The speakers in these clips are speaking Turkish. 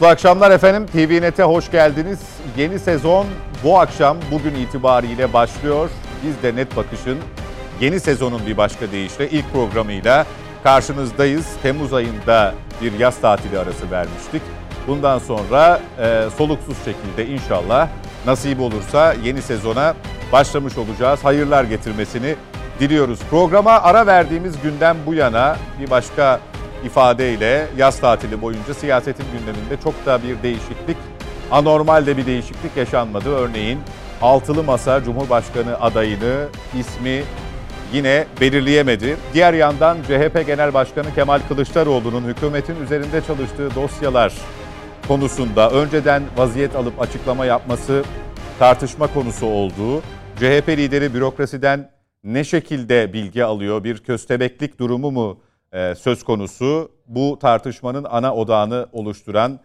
Mutlu akşamlar efendim. TVNet'e hoş geldiniz. Yeni sezon bu akşam bugün itibariyle başlıyor. Biz de Net Bakış'ın yeni sezonun bir başka deyişle ilk programıyla karşınızdayız. Temmuz ayında bir yaz tatili arası vermiştik. Bundan sonra e, soluksuz şekilde inşallah nasip olursa yeni sezona başlamış olacağız. Hayırlar getirmesini diliyoruz. Programa ara verdiğimiz günden bu yana bir başka ifadeyle yaz tatili boyunca siyasetin gündeminde çok da bir değişiklik, anormal de bir değişiklik yaşanmadı. Örneğin Altılı Masa Cumhurbaşkanı adayını, ismi yine belirleyemedi. Diğer yandan CHP Genel Başkanı Kemal Kılıçdaroğlu'nun hükümetin üzerinde çalıştığı dosyalar konusunda önceden vaziyet alıp açıklama yapması tartışma konusu olduğu, CHP lideri bürokrasiden ne şekilde bilgi alıyor, bir köstebeklik durumu mu e, söz konusu bu tartışmanın ana odağını oluşturan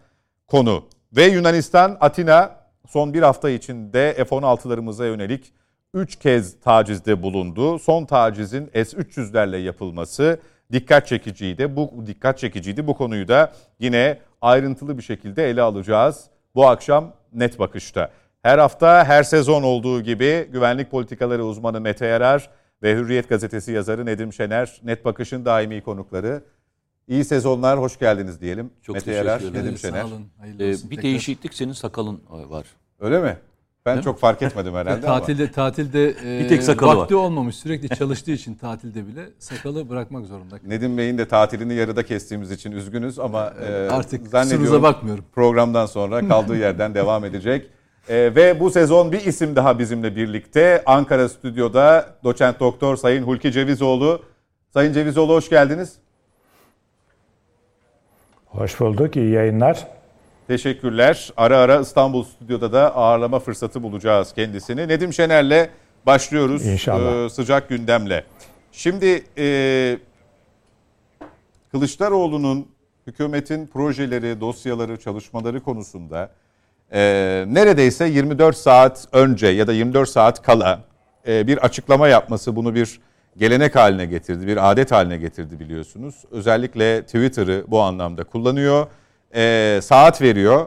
konu. Ve Yunanistan Atina son bir hafta içinde F-16'larımıza yönelik 3 kez tacizde bulundu. Son tacizin S-300'lerle yapılması dikkat çekiciydi. Bu dikkat çekiciydi. Bu konuyu da yine ayrıntılı bir şekilde ele alacağız. Bu akşam net bakışta. Her hafta her sezon olduğu gibi güvenlik politikaları uzmanı Mete Yarar ve Hürriyet gazetesi yazarı Nedim Şener net bakışın daimi konukları. İyi sezonlar, hoş geldiniz diyelim. Çok Mete teşekkür Yarar, ederim. Nedim Şener. Sağ olun. Ee, olsun bir tekrar. değişiklik senin sakalın var. Öyle mi? Ben çok fark etmedim herhalde ama. Tatilde tatilde e, Bir tek sakalı vakti olmamış sürekli çalıştığı için tatilde bile sakalı bırakmak zorunda. Nedim Bey'in de tatilini yarıda kestiğimiz için üzgünüz ama e, Artık zannediyorum bakmıyorum. programdan sonra kaldığı yerden devam edecek. E, ve bu sezon bir isim daha bizimle birlikte. Ankara stüdyoda doçent doktor Sayın Hulki Cevizoğlu. Sayın Cevizoğlu hoş geldiniz. Hoş bulduk, iyi yayınlar. Teşekkürler. Ara ara İstanbul stüdyoda da ağırlama fırsatı bulacağız kendisini. Nedim Şener'le başlıyoruz İnşallah. e, sıcak gündemle. Şimdi e, Kılıçdaroğlu'nun hükümetin projeleri, dosyaları, çalışmaları konusunda e, neredeyse 24 saat önce ya da 24 saat kala e, bir açıklama yapması bunu bir gelenek haline getirdi, bir adet haline getirdi biliyorsunuz. Özellikle Twitter'ı bu anlamda kullanıyor, e, saat veriyor,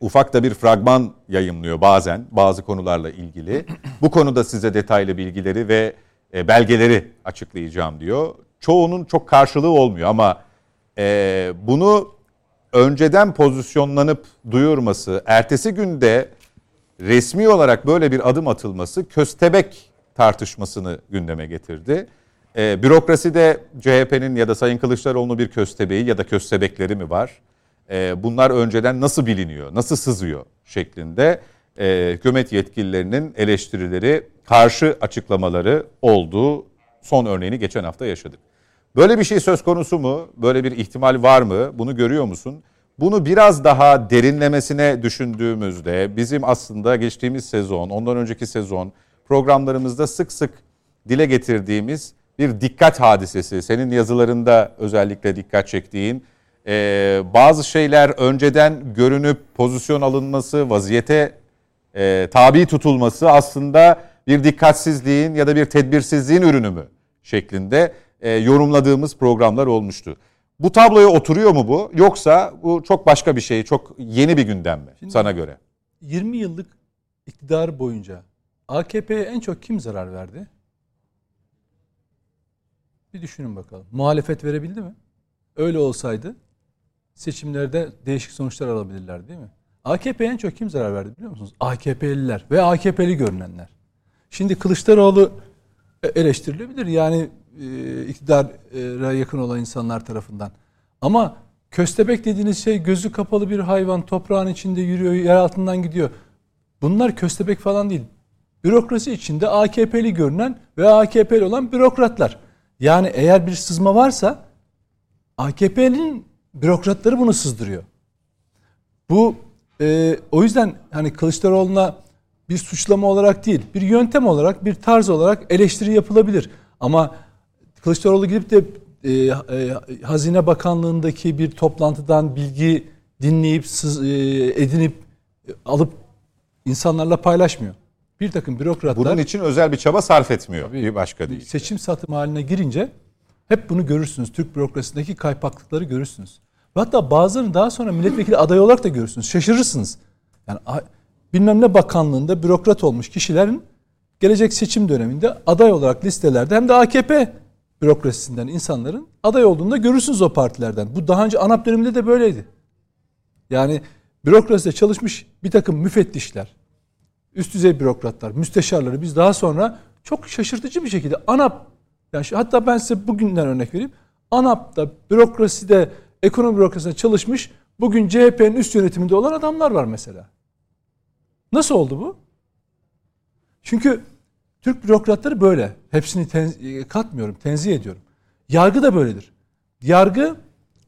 ufak da bir fragman yayımlıyor bazen bazı konularla ilgili. Bu konuda size detaylı bilgileri ve e, belgeleri açıklayacağım diyor. Çoğunun çok karşılığı olmuyor ama e, bunu önceden pozisyonlanıp duyurması, ertesi günde resmi olarak böyle bir adım atılması köstebek tartışmasını gündeme getirdi. E, bürokraside CHP'nin ya da Sayın Kılıçdaroğlu'nun bir köstebeği ya da köstebekleri mi var? E, bunlar önceden nasıl biliniyor, nasıl sızıyor şeklinde e, hükümet yetkililerinin eleştirileri, karşı açıklamaları olduğu son örneğini geçen hafta yaşadık. Böyle bir şey söz konusu mu? Böyle bir ihtimal var mı? Bunu görüyor musun? Bunu biraz daha derinlemesine düşündüğümüzde bizim aslında geçtiğimiz sezon, ondan önceki sezon programlarımızda sık sık dile getirdiğimiz bir dikkat hadisesi. Senin yazılarında özellikle dikkat çektiğin e, bazı şeyler önceden görünüp pozisyon alınması, vaziyete e, tabi tutulması aslında bir dikkatsizliğin ya da bir tedbirsizliğin ürünü mü şeklinde e, yorumladığımız programlar olmuştu. Bu tabloya oturuyor mu bu yoksa bu çok başka bir şey, çok yeni bir gündem mi Şimdi- sana göre? 20 yıllık iktidar boyunca AKP'ye en çok kim zarar verdi? Bir düşünün bakalım. Muhalefet verebildi mi? Öyle olsaydı seçimlerde değişik sonuçlar alabilirler değil mi? AKP'ye en çok kim zarar verdi biliyor musunuz? AKP'liler ve AKP'li görünenler. Şimdi Kılıçdaroğlu e, eleştirilebilir yani e, iktidara yakın olan insanlar tarafından. Ama köstebek dediğiniz şey gözü kapalı bir hayvan toprağın içinde yürüyor, yer altından gidiyor. Bunlar köstebek falan değil. Bürokrasi içinde AKP'li görünen ve AKP'li olan bürokratlar. Yani eğer bir sızma varsa AKP'nin bürokratları bunu sızdırıyor. Bu e, o yüzden hani Kılıçdaroğlu'na bir suçlama olarak değil, bir yöntem olarak, bir tarz olarak eleştiri yapılabilir. Ama Kılıçdaroğlu gidip de e, e, Hazine Bakanlığı'ndaki bir toplantıdan bilgi dinleyip, sız- e, edinip, e, alıp insanlarla paylaşmıyor. Bir takım bürokratlar Bunun için özel bir çaba sarf etmiyor. Bir başka değil. seçim satım haline girince hep bunu görürsünüz. Türk bürokrasisindeki kaypaklıkları görürsünüz. Hatta bazılarını daha sonra milletvekili adayı olarak da görürsünüz. Şaşırırsınız. Yani bilmem ne bakanlığında bürokrat olmuş kişilerin gelecek seçim döneminde aday olarak listelerde hem de AKP bürokrasisinden insanların aday olduğunda görürsünüz o partilerden. Bu daha önce ANAP döneminde de böyleydi. Yani bürokraside çalışmış bir takım müfettişler, üst düzey bürokratlar, müsteşarları biz daha sonra çok şaşırtıcı bir şekilde ANAP yani hatta ben size bugünden örnek vereyim. ANAP'ta bürokraside ekonomi bürokrasisinde çalışmış bugün CHP'nin üst yönetiminde olan adamlar var mesela. Nasıl oldu bu? Çünkü Türk bürokratları böyle. Hepsini ten- katmıyorum, tenzih ediyorum. Yargı da böyledir. Yargı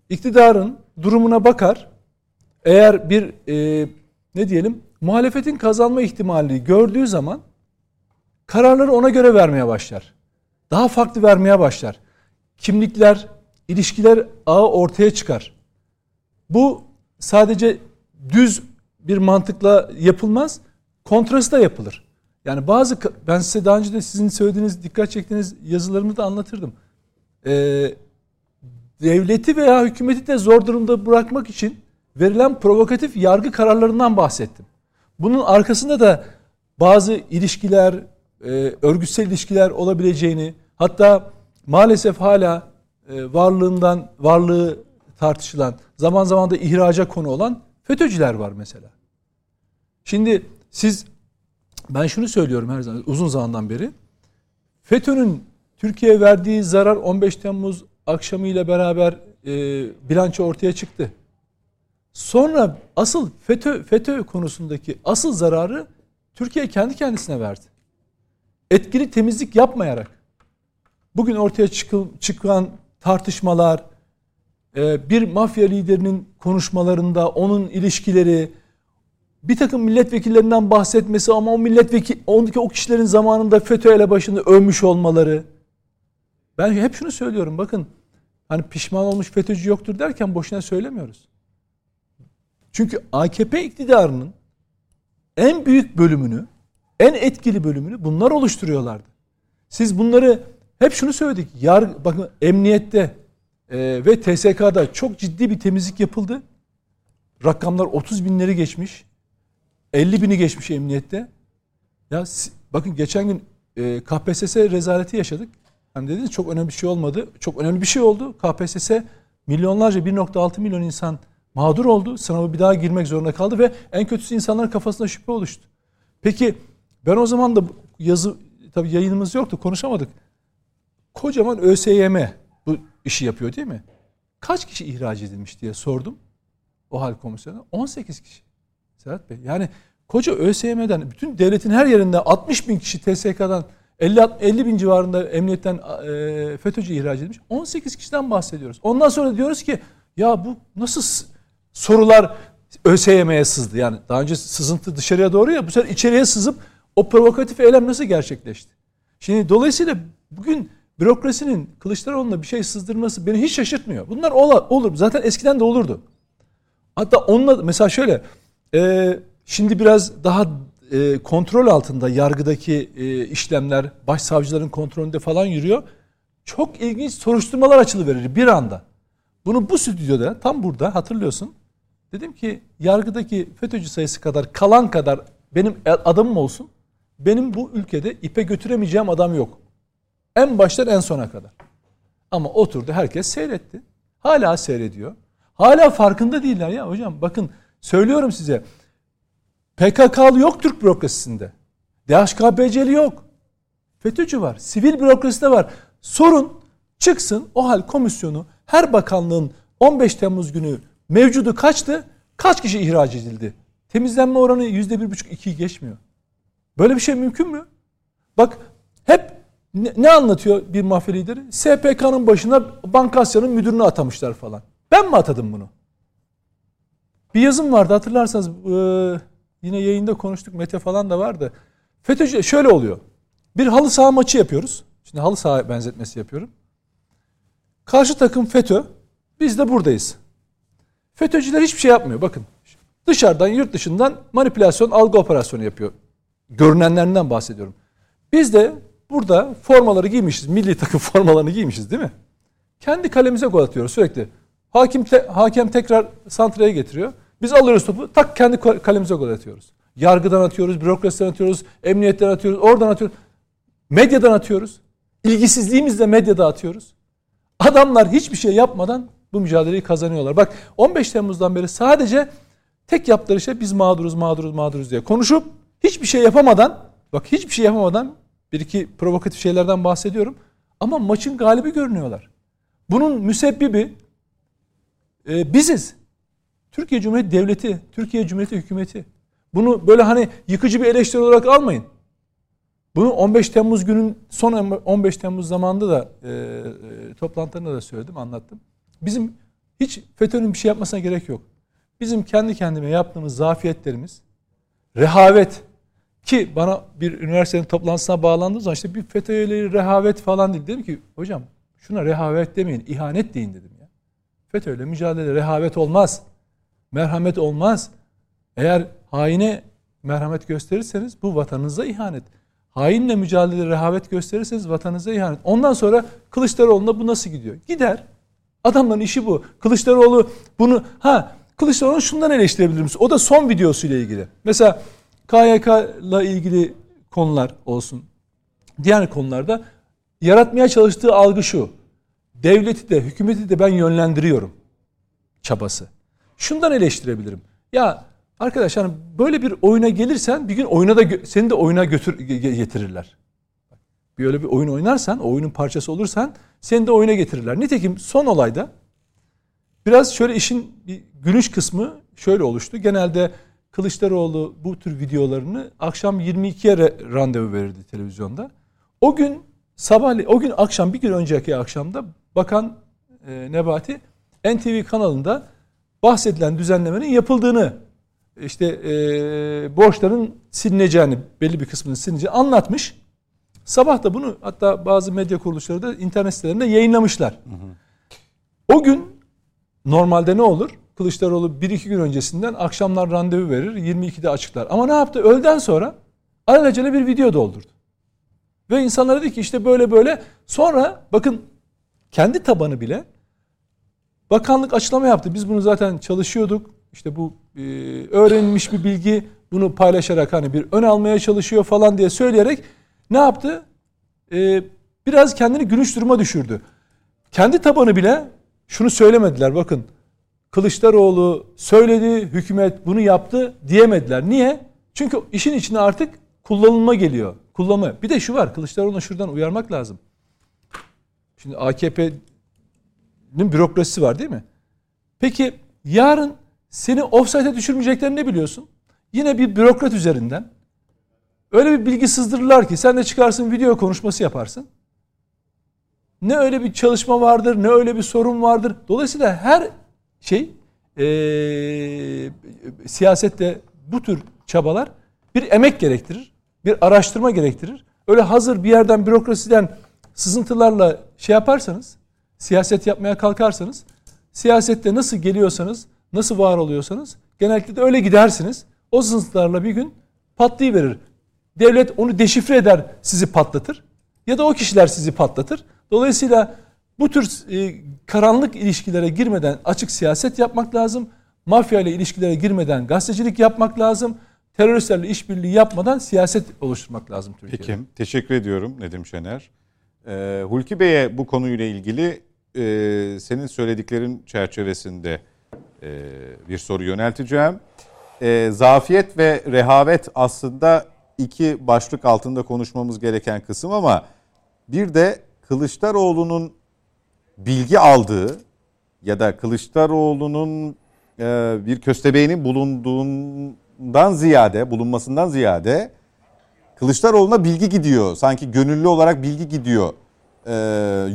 iktidarın durumuna bakar. Eğer bir e, ne diyelim muhalefetin kazanma ihtimalini gördüğü zaman kararları ona göre vermeye başlar. Daha farklı vermeye başlar. Kimlikler, ilişkiler ağı ortaya çıkar. Bu sadece düz bir mantıkla yapılmaz, kontrası da yapılır. Yani bazı ben size daha önce de sizin söylediğiniz, dikkat çektiğiniz yazılarımı da anlatırdım. Ee, devleti veya hükümeti de zor durumda bırakmak için verilen provokatif yargı kararlarından bahsettim. Bunun arkasında da bazı ilişkiler, e, örgütsel ilişkiler olabileceğini, hatta maalesef hala e, varlığından varlığı tartışılan, zaman zaman da ihraca konu olan FETÖ'cüler var mesela. Şimdi siz ben şunu söylüyorum her zaman uzun zamandan beri. FETÖ'nün Türkiye'ye verdiği zarar 15 Temmuz akşamıyla beraber e, bilanço ortaya çıktı. Sonra asıl FETÖ FETÖ konusundaki asıl zararı Türkiye kendi kendisine verdi. Etkili temizlik yapmayarak bugün ortaya çıkıl, çıkan tartışmalar, e, bir mafya liderinin konuşmalarında onun ilişkileri, bir takım milletvekillerinden bahsetmesi ama o milletvekil, ondaki o kişilerin zamanında FETÖ ele başında övmüş olmaları. Ben hep şunu söylüyorum bakın hani pişman olmuş FETÖ'cü yoktur derken boşuna söylemiyoruz. Çünkü AKP iktidarının en büyük bölümünü, en etkili bölümünü bunlar oluşturuyorlardı. Siz bunları hep şunu söyledik. Yar, bakın emniyette e, ve TSK'da çok ciddi bir temizlik yapıldı. Rakamlar 30 binleri geçmiş. 50 bini geçmiş emniyette. Ya bakın geçen gün e, KPSS rezaleti yaşadık. Hani dediniz çok önemli bir şey olmadı. Çok önemli bir şey oldu. KPSS milyonlarca 1.6 milyon insan mağdur oldu. Sınavı bir daha girmek zorunda kaldı ve en kötüsü insanların kafasında şüphe oluştu. Peki ben o zaman da yazı tabii yayınımız yoktu konuşamadık. Kocaman ÖSYM bu işi yapıyor değil mi? Kaç kişi ihraç edilmiş diye sordum. O hal komisyonu 18 kişi. Serhat Bey yani koca ÖSYM'den bütün devletin her yerinde 60 bin kişi TSK'dan 50, 50 bin civarında emniyetten e, FETÖ'cü ihraç edilmiş. 18 kişiden bahsediyoruz. Ondan sonra diyoruz ki ya bu nasıl sorular ÖSYM'ye sızdı? Yani daha önce sızıntı dışarıya doğru ya bu sefer içeriye sızıp o provokatif eylem nasıl gerçekleşti? Şimdi dolayısıyla bugün bürokrasinin Kılıçdaroğlu'na bir şey sızdırması beni hiç şaşırtmıyor. Bunlar olur. Zaten eskiden de olurdu. Hatta onunla mesela şöyle e, şimdi biraz daha e, kontrol altında yargıdaki e, işlemler başsavcıların kontrolünde falan yürüyor. Çok ilginç soruşturmalar açılıverir bir anda. Bunu bu stüdyoda tam burada hatırlıyorsun. Dedim ki yargıdaki FETÖ'cü sayısı kadar kalan kadar benim adamım olsun. Benim bu ülkede ipe götüremeyeceğim adam yok. En baştan en sona kadar. Ama oturdu herkes seyretti. Hala seyrediyor. Hala farkında değiller ya hocam. Bakın söylüyorum size. PKK'lı yok Türk bürokrasisinde. DHKPC'li yok. FETÖ'cü var. Sivil bürokraside var. Sorun çıksın o hal komisyonu her bakanlığın 15 Temmuz günü mevcudu kaçtı? Kaç kişi ihraç edildi? Temizlenme oranı %1,5-2'yi geçmiyor. Böyle bir şey mümkün mü? Bak hep ne, ne anlatıyor bir mafya lideri? SPK'nın başına Bankasya'nın müdürünü atamışlar falan. Ben mi atadım bunu? Bir yazım vardı hatırlarsanız e, yine yayında konuştuk Mete falan da vardı. FETÖ'cü şöyle oluyor. Bir halı saha maçı yapıyoruz. Şimdi halı saha benzetmesi yapıyorum. Karşı takım FETÖ. Biz de buradayız. FETÖ'cüler hiçbir şey yapmıyor. Bakın dışarıdan yurt dışından manipülasyon algı operasyonu yapıyor. Görünenlerinden bahsediyorum. Biz de burada formaları giymişiz. Milli takım formalarını giymişiz değil mi? Kendi kalemize gol atıyoruz sürekli. Hakim te- hakem tekrar santraya getiriyor. Biz alıyoruz topu. Tak kendi kalemize gol atıyoruz. Yargıdan atıyoruz, bürokrasiden atıyoruz, emniyetten atıyoruz, oradan atıyoruz. Medyadan atıyoruz. İlgisizliğimizle medyada atıyoruz. Adamlar hiçbir şey yapmadan bu mücadeleyi kazanıyorlar. Bak 15 Temmuz'dan beri sadece tek yaptıkları şey biz mağduruz, mağduruz, mağduruz diye konuşup hiçbir şey yapamadan bak hiçbir şey yapamadan bir iki provokatif şeylerden bahsediyorum. Ama maçın galibi görünüyorlar. Bunun müsebbibi e, biziz. Türkiye Cumhuriyeti Devleti, Türkiye Cumhuriyeti Hükümeti. Bunu böyle hani yıkıcı bir eleştiri olarak almayın. Bunu 15 Temmuz günün son 15 Temmuz zamanında da e, e, toplantılarında da söyledim, anlattım. Bizim hiç FETÖ'nün bir şey yapmasına gerek yok. Bizim kendi kendime yaptığımız zafiyetlerimiz, rehavet ki bana bir üniversitenin toplantısına bağlandığı zaman işte bir FETÖ'yle rehavet falan değil. Dedim ki hocam şuna rehavet demeyin, ihanet deyin dedim. FETÖ'yle mücadele rehavet olmaz. Merhamet olmaz. Eğer haine merhamet gösterirseniz bu vatanınıza ihanet. Hainle mücadele rehavet gösterirseniz vatanınıza ihanet. Ondan sonra Kılıçdaroğlu'na bu nasıl gidiyor? Gider. Adamların işi bu. Kılıçdaroğlu bunu ha Kılıçdaroğlu şundan eleştirebilir misin? O da son videosuyla ilgili. Mesela KYK ile ilgili konular olsun. Diğer konularda yaratmaya çalıştığı algı şu. Devleti de hükümeti de ben yönlendiriyorum çabası. Şundan eleştirebilirim. Ya arkadaş hani böyle bir oyuna gelirsen bir gün oyuna da seni de oyuna götür getirirler. Böyle bir oyun oynarsan, o oyunun parçası olursan seni de oyuna getirirler. Nitekim son olayda biraz şöyle işin bir gülüş kısmı şöyle oluştu. Genelde Kılıçdaroğlu bu tür videolarını akşam 22'ye randevu verirdi televizyonda. O gün sabah, o gün akşam bir gün önceki akşamda Bakan e, Nebati NTV kanalında bahsedilen düzenlemenin yapıldığını işte e, borçların silineceğini belli bir kısmının silineceğini anlatmış. Sabah da bunu hatta bazı medya kuruluşları da internet sitelerinde yayınlamışlar. Hı hı. O gün normalde ne olur? Kılıçdaroğlu bir iki gün öncesinden akşamlar randevu verir. 22'de açıklar. Ama ne yaptı? Öğleden sonra alelacele bir video doldurdu. Ve insanlara dedi ki işte böyle böyle. Sonra bakın kendi tabanı bile bakanlık açıklama yaptı. Biz bunu zaten çalışıyorduk. İşte bu e, öğrenilmiş bir bilgi bunu paylaşarak hani bir ön almaya çalışıyor falan diye söyleyerek ne yaptı? E, biraz kendini gülüş duruma düşürdü. Kendi tabanı bile şunu söylemediler bakın. Kılıçdaroğlu söyledi, hükümet bunu yaptı diyemediler. Niye? Çünkü işin içine artık kullanılma geliyor. Kullanma. Bir de şu var. Kılıçdaroğlu'na şuradan uyarmak lazım. Şimdi AKP'nin bürokrasisi var değil mi? Peki yarın seni offside'e düşürmeyeceklerini ne biliyorsun? Yine bir bürokrat üzerinden öyle bir bilgi sızdırırlar ki sen de çıkarsın video konuşması yaparsın. Ne öyle bir çalışma vardır, ne öyle bir sorun vardır. Dolayısıyla her şey e, siyasette bu tür çabalar bir emek gerektirir, bir araştırma gerektirir. Öyle hazır bir yerden bürokrasiden sızıntılarla şey yaparsanız, siyaset yapmaya kalkarsanız, siyasette nasıl geliyorsanız, nasıl var oluyorsanız genellikle de öyle gidersiniz. O sızıntılarla bir gün patlayıverir. Devlet onu deşifre eder, sizi patlatır. Ya da o kişiler sizi patlatır. Dolayısıyla bu tür e, karanlık ilişkilere girmeden açık siyaset yapmak lazım. Mafya ile ilişkilere girmeden gazetecilik yapmak lazım. Teröristlerle işbirliği yapmadan siyaset oluşturmak lazım Türkiye'de. Peki, teşekkür ediyorum Nedim Şener. Ee, Hulki Bey'e bu konuyla ilgili e, senin söylediklerin çerçevesinde e, bir soru yönelteceğim. E, zafiyet ve rehavet aslında iki başlık altında konuşmamız gereken kısım ama bir de Kılıçdaroğlu'nun bilgi aldığı ya da Kılıçdaroğlu'nun e, bir köstebeğinin bulunduğundan ziyade, bulunmasından ziyade Kılıçdaroğlu'na bilgi gidiyor. Sanki gönüllü olarak bilgi gidiyor e,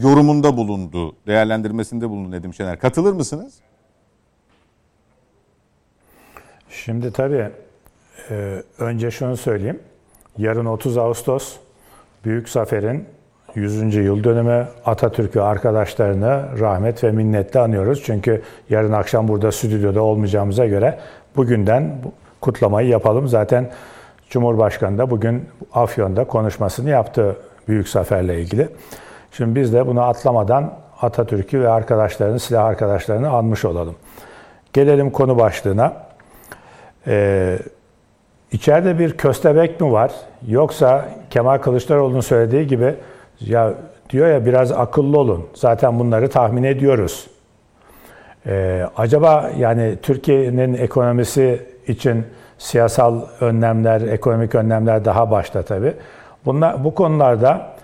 yorumunda bulundu, değerlendirmesinde bulundu Nedim Şener. Katılır mısınız? Şimdi tabii e, önce şunu söyleyeyim. Yarın 30 Ağustos Büyük Zafer'in 100. yıl dönümü Atatürk'ü arkadaşlarını rahmet ve minnetle anıyoruz. Çünkü yarın akşam burada stüdyoda olmayacağımıza göre bugünden kutlamayı yapalım. Zaten Cumhurbaşkanı da bugün Afyon'da konuşmasını yaptı Büyük Zafer'le ilgili. Şimdi biz de bunu atlamadan Atatürk'ü ve arkadaşlarını, silah arkadaşlarını anmış olalım. Gelelim konu başlığına. Ee, içeride bir köstebek mi var? Yoksa Kemal Kılıçdaroğlu'nun söylediği gibi ya diyor ya biraz akıllı olun. Zaten bunları tahmin ediyoruz. Ee, acaba yani Türkiye'nin ekonomisi için siyasal önlemler, ekonomik önlemler daha başta tabii. Bunlar, bu konularda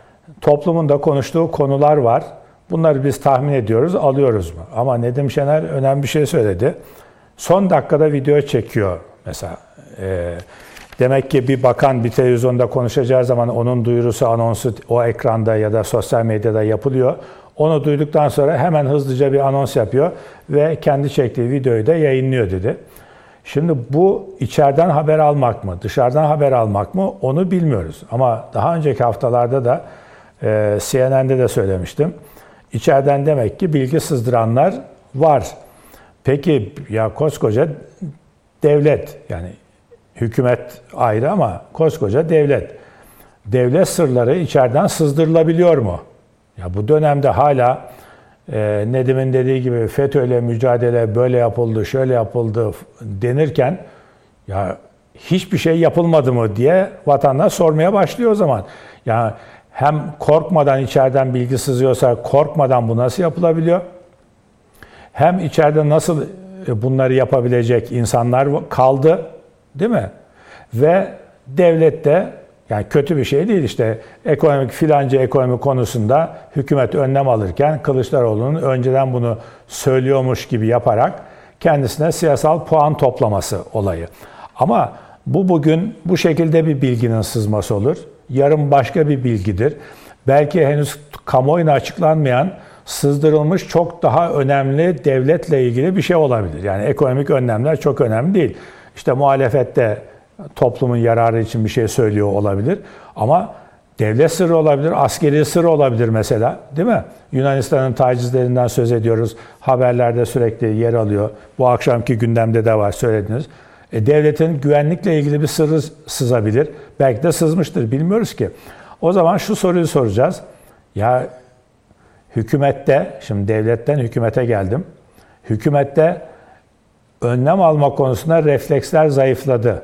toplumun da konuştuğu konular var. Bunları biz tahmin ediyoruz, alıyoruz mu? Ama Nedim Şener önemli bir şey söyledi. Son dakikada video çekiyor mesela. Ee, demek ki bir bakan bir televizyonda konuşacağı zaman onun duyurusu, anonsu o ekranda ya da sosyal medyada yapılıyor. Onu duyduktan sonra hemen hızlıca bir anons yapıyor ve kendi çektiği videoyu da yayınlıyor dedi. Şimdi bu içeriden haber almak mı, dışarıdan haber almak mı onu bilmiyoruz. Ama daha önceki haftalarda da e, CNN'de de söylemiştim. İçeriden demek ki bilgi sızdıranlar var. Peki ya koskoca devlet yani hükümet ayrı ama koskoca devlet. Devlet sırları içeriden sızdırılabiliyor mu? Ya bu dönemde hala e, Nedim'in dediği gibi FETÖ'yle mücadele böyle yapıldı, şöyle yapıldı denirken ya hiçbir şey yapılmadı mı diye vatandaş sormaya başlıyor o zaman. Yani hem korkmadan içeriden bilgi sızıyorsa korkmadan bu nasıl yapılabiliyor? Hem içeride nasıl e, bunları yapabilecek insanlar kaldı değil mi? Ve devlet de yani kötü bir şey değil işte ekonomik filanca ekonomi konusunda hükümet önlem alırken Kılıçdaroğlu'nun önceden bunu söylüyormuş gibi yaparak kendisine siyasal puan toplaması olayı. Ama bu bugün bu şekilde bir bilginin sızması olur. Yarın başka bir bilgidir. Belki henüz kamuoyuna açıklanmayan sızdırılmış çok daha önemli devletle ilgili bir şey olabilir. Yani ekonomik önlemler çok önemli değil. İşte muhalefette toplumun yararı için bir şey söylüyor olabilir. Ama devlet sırrı olabilir, askeri sırrı olabilir mesela. Değil mi? Yunanistan'ın tacizlerinden söz ediyoruz. Haberlerde sürekli yer alıyor. Bu akşamki gündemde de var söylediniz. E, devletin güvenlikle ilgili bir sırrı sızabilir. Belki de sızmıştır. Bilmiyoruz ki. O zaman şu soruyu soracağız. Ya hükümette, şimdi devletten hükümete geldim. Hükümette önlem alma konusunda refleksler zayıfladı.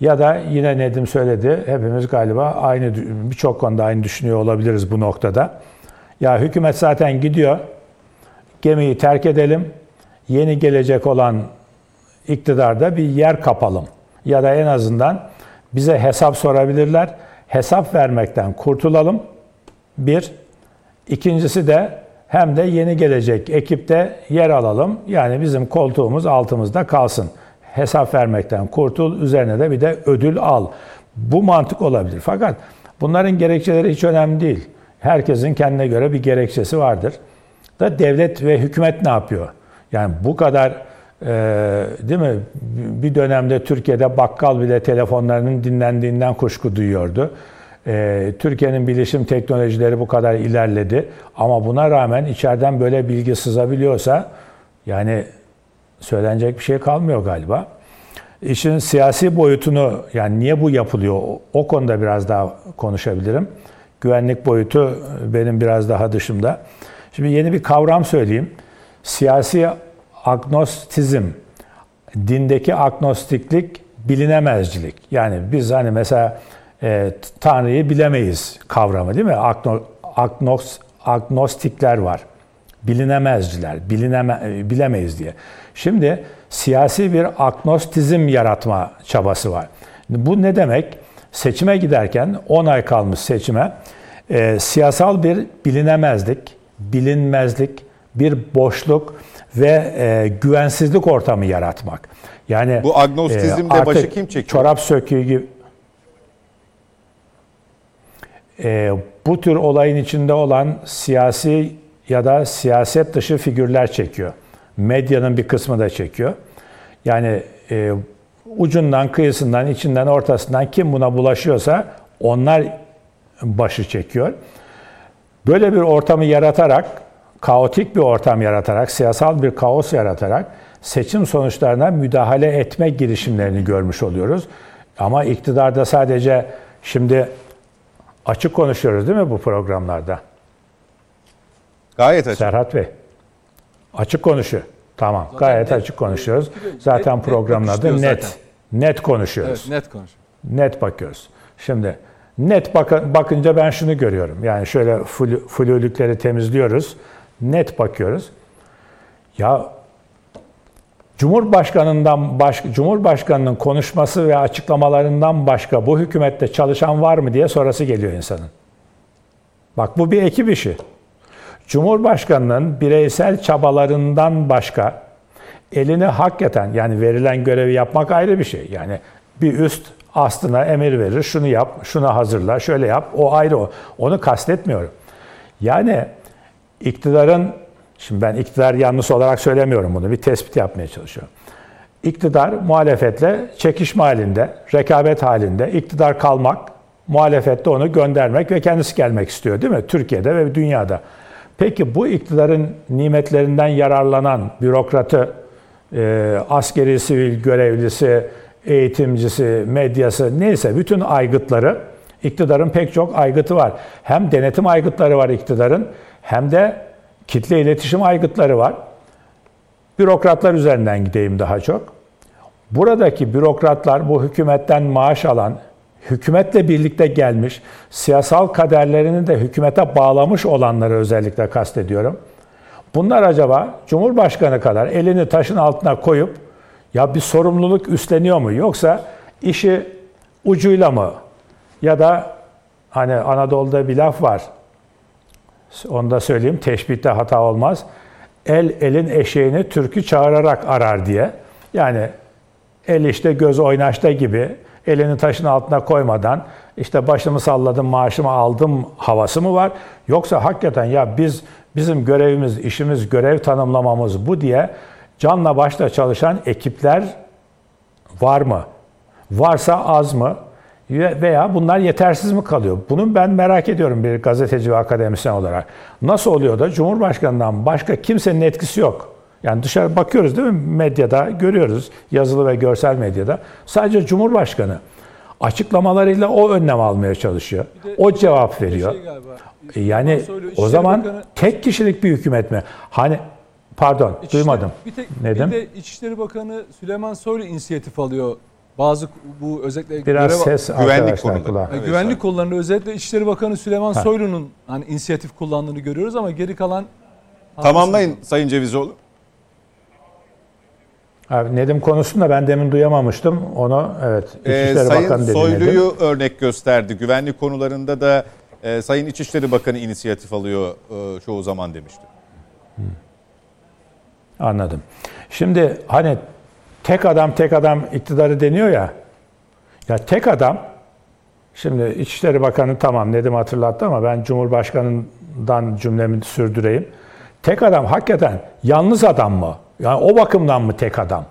Ya da yine Nedim söyledi, hepimiz galiba aynı birçok konuda aynı düşünüyor olabiliriz bu noktada. Ya hükümet zaten gidiyor, gemiyi terk edelim, yeni gelecek olan iktidarda bir yer kapalım. Ya da en azından bize hesap sorabilirler, hesap vermekten kurtulalım. Bir. İkincisi de hem de yeni gelecek ekipte yer alalım. Yani bizim koltuğumuz altımızda kalsın hesap vermekten kurtul, üzerine de bir de ödül al. Bu mantık olabilir. Fakat bunların gerekçeleri hiç önemli değil. Herkesin kendine göre bir gerekçesi vardır. Da devlet ve hükümet ne yapıyor? Yani bu kadar e, değil mi? Bir dönemde Türkiye'de bakkal bile telefonlarının dinlendiğinden kuşku duyuyordu. E, Türkiye'nin bilişim teknolojileri bu kadar ilerledi. Ama buna rağmen içeriden böyle bilgi sızabiliyorsa yani söylenecek bir şey kalmıyor galiba. İşin siyasi boyutunu yani niye bu yapılıyor o konuda biraz daha konuşabilirim. Güvenlik boyutu benim biraz daha dışımda. Şimdi yeni bir kavram söyleyeyim. Siyasi agnostizm, dindeki agnostiklik, bilinemezcilik. Yani biz hani mesela e, Tanrı'yı bilemeyiz kavramı değil mi? Agno, agnos, agnostikler var. Bilinemezciler, bilineme, bilemeyiz diye. Şimdi siyasi bir agnostizm yaratma çabası var. Bu ne demek? Seçime giderken 10 ay kalmış seçime e, siyasal bir bilinemezlik, bilinmezlik, bir boşluk ve e, güvensizlik ortamı yaratmak. Yani bu agnostizmde e, başı kim çekiyor? Çorap söküğü gibi e, bu tür olayın içinde olan siyasi ya da siyaset dışı figürler çekiyor. Medyanın bir kısmı da çekiyor. Yani e, ucundan, kıyısından, içinden, ortasından kim buna bulaşıyorsa onlar başı çekiyor. Böyle bir ortamı yaratarak, kaotik bir ortam yaratarak, siyasal bir kaos yaratarak seçim sonuçlarına müdahale etme girişimlerini görmüş oluyoruz. Ama iktidarda sadece şimdi açık konuşuyoruz değil mi bu programlarda? Gayet açık. Serhat Bey. Açık konuşuyor. Tamam. gayet net- açık konuşuyoruz. Net- Zaten net programın adı bakış diyor net. zaten. Net konuşuyoruz. Evet net konuş. Net bakıyoruz. Şimdi net baka- bakınca ben şunu görüyorum. Yani şöyle flu- flülükleri temizliyoruz. Net bakıyoruz. Ya Cumhurbaşkanından baş, Cumhurbaşkanının konuşması ve açıklamalarından başka bu hükümette çalışan var mı diye sorası geliyor insanın. Bak bu bir ekip işi. Cumhurbaşkanının bireysel çabalarından başka elini hakikaten yani verilen görevi yapmak ayrı bir şey. Yani bir üst aslına emir verir, şunu yap, şunu hazırla, şöyle yap, o ayrı o. Onu kastetmiyorum. Yani iktidarın, şimdi ben iktidar yanlısı olarak söylemiyorum bunu, bir tespit yapmaya çalışıyorum. İktidar muhalefetle çekişme halinde, rekabet halinde, iktidar kalmak, muhalefette onu göndermek ve kendisi gelmek istiyor değil mi? Türkiye'de ve dünyada. Peki bu iktidarın nimetlerinden yararlanan bürokratı, e, askeri sivil görevlisi, eğitimcisi, medyası neyse bütün aygıtları, iktidarın pek çok aygıtı var. Hem denetim aygıtları var iktidarın hem de kitle iletişim aygıtları var. Bürokratlar üzerinden gideyim daha çok. Buradaki bürokratlar bu hükümetten maaş alan, hükümetle birlikte gelmiş, siyasal kaderlerini de hükümete bağlamış olanları özellikle kastediyorum. Bunlar acaba Cumhurbaşkanı kadar elini taşın altına koyup ya bir sorumluluk üstleniyor mu yoksa işi ucuyla mı ya da hani Anadolu'da bir laf var. Onu da söyleyeyim teşbihte hata olmaz. El elin eşeğini türkü çağırarak arar diye. Yani el işte göz oynaşta gibi elini taşın altına koymadan işte başımı salladım maaşımı aldım havası mı var? Yoksa hakikaten ya biz bizim görevimiz, işimiz, görev tanımlamamız bu diye canla başla çalışan ekipler var mı? Varsa az mı? Veya bunlar yetersiz mi kalıyor? Bunun ben merak ediyorum bir gazeteci ve akademisyen olarak. Nasıl oluyor da Cumhurbaşkanından başka kimsenin etkisi yok? Yani dışarı bakıyoruz değil mi? Medyada görüyoruz. Yazılı ve görsel medyada. Sadece Cumhurbaşkanı açıklamalarıyla o önlem almaya çalışıyor. O cevap veriyor. Şey galiba, E Yani o zaman Bakanı- tek kişilik bir hükümet mi? Hani pardon İçişleri- duymadım. Bir, tek, Neden? bir de İçişleri Bakanı Süleyman Soylu inisiyatif alıyor. Bazı bu özellikle Biraz görev- ses Güvenlik. Yani Evet, güvenlik sayın. kollarında özellikle İçişleri Bakanı Süleyman Soylu'nun hani inisiyatif kullandığını görüyoruz ama geri kalan Tamamlayın Sayın Cevizoğlu. Abi Nedim konusunda ben demin duyamamıştım. Onu evet Ee, İçişleri Sayın Bakanı dedi Soylu'yu Nedim. örnek gösterdi. Güvenlik konularında da e, Sayın İçişleri Bakanı inisiyatif alıyor e, çoğu zaman demişti. Anladım. Şimdi hani tek adam tek adam iktidarı deniyor ya. Ya tek adam şimdi İçişleri Bakanı tamam Nedim hatırlattı ama ben Cumhurbaşkanı'ndan cümlemi sürdüreyim. Tek adam hakikaten yalnız adam mı? Yani o bakımdan mı tek adam?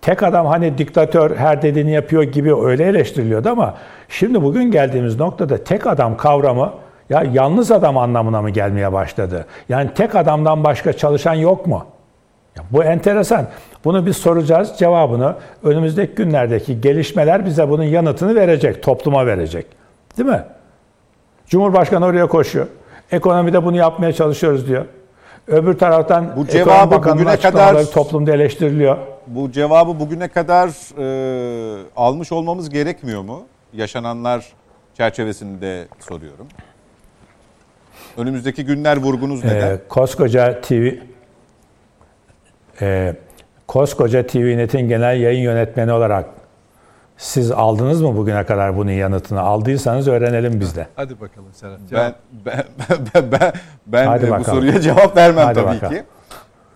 Tek adam hani diktatör her dediğini yapıyor gibi öyle eleştiriliyordu ama şimdi bugün geldiğimiz noktada tek adam kavramı ya yalnız adam anlamına mı gelmeye başladı? Yani tek adamdan başka çalışan yok mu? Ya bu enteresan. Bunu biz soracağız. Cevabını önümüzdeki günlerdeki gelişmeler bize bunun yanıtını verecek, topluma verecek. Değil mi? Cumhurbaşkanı oraya koşuyor. Ekonomide bunu yapmaya çalışıyoruz diyor. Öbür taraftan Bu cevabı bugüne kadar- toplumda eleştiriliyor. Bu cevabı bugüne kadar e, almış olmamız gerekmiyor mu? Yaşananlar çerçevesinde soruyorum. Önümüzdeki günler vurgunuz neden? Ee, koskoca TV e, koskoca TVNet'in genel yayın yönetmeni olarak siz aldınız mı bugüne kadar bunun yanıtını? Aldıysanız öğrenelim biz de. hadi bakalım Serhat. ben ben ben ben, ben Hadi e, bu bakalım. soruya cevap vermem Hadi tabii bakalım. ki.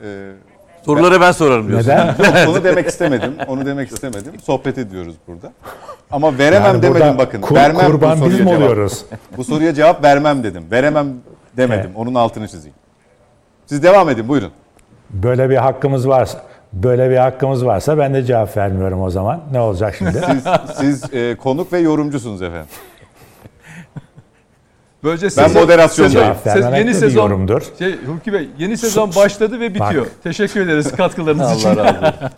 Ee, Soruları ben sorarım diyorsun. Neden? Yok, onu demek istemedim. Onu demek istemedim. Sohbet ediyoruz burada. Ama veremem Yani demedim bakın. kur- vermem bu kurban soruya biz mi oluyoruz? Bu soruya cevap vermem dedim. Veremem demedim. Evet. Onun altını çizeyim. Siz devam edin buyurun. Böyle bir hakkımız varsa böyle bir hakkımız varsa ben de cevap vermiyorum o zaman. Ne olacak şimdi? Siz, siz e, konuk ve yorumcusunuz efendim. Böylece Ben sezon- moderasyondayım. sezon- yeni sezon yorumdur. Şey Hulki Bey yeni sezon başladı ve bitiyor. Teşekkür ederiz katkılarınız için. Allah razı olsun.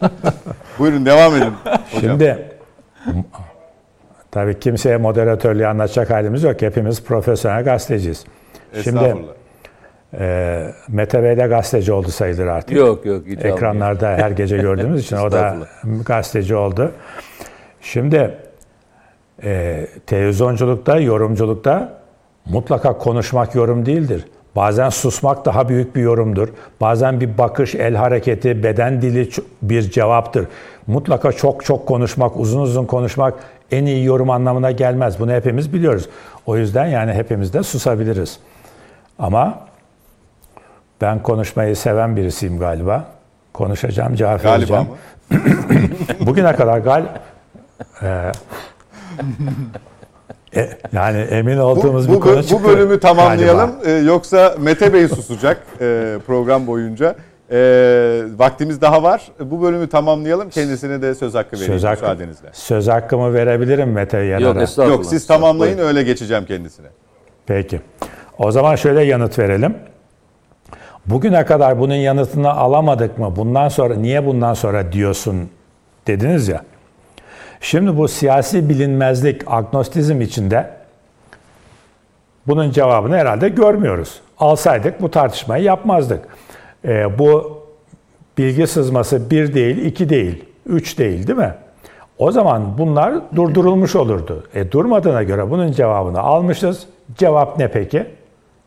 Buyurun devam edin. Hocam. Şimdi tabii kimseye moderatörlüğü anlatacak halimiz yok. Hepimiz profesyonel gazeteciyiz. Şimdi Ee, Mete Bey de gazeteci oldu sayılır artık. Yok yok. hiç almıyor. Ekranlarda her gece gördüğümüz için o da gazeteci oldu. Şimdi e, televizyonculukta, yorumculukta mutlaka konuşmak yorum değildir. Bazen susmak daha büyük bir yorumdur. Bazen bir bakış, el hareketi, beden dili bir cevaptır. Mutlaka çok çok konuşmak, uzun uzun konuşmak en iyi yorum anlamına gelmez. Bunu hepimiz biliyoruz. O yüzden yani hepimiz de susabiliriz. Ama ben konuşmayı seven birisiyim galiba. Konuşacağım, cevap Galiba vereceğim. Bugüne kadar gal e, e, yani emin Bu, olduğumuz bu, bir konu bu çıktı. bölümü tamamlayalım. galiba. Ee, yoksa Mete Bey susacak e, program boyunca. E, vaktimiz daha var. Bu bölümü tamamlayalım. Kendisine de söz hakkı vereyim Söz, hakkı, müsaadenizle. söz hakkımı verebilirim Mete Yanar'a. Yok. Yok siz tamamlayın öyle geçeceğim kendisine. Peki. O zaman şöyle yanıt verelim. Bugüne kadar bunun yanıtını alamadık mı? Bundan sonra niye bundan sonra diyorsun dediniz ya. Şimdi bu siyasi bilinmezlik, agnostizm içinde bunun cevabını herhalde görmüyoruz. Alsaydık bu tartışmayı yapmazdık. Ee, bu bilgi sızması bir değil, iki değil, üç değil değil mi? O zaman bunlar durdurulmuş olurdu. E durmadığına göre bunun cevabını almışız. Cevap ne peki?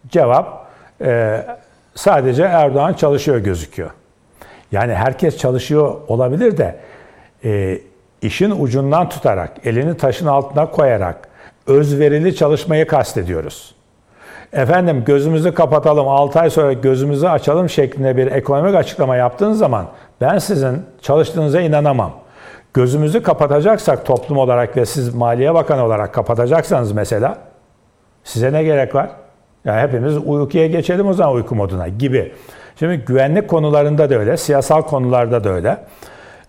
Cevap e, sadece Erdoğan çalışıyor gözüküyor. Yani herkes çalışıyor olabilir de e, işin ucundan tutarak, elini taşın altına koyarak özverili çalışmayı kastediyoruz. Efendim gözümüzü kapatalım 6 ay sonra gözümüzü açalım şeklinde bir ekonomik açıklama yaptığınız zaman ben sizin çalıştığınıza inanamam. Gözümüzü kapatacaksak toplum olarak ve siz Maliye Bakanı olarak kapatacaksanız mesela size ne gerek var? Yani hepimiz uykuya geçelim o zaman uyku moduna gibi. Şimdi güvenlik konularında da öyle, siyasal konularda da öyle.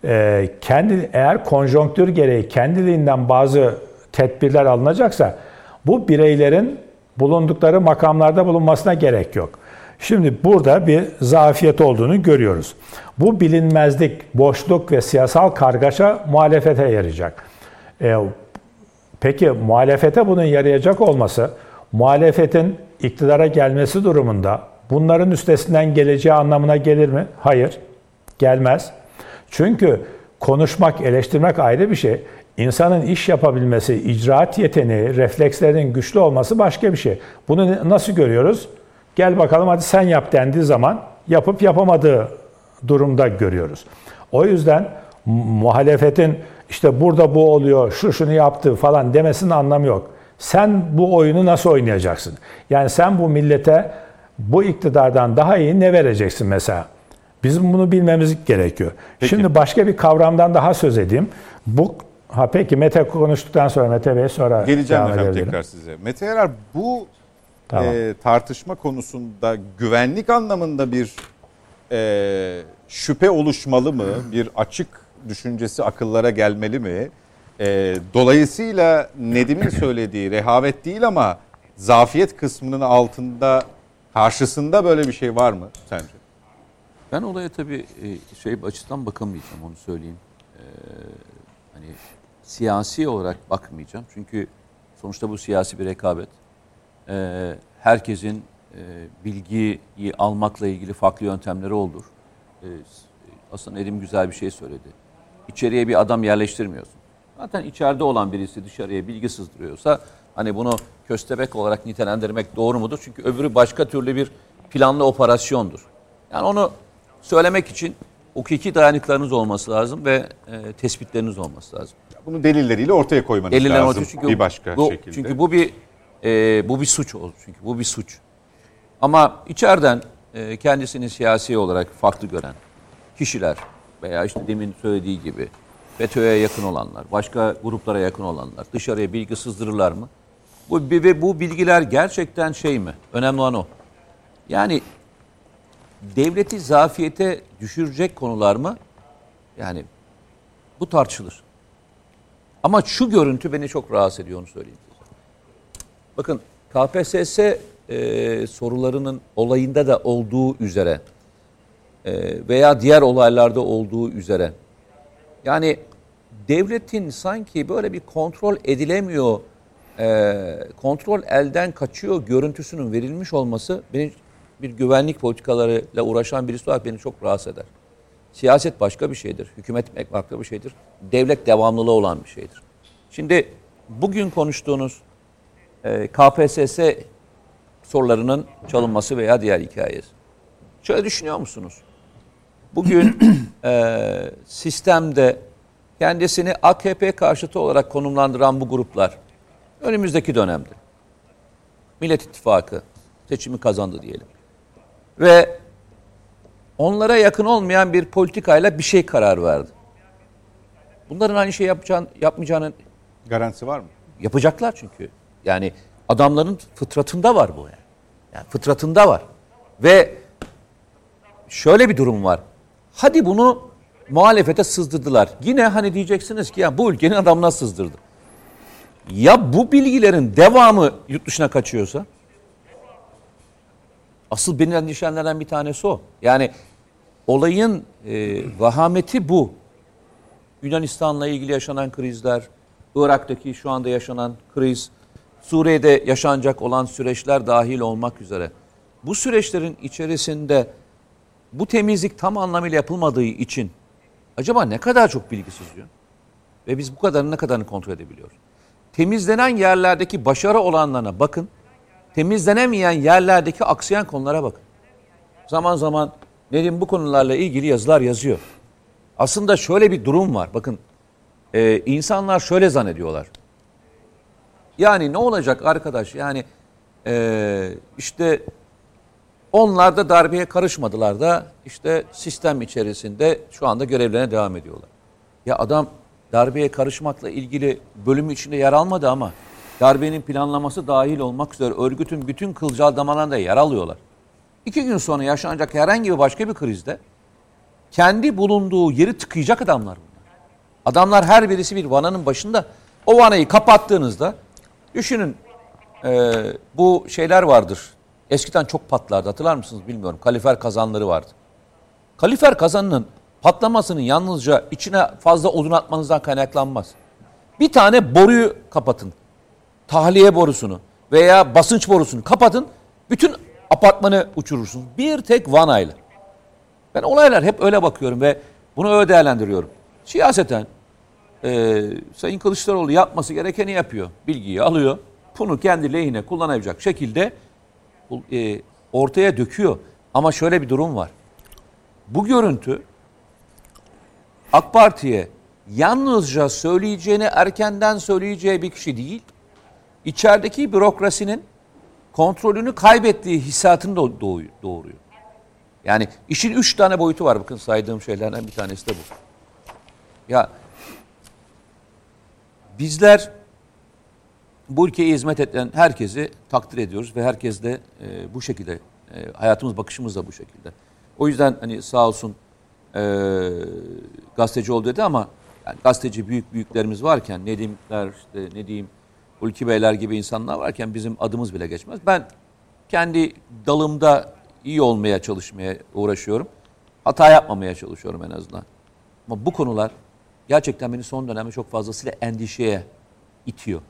Ee, kendi eğer konjonktür gereği kendiliğinden bazı tedbirler alınacaksa bu bireylerin bulundukları makamlarda bulunmasına gerek yok. Şimdi burada bir zafiyet olduğunu görüyoruz. Bu bilinmezlik, boşluk ve siyasal kargaşa muhalefete yarayacak. Ee, peki muhalefete bunun yarayacak olması, muhalefetin iktidara gelmesi durumunda bunların üstesinden geleceği anlamına gelir mi? Hayır, gelmez. Çünkü konuşmak, eleştirmek ayrı bir şey. İnsanın iş yapabilmesi, icraat yeteneği, reflekslerinin güçlü olması başka bir şey. Bunu nasıl görüyoruz? Gel bakalım hadi sen yap dendiği zaman yapıp yapamadığı durumda görüyoruz. O yüzden muhalefetin işte burada bu oluyor, şu şunu yaptı falan demesinin anlamı yok. Sen bu oyunu nasıl oynayacaksın? Yani sen bu millete bu iktidardan daha iyi ne vereceksin mesela? Bizim bunu bilmemiz gerekiyor. Peki. Şimdi başka bir kavramdan daha söz edeyim. Bu ha peki Mete konuştuktan sonra Mete Bey sonra Geleceğim efendim tekrar size. Mete Yarar bu Tamam. e, tartışma konusunda güvenlik anlamında bir e, şüphe oluşmalı mı? Bir açık düşüncesi akıllara gelmeli mi? E, dolayısıyla Nedim'in söylediği rehavet değil ama zafiyet kısmının altında karşısında böyle bir şey var mı sence? Ben olaya tabii e, şey açıdan bakamayacağım onu söyleyeyim. Ee, hani siyasi olarak bakmayacağım. Çünkü sonuçta bu siyasi bir rekabet. Ee, herkesin e, bilgiyi almakla ilgili farklı yöntemleri olur. Ee, aslında Erim güzel bir şey söyledi. İçeriye bir adam yerleştirmiyorsun. Zaten içeride olan birisi dışarıya bilgi sızdırıyorsa hani bunu köstebek olarak nitelendirmek doğru mudur? Çünkü öbürü başka türlü bir planlı operasyondur. Yani onu söylemek için hukuki dayanıklarınız olması lazım ve e, tespitleriniz olması lazım. Bunu delilleriyle ortaya koymanız Deliller lazım çünkü bir başka bu, şekilde. Çünkü bu bir e, bu bir suç oldu çünkü bu bir suç. Ama içeriden e, kendisini siyasi olarak farklı gören kişiler veya işte demin söylediği gibi FETÖ'ye yakın olanlar, başka gruplara yakın olanlar dışarıya bilgi sızdırırlar mı? Bu ve bu bilgiler gerçekten şey mi? Önemli olan o. Yani devleti zafiyete düşürecek konular mı? Yani bu tartışılır. Ama şu görüntü beni çok rahatsız ediyor onu söyleyeyim. Bakın KPSS e, sorularının olayında da olduğu üzere e, veya diğer olaylarda olduğu üzere yani devletin sanki böyle bir kontrol edilemiyor, e, kontrol elden kaçıyor görüntüsünün verilmiş olması beni bir güvenlik politikalarıyla uğraşan birisi olarak beni çok rahatsız eder. Siyaset başka bir şeydir. Hükümet başka bir şeydir. Devlet devamlılığı olan bir şeydir. Şimdi bugün konuştuğunuz e, KPSS sorularının çalınması veya diğer hikayesi. Şöyle düşünüyor musunuz? Bugün e, sistemde kendisini AKP karşıtı olarak konumlandıran bu gruplar önümüzdeki dönemde Millet İttifakı seçimi kazandı diyelim. Ve onlara yakın olmayan bir politikayla bir şey karar verdi. Bunların aynı şey yapacağını, yapmayacağının Garantisi var mı? yapacaklar çünkü. Yani adamların fıtratında var bu yani. Yani fıtratında var. Ve şöyle bir durum var. Hadi bunu muhalefete sızdırdılar. Yine hani diyeceksiniz ki ya bu ülkenin adamına sızdırdı. Ya bu bilgilerin devamı yurt dışına kaçıyorsa? Asıl beni endişelendiren bir tanesi o. Yani olayın e, vahameti bu. Yunanistan'la ilgili yaşanan krizler, Irak'taki şu anda yaşanan kriz, Suriye'de yaşanacak olan süreçler dahil olmak üzere. Bu süreçlerin içerisinde bu temizlik tam anlamıyla yapılmadığı için acaba ne kadar çok bilgi sızıyor? Ve biz bu kadarını ne kadarını kontrol edebiliyoruz? Temizlenen yerlerdeki başarı olanlarına bakın. Temizlenemeyen yerlerdeki aksayan konulara bakın. Zaman zaman Nedim bu konularla ilgili yazılar yazıyor. Aslında şöyle bir durum var. Bakın e, insanlar şöyle zannediyorlar. Yani ne olacak arkadaş? Yani e, işte onlar da darbeye karışmadılar da işte sistem içerisinde şu anda görevlerine devam ediyorlar. Ya adam darbeye karışmakla ilgili bölümü içinde yer almadı ama darbenin planlaması dahil olmak üzere örgütün bütün kılcal damarlarında yer alıyorlar. İki gün sonra yaşanacak herhangi bir başka bir krizde kendi bulunduğu yeri tıkayacak adamlar bunlar. Adamlar her birisi bir vananın başında. O vanayı kapattığınızda düşünün e, bu şeyler vardır. Eskiden çok patlardı hatırlar mısınız bilmiyorum. Kalifer kazanları vardı. Kalifer kazanının patlamasının yalnızca içine fazla odun atmanızdan kaynaklanmaz. Bir tane boruyu kapatın. Tahliye borusunu veya basınç borusunu kapatın. Bütün apartmanı uçurursunuz. Bir tek vanayla. Ben olaylar hep öyle bakıyorum ve bunu öyle değerlendiriyorum. Siyaseten e, Sayın Kılıçdaroğlu yapması gerekeni yapıyor. Bilgiyi alıyor. Bunu kendi lehine kullanabilecek şekilde e, ortaya döküyor. Ama şöyle bir durum var. Bu görüntü AK Parti'ye yalnızca söyleyeceğini erkenden söyleyeceği bir kişi değil, içerideki bürokrasinin kontrolünü kaybettiği hissiyatını da doğuruyor. Yani işin üç tane boyutu var bakın saydığım şeylerden bir tanesi de bu. Ya bizler bu ülkeye hizmet eden herkesi takdir ediyoruz ve herkes de e, bu şekilde e, hayatımız bakışımız da bu şekilde. O yüzden hani sağ olsun e, gazeteci oldu dedi ama yani gazeteci büyük büyüklerimiz varken Nedimler işte ne diyeyim Hulki Beyler gibi insanlar varken bizim adımız bile geçmez. Ben kendi dalımda iyi olmaya çalışmaya uğraşıyorum. Hata yapmamaya çalışıyorum en azından. Ama bu konular gerçekten beni son dönemde çok fazlasıyla endişeye itiyor.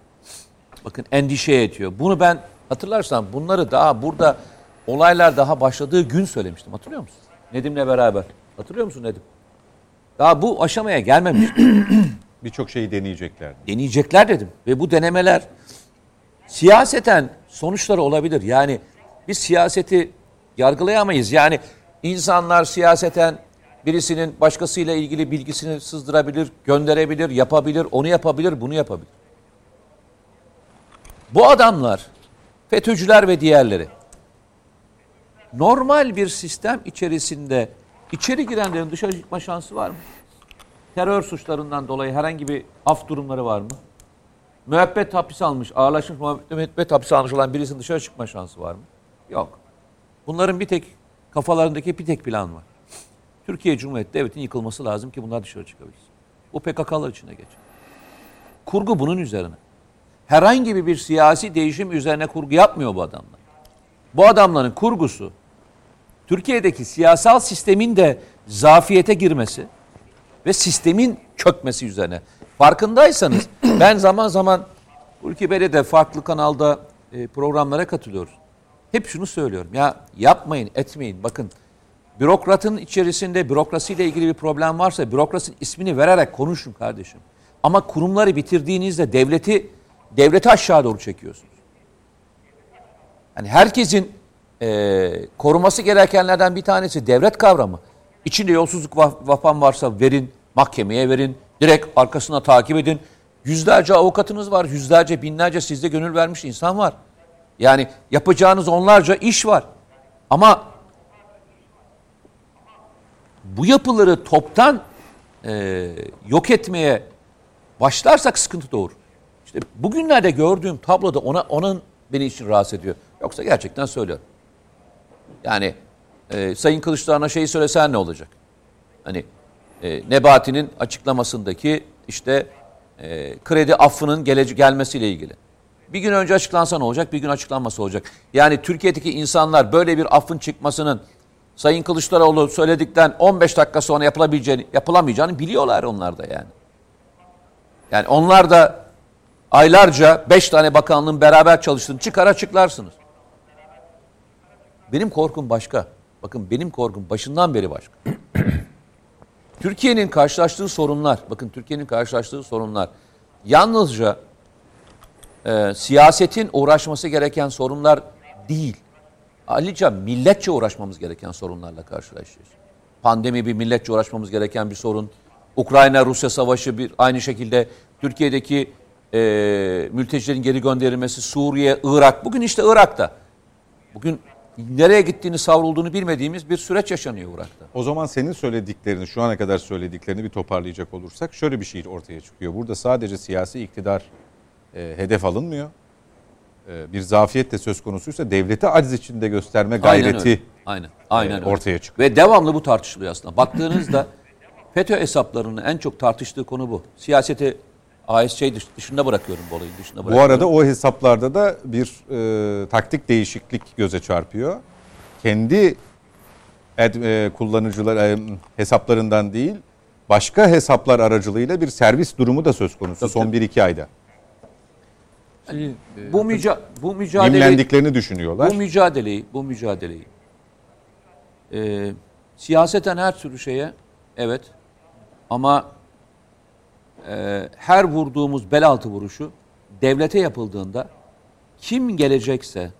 Bakın endişeye itiyor. Bunu ben hatırlarsan bunları daha burada olaylar daha başladığı gün söylemiştim. Hatırlıyor musun? Nedim'le beraber. Hatırlıyor musun Nedim? Daha bu aşamaya gelmemiş. Birçok şeyi deneyecekler. Deneyecekler dedim. Ve bu denemeler siyaseten sonuçları olabilir. Yani biz siyaseti yargılayamayız. Yani insanlar siyaseten birisinin başkasıyla ilgili bilgisini sızdırabilir, gönderebilir, yapabilir, onu yapabilir, bunu yapabilir. Bu adamlar, FETÖ'cüler ve diğerleri normal bir sistem içerisinde içeri girenlerin dışarı çıkma şansı var mı? Terör suçlarından dolayı herhangi bir af durumları var mı? Müebbet hapis almış, ağırlaşmış müebbet hapis almış olan birisinin dışarı çıkma şansı var mı? Yok. Bunların bir tek kafalarındaki bir tek plan var. Türkiye Cumhuriyeti Devleti'nin yıkılması lazım ki bunlar dışarı çıkabilsin. Bu PKK'lar içine geçer. Kurgu bunun üzerine. Herhangi bir siyasi değişim üzerine kurgu yapmıyor bu adamlar. Bu adamların kurgusu Türkiye'deki siyasal sistemin de zafiyete girmesi ve sistemin çökmesi üzerine. Farkındaysanız ben zaman zaman Ülke Bey'le farklı kanalda e, programlara katılıyoruz. hep şunu söylüyorum. Ya yapmayın, etmeyin. Bakın bürokratın içerisinde bürokrasiyle ilgili bir problem varsa bürokrasinin ismini vererek konuşun kardeşim. Ama kurumları bitirdiğinizde devleti devleti aşağı doğru çekiyorsunuz. Yani herkesin e, koruması gerekenlerden bir tanesi devlet kavramı. İçinde yolsuzluk vapan varsa verin, mahkemeye verin, direkt arkasına takip edin. Yüzlerce avukatınız var, yüzlerce, binlerce sizde gönül vermiş insan var. Yani yapacağınız onlarca iş var. Ama bu yapıları toptan e, yok etmeye başlarsak sıkıntı doğur. İşte bugünlerde gördüğüm tabloda ona onun beni için rahatsız ediyor. Yoksa gerçekten söylüyorum. Yani e, Sayın Kılıçdaroğlu'na şeyi söylesen ne olacak? Hani e, Nebati'nin açıklamasındaki işte e, kredi affının gelece- gelmesiyle ilgili. Bir gün önce açıklansa ne olacak? Bir gün açıklanması olacak. Yani Türkiye'deki insanlar böyle bir affın çıkmasının Sayın Kılıçdaroğlu söyledikten 15 dakika sonra yapılabileceğini, yapılamayacağını biliyorlar onlar da yani. Yani onlar da aylarca 5 tane bakanlığın beraber çalıştığını çıkar açıklarsınız. Benim korkum başka. Bakın benim korkum başından beri başka. Türkiye'nin karşılaştığı sorunlar, bakın Türkiye'nin karşılaştığı sorunlar yalnızca e, siyasetin uğraşması gereken sorunlar değil. Ayrıca milletçe uğraşmamız gereken sorunlarla karşılaşıyoruz. Pandemi bir milletçe uğraşmamız gereken bir sorun. Ukrayna-Rusya savaşı bir aynı şekilde Türkiye'deki e, mültecilerin geri gönderilmesi, Suriye, Irak. Bugün işte Irak'ta. Bugün nereye gittiğini savrulduğunu bilmediğimiz bir süreç yaşanıyor Irak'ta. O zaman senin söylediklerini, şu ana kadar söylediklerini bir toparlayacak olursak şöyle bir şey ortaya çıkıyor. Burada sadece siyasi iktidar e, hedef alınmıyor. E, bir zafiyet de söz konusuysa devleti aciz içinde gösterme gayreti Aynen öyle. Aynen. Aynen e, ortaya çıkıyor. Ve devamlı bu tartışılıyor aslında. Baktığınızda FETÖ hesaplarının en çok tartıştığı konu bu. Siyaseti ASC dışında bırakıyorum bu olayı dışında Bu bırakıyorum. arada o hesaplarda da bir e, taktik değişiklik göze çarpıyor. Kendi ad, e, kullanıcılar e, hesaplarından değil, başka hesaplar aracılığıyla bir servis durumu da söz konusu son 1-2 ayda. Şeyi, e, bu müca bu mücadele Yimlendiklerini düşünüyorlar. bu mücadeleyi bu mücadeleyi e, siyaseten her türlü şeye evet ama e, her vurduğumuz bel altı vuruşu devlete yapıldığında kim gelecekse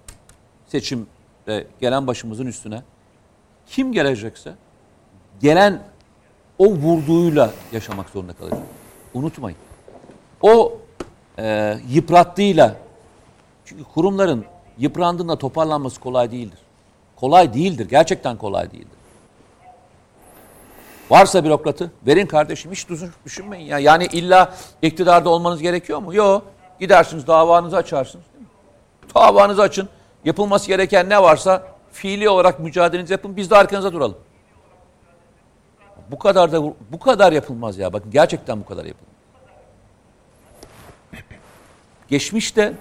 seçimde gelen başımızın üstüne kim gelecekse gelen o vurduğuyla yaşamak zorunda kalacak. Unutmayın. O e, yıprattığıyla çünkü kurumların yıprandığında toparlanması kolay değildir. Kolay değildir. Gerçekten kolay değildir. Varsa bürokratı verin kardeşim hiç düşün- düşünmeyin ya. Yani illa iktidarda olmanız gerekiyor mu? Yok. Gidersiniz davanızı açarsınız. Davanızı açın. Yapılması gereken ne varsa fiili olarak mücadelenizi yapın. Biz de arkanıza duralım. Bu kadar da bu kadar yapılmaz ya. Bakın gerçekten bu kadar yapılmaz. Geçmişte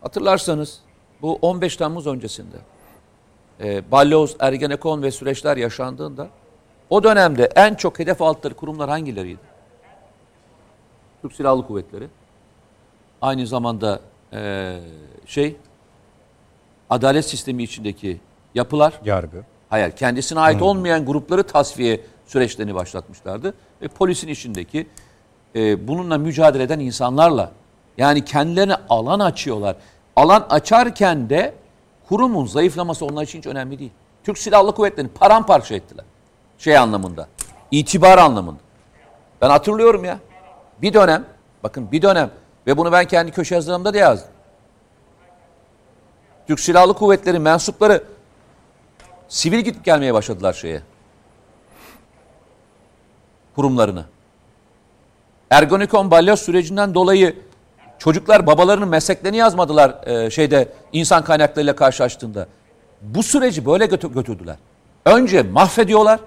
hatırlarsanız bu 15 Temmuz öncesinde e, Balyoz, Ergenekon ve süreçler yaşandığında o dönemde en çok hedef aldıkları kurumlar hangileriydi? Türk Silahlı Kuvvetleri. Aynı zamanda e, şey adalet sistemi içindeki yapılar Yargı. Hayır, kendisine ait olmayan grupları tasfiye süreçlerini başlatmışlardı. Ve polisin içindeki e, bununla mücadele eden insanlarla yani kendilerine alan açıyorlar. Alan açarken de kurumun zayıflaması onlar için hiç önemli değil. Türk Silahlı Kuvvetleri'ni paramparça ettiler. Şey anlamında, itibar anlamında. Ben hatırlıyorum ya. Bir dönem, bakın bir dönem ve bunu ben kendi köşe yazılarımda da yazdım. Türk Silahlı Kuvvetleri mensupları sivil gidip gelmeye başladılar şeye. Kurumlarına. Ergonokon balyoz sürecinden dolayı çocuklar babalarının mesleklerini yazmadılar e, şeyde insan kaynaklarıyla karşılaştığında. Bu süreci böyle götü- götürdüler. Önce mahvediyorlar.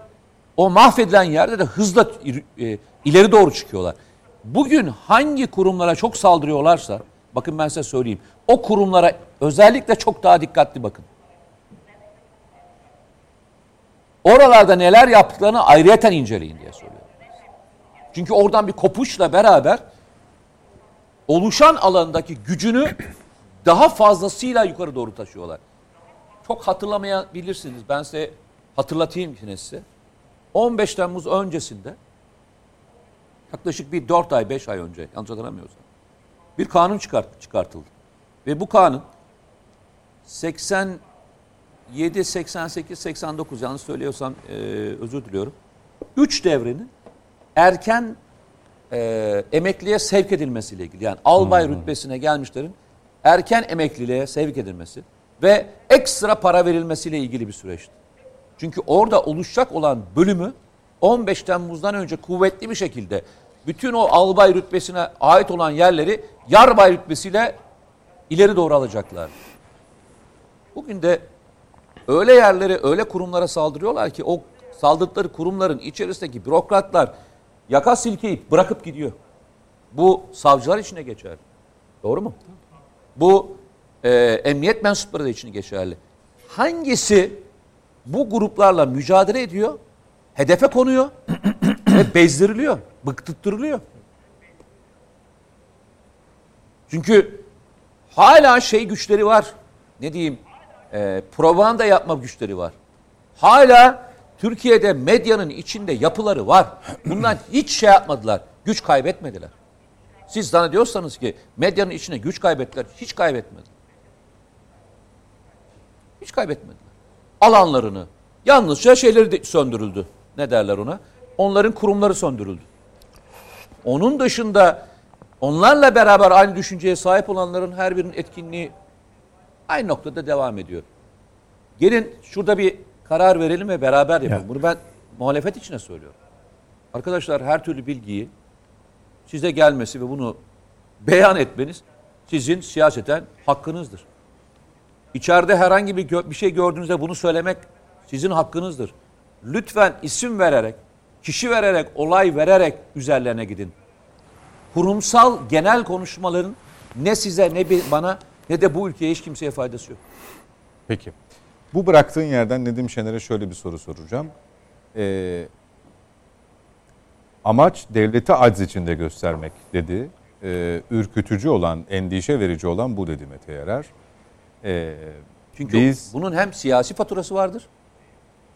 O mahvedilen yerde de hızla e, ileri doğru çıkıyorlar. Bugün hangi kurumlara çok saldırıyorlarsa bakın ben size söyleyeyim. O kurumlara özellikle çok daha dikkatli bakın. Oralarda neler yaptıklarını ayrıyeten inceleyin diye soruyorum. Çünkü oradan bir kopuşla beraber oluşan alandaki gücünü daha fazlasıyla yukarı doğru taşıyorlar. çok hatırlamayabilirsiniz. Ben size hatırlatayım yine size. 15 Temmuz öncesinde yaklaşık bir 4 ay 5 ay önce yanlış hatırlamıyorsam bir kanun çıkart, çıkartıldı. Ve bu kanun 87, 88, 89 yanlış söylüyorsam e, özür diliyorum. 3 devrenin erken e, emekliye sevk edilmesiyle ilgili. Yani albay rütbesine gelmişlerin erken emekliliğe sevk edilmesi ve ekstra para verilmesiyle ilgili bir süreçti. Çünkü orada oluşacak olan bölümü 15 Temmuz'dan önce kuvvetli bir şekilde bütün o albay rütbesine ait olan yerleri yarbay rütbesiyle ileri doğru alacaklar. Bugün de öyle yerlere, öyle kurumlara saldırıyorlar ki o saldırdıkları kurumların içerisindeki bürokratlar yaka silkeyip bırakıp gidiyor. Bu savcılar için de geçerli. Doğru mu? Bu e, emniyet mensupları da için geçerli. Hangisi bu gruplarla mücadele ediyor, hedefe konuyor ve bezdiriliyor, bıktırtırılıyor. Çünkü hala şey güçleri var. Ne diyeyim? E, propaganda yapma güçleri var. Hala Türkiye'de medyanın içinde yapıları var. Bundan hiç şey yapmadılar. Güç kaybetmediler. Siz zannediyorsanız ki medyanın içine güç kaybettiler. Hiç kaybetmediler. Hiç kaybetmediler. Alanlarını, yalnızca şeyleri söndürüldü. Ne derler ona? Onların kurumları söndürüldü. Onun dışında onlarla beraber aynı düşünceye sahip olanların her birinin etkinliği aynı noktada devam ediyor. Gelin şurada bir karar verelim ve beraber yapalım. Ya. Bunu ben muhalefet içine söylüyorum. Arkadaşlar her türlü bilgiyi size gelmesi ve bunu beyan etmeniz sizin siyaseten hakkınızdır. İçeride herhangi bir, bir şey gördüğünüzde bunu söylemek sizin hakkınızdır. Lütfen isim vererek, kişi vererek, olay vererek üzerlerine gidin. Kurumsal genel konuşmaların ne size ne bana ne de bu ülkeye hiç kimseye faydası yok. Peki. Bu bıraktığın yerden Nedim Şener'e şöyle bir soru soracağım. Ee, amaç devleti acz içinde göstermek dedi. Ee, ürkütücü olan, endişe verici olan bu dedi Mete Yarar. Ee, Çünkü Biz- bunun hem siyasi faturası vardır.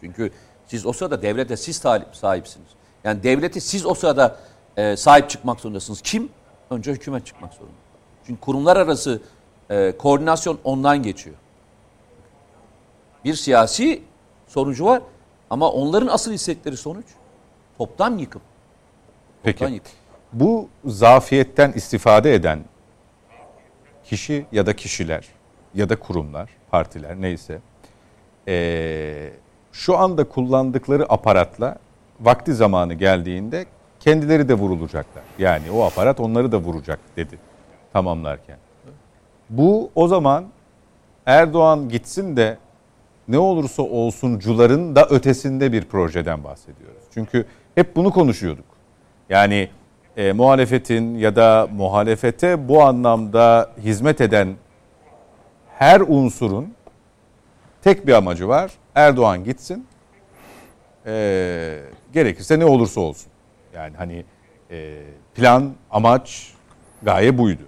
Çünkü siz o sırada devlete siz sahipsiniz. Yani devleti siz o sırada e, sahip çıkmak zorundasınız. Kim? Önce hükümet çıkmak zorunda. Çünkü kurumlar arası e, koordinasyon ondan geçiyor. Bir siyasi sonucu var ama onların asıl istekleri sonuç toptan yıkım. Toptan peki. yıkım. Bu zafiyetten istifade eden kişi ya da kişiler ya da kurumlar, partiler neyse ee, şu anda kullandıkları aparatla vakti zamanı geldiğinde kendileri de vurulacaklar. Yani o aparat onları da vuracak dedi tamamlarken. Bu o zaman Erdoğan gitsin de ne olursa olsuncuların da ötesinde bir projeden bahsediyoruz. Çünkü hep bunu konuşuyorduk. Yani e, muhalefetin ya da muhalefete bu anlamda hizmet eden her unsurun tek bir amacı var. Erdoğan gitsin. E, gerekirse ne olursa olsun. Yani hani e, plan, amaç, gaye buydu.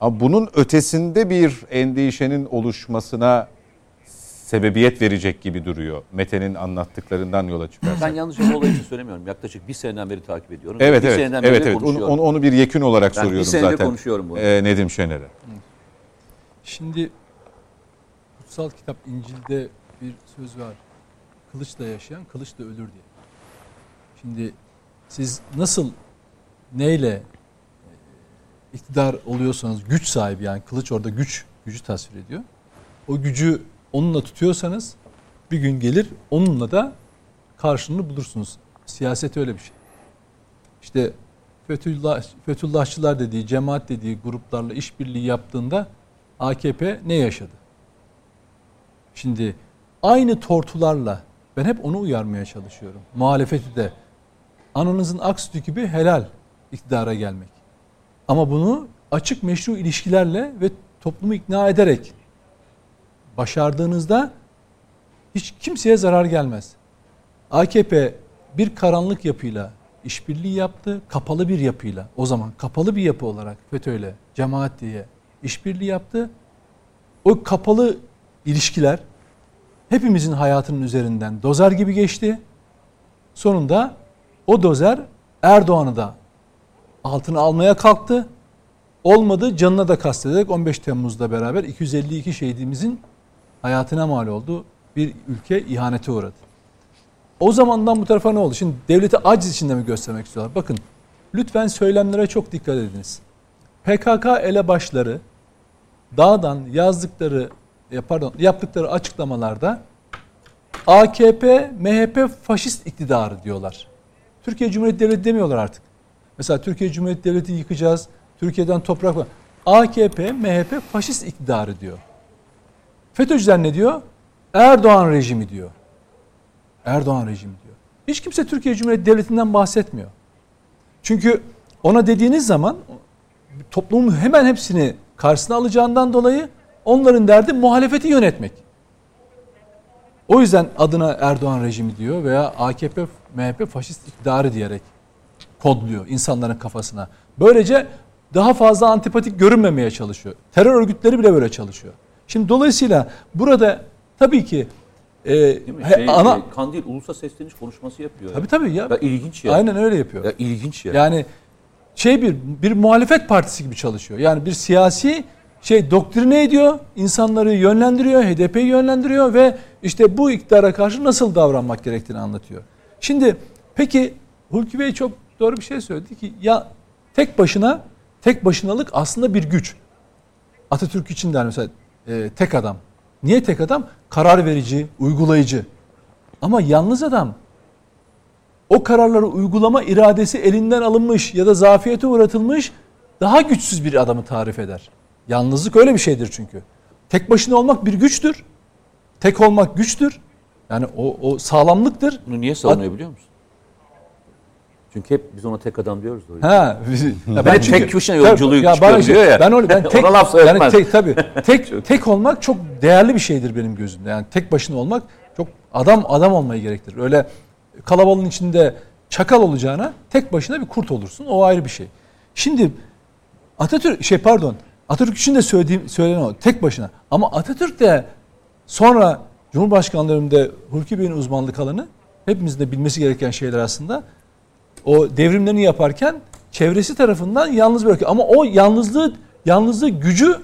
Ama bunun ötesinde bir endişenin oluşmasına sebebiyet verecek gibi duruyor. Mete'nin anlattıklarından yola çıkarsak. Ben yalnız bu olay için söylemiyorum. Yaklaşık bir seneden beri takip ediyorum. Evet bir evet. seneden beri Evet de evet. Onu, onu, onu bir yekün olarak Ben bir soruyorum senedir zaten. konuşuyorum bunu. Ee, Nedim Şener'e. Şimdi kutsal kitap İncil'de bir söz var. Kılıçla yaşayan kılıçla ölür diye. Şimdi siz nasıl neyle e, iktidar oluyorsanız güç sahibi yani kılıç orada güç gücü tasvir ediyor. O gücü onunla tutuyorsanız bir gün gelir onunla da karşılığını bulursunuz. Siyaset öyle bir şey. İşte Fethullah, Fethullahçılar dediği, cemaat dediği gruplarla işbirliği yaptığında AKP ne yaşadı? Şimdi aynı tortularla ben hep onu uyarmaya çalışıyorum. Muhalefeti de ananızın aksütü gibi helal iktidara gelmek. Ama bunu açık meşru ilişkilerle ve toplumu ikna ederek başardığınızda hiç kimseye zarar gelmez. AKP bir karanlık yapıyla işbirliği yaptı, kapalı bir yapıyla. O zaman kapalı bir yapı olarak FETÖ'yle, cemaat diye işbirliği yaptı. O kapalı ilişkiler hepimizin hayatının üzerinden dozer gibi geçti. Sonunda o dozer Erdoğan'ı da altına almaya kalktı. Olmadı canına da kastederek 15 Temmuz'da beraber 252 şehidimizin hayatına mal oldu. Bir ülke ihanete uğradı. O zamandan bu tarafa ne oldu? Şimdi devleti aciz içinde mi göstermek istiyorlar? Bakın lütfen söylemlere çok dikkat ediniz. PKK elebaşları dağdan yazdıkları pardon yaptıkları açıklamalarda AKP, MHP faşist iktidarı diyorlar. Türkiye Cumhuriyeti Devleti demiyorlar artık. Mesela Türkiye Cumhuriyeti Devleti yıkacağız. Türkiye'den toprak var. AKP, MHP faşist iktidarı diyor. FETÖ'cüler ne diyor? Erdoğan rejimi diyor. Erdoğan rejimi diyor. Hiç kimse Türkiye Cumhuriyeti Devleti'nden bahsetmiyor. Çünkü ona dediğiniz zaman toplumun hemen hepsini karşısına alacağından dolayı onların derdi muhalefeti yönetmek. O yüzden adına Erdoğan rejimi diyor veya AKP, MHP faşist iktidarı diyerek kodluyor insanların kafasına. Böylece daha fazla antipatik görünmemeye çalışıyor. Terör örgütleri bile böyle çalışıyor. Şimdi dolayısıyla burada tabii ki e, Şey, ana e, Kandil ulusa sesleniş konuşması yapıyor. tabii tabii ya. Ya ilginç ya. Aynen öyle yapıyor. Ya ilginç ya. Yani şey bir bir muhalefet partisi gibi çalışıyor. Yani bir siyasi şey doktrine ediyor, insanları yönlendiriyor, HDP'yi yönlendiriyor ve işte bu iktidara karşı nasıl davranmak gerektiğini anlatıyor. Şimdi peki Hulki Bey çok doğru bir şey söyledi ki ya tek başına tek başınalık aslında bir güç. Atatürk için der mesela e, tek adam. Niye tek adam? Karar verici, uygulayıcı. Ama yalnız adam o kararları uygulama iradesi elinden alınmış ya da zafiyete uğratılmış daha güçsüz bir adamı tarif eder. Yalnızlık öyle bir şeydir çünkü. Tek başına olmak bir güçtür. Tek olmak güçtür. Yani o, o sağlamlıktır. Bunu niye savunuyor biliyor musun? Çünkü hep biz ona tek adam diyoruz o. Ha. ya Ben tek başına yolculuğu bana çıkıyor şey- diyor ya. Ben öyle ben tek laf yani tek tabii. Tek tek olmak çok değerli bir şeydir benim gözümde. Yani tek başına olmak çok adam adam olmayı gerektirir. Öyle kalabalığın içinde çakal olacağına tek başına bir kurt olursun. O ayrı bir şey. Şimdi Atatürk şey pardon. Atatürk için de söylediğim söylenen o tek başına. Ama Atatürk de sonra Cumhurbaşkanlarımda Hulki Bey'in uzmanlık alanı hepimizin de bilmesi gereken şeyler aslında. O devrimlerini yaparken çevresi tarafından yalnız bırakıyor. Ama o yalnızlığı yalnızlığı gücü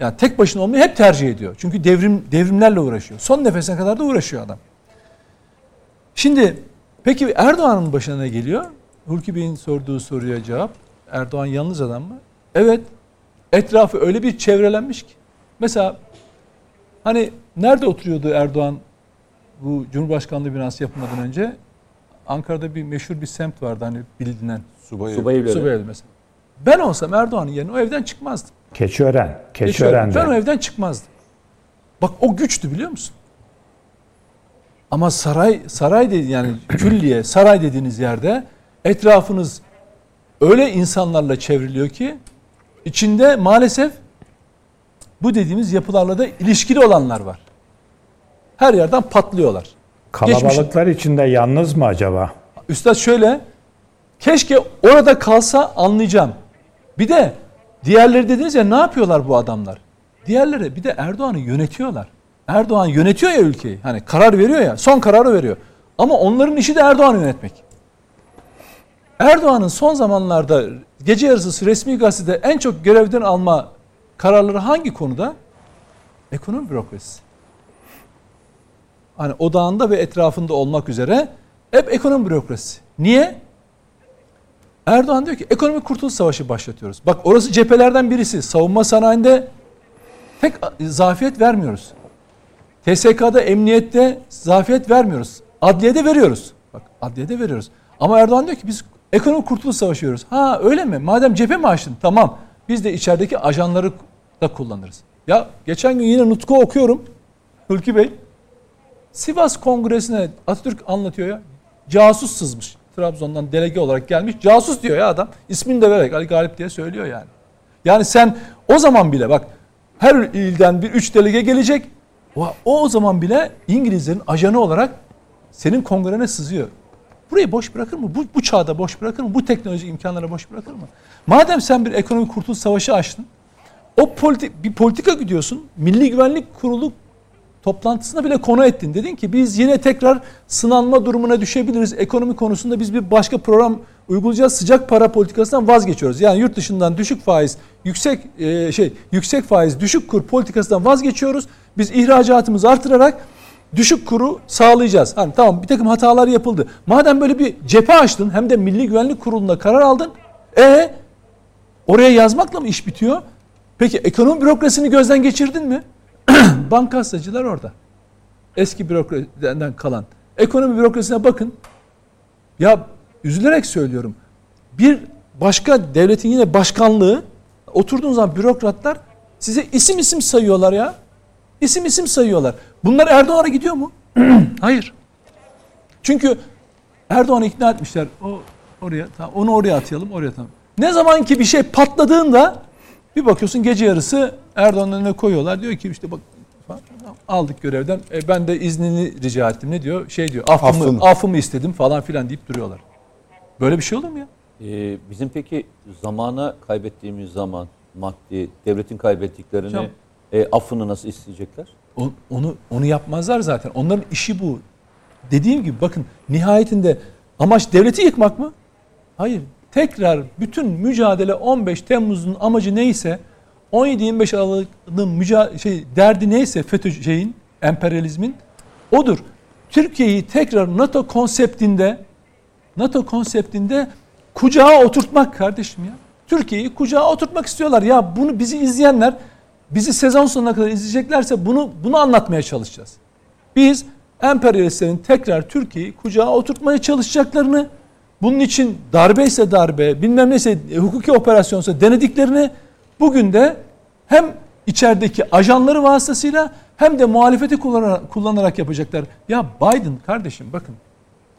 yani tek başına olmayı hep tercih ediyor. Çünkü devrim devrimlerle uğraşıyor. Son nefesine kadar da uğraşıyor adam. Şimdi peki Erdoğan'ın başına ne geliyor? Hulki Bey'in sorduğu soruya cevap. Erdoğan yalnız adam mı? Evet. Etrafı öyle bir çevrelenmiş ki. Mesela hani nerede oturuyordu Erdoğan bu Cumhurbaşkanlığı binası yapılmadan önce? Ankara'da bir meşhur bir semt vardı hani bilinen. Subayı. Subay evleri. Subay evi mesela. Ben olsam Erdoğan'ın yerine o evden çıkmazdım. Keçiören. Geçiyorum. Keçiören'de. Ben o evden çıkmazdım. Bak o güçtü biliyor musun? Ama saray saray dedi yani külliye saray dediğiniz yerde etrafınız öyle insanlarla çevriliyor ki içinde maalesef bu dediğimiz yapılarla da ilişkili olanlar var. Her yerden patlıyorlar. Kalabalıklar içinde yalnız mı acaba? Üstad şöyle, keşke orada kalsa anlayacağım. Bir de diğerleri dediniz ya ne yapıyorlar bu adamlar? Diğerleri bir de Erdoğan'ı yönetiyorlar. Erdoğan yönetiyor ya ülkeyi. Hani karar veriyor ya, son kararı veriyor. Ama onların işi de Erdoğan'ı yönetmek. Erdoğan'ın son zamanlarda gece yarısı resmi gazetede en çok görevden alma kararları hangi konuda? Ekonomi bürokrasisi. Hani odağında ve etrafında olmak üzere hep ekonomi bürokrasisi. Niye? Erdoğan diyor ki ekonomik kurtuluş savaşı başlatıyoruz. Bak orası cephelerden birisi. Savunma sanayinde tek zafiyet vermiyoruz. TSK'da, emniyette zafiyet vermiyoruz. Adliyede veriyoruz. Bak adliyede veriyoruz. Ama Erdoğan diyor ki biz ekonomik kurtuluş savaşı veriyoruz. Ha öyle mi? Madem cephe mi açtın? Tamam. Biz de içerideki ajanları da kullanırız. Ya geçen gün yine Nutku okuyorum. Hülki Bey. Sivas Kongresi'ne Atatürk anlatıyor ya. Casus sızmış. Trabzon'dan delege olarak gelmiş. Casus diyor ya adam. İsmini de vererek Ali Galip diye söylüyor yani. Yani sen o zaman bile bak her ilden bir üç delege gelecek. O, o zaman bile İngilizlerin ajanı olarak senin kongrene sızıyor. Burayı boş bırakır mı? Bu, bu çağda boş bırakır mı? Bu teknolojik imkanlara boş bırakır mı? Madem sen bir ekonomik kurtuluş savaşı açtın, o politik, bir politika gidiyorsun. Milli Güvenlik Kurulu toplantısına bile konu ettin. Dedin ki biz yine tekrar sınanma durumuna düşebiliriz. Ekonomi konusunda biz bir başka program uygulayacağız. Sıcak para politikasından vazgeçiyoruz. Yani yurt dışından düşük faiz, yüksek e, şey yüksek faiz, düşük kur politikasından vazgeçiyoruz. Biz ihracatımızı artırarak düşük kuru sağlayacağız. Hani tamam bir takım hatalar yapıldı. Madem böyle bir cephe açtın hem de Milli Güvenlik Kurulu'nda karar aldın. E oraya yazmakla mı iş bitiyor? Peki ekonomi bürokrasini gözden geçirdin mi? Bankasacılar orada. Eski bürokrasiden kalan. Ekonomi bürokrasisine bakın. Ya üzülerek söylüyorum. Bir başka devletin yine başkanlığı oturduğunuz zaman bürokratlar size isim isim sayıyorlar ya. İsim isim sayıyorlar. Bunlar Erdoğan'a gidiyor mu? Hayır. Çünkü Erdoğan'ı ikna etmişler. O oraya tamam, onu oraya atayalım, oraya tamam. Ne zaman ki bir şey patladığında bir bakıyorsun gece yarısı Erdoğan'ın önüne koyuyorlar. Diyor ki işte bak aldık görevden. E, ben de iznini rica ettim. Ne diyor? Şey diyor. Affımı, affımı istedim falan filan deyip duruyorlar. Böyle bir şey olur mu ya? Ee, bizim peki zamana kaybettiğimiz zaman maddi, devletin kaybettiklerini Hocam- e, affını nasıl isteyecekler? O- Onu onu yapmazlar zaten. Onların işi bu. Dediğim gibi bakın nihayetinde amaç devleti yıkmak mı? Hayır. Tekrar bütün mücadele 15 Temmuz'un amacı neyse 17-25 Aralık'ın müca- şey derdi neyse FETÖ şeyin emperyalizmin odur. Türkiye'yi tekrar NATO konseptinde NATO konseptinde kucağa oturtmak kardeşim ya. Türkiye'yi kucağa oturtmak istiyorlar. Ya bunu bizi izleyenler bizi sezon sonuna kadar izleyeceklerse bunu bunu anlatmaya çalışacağız. Biz emperyalistlerin tekrar Türkiye'yi kucağa oturtmaya çalışacaklarını bunun için darbe ise darbe bilmem neyse e, hukuki operasyonsa denediklerini bugün de hem içerideki ajanları vasıtasıyla hem de muhalefeti kullanarak, kullanarak yapacaklar. Ya Biden kardeşim bakın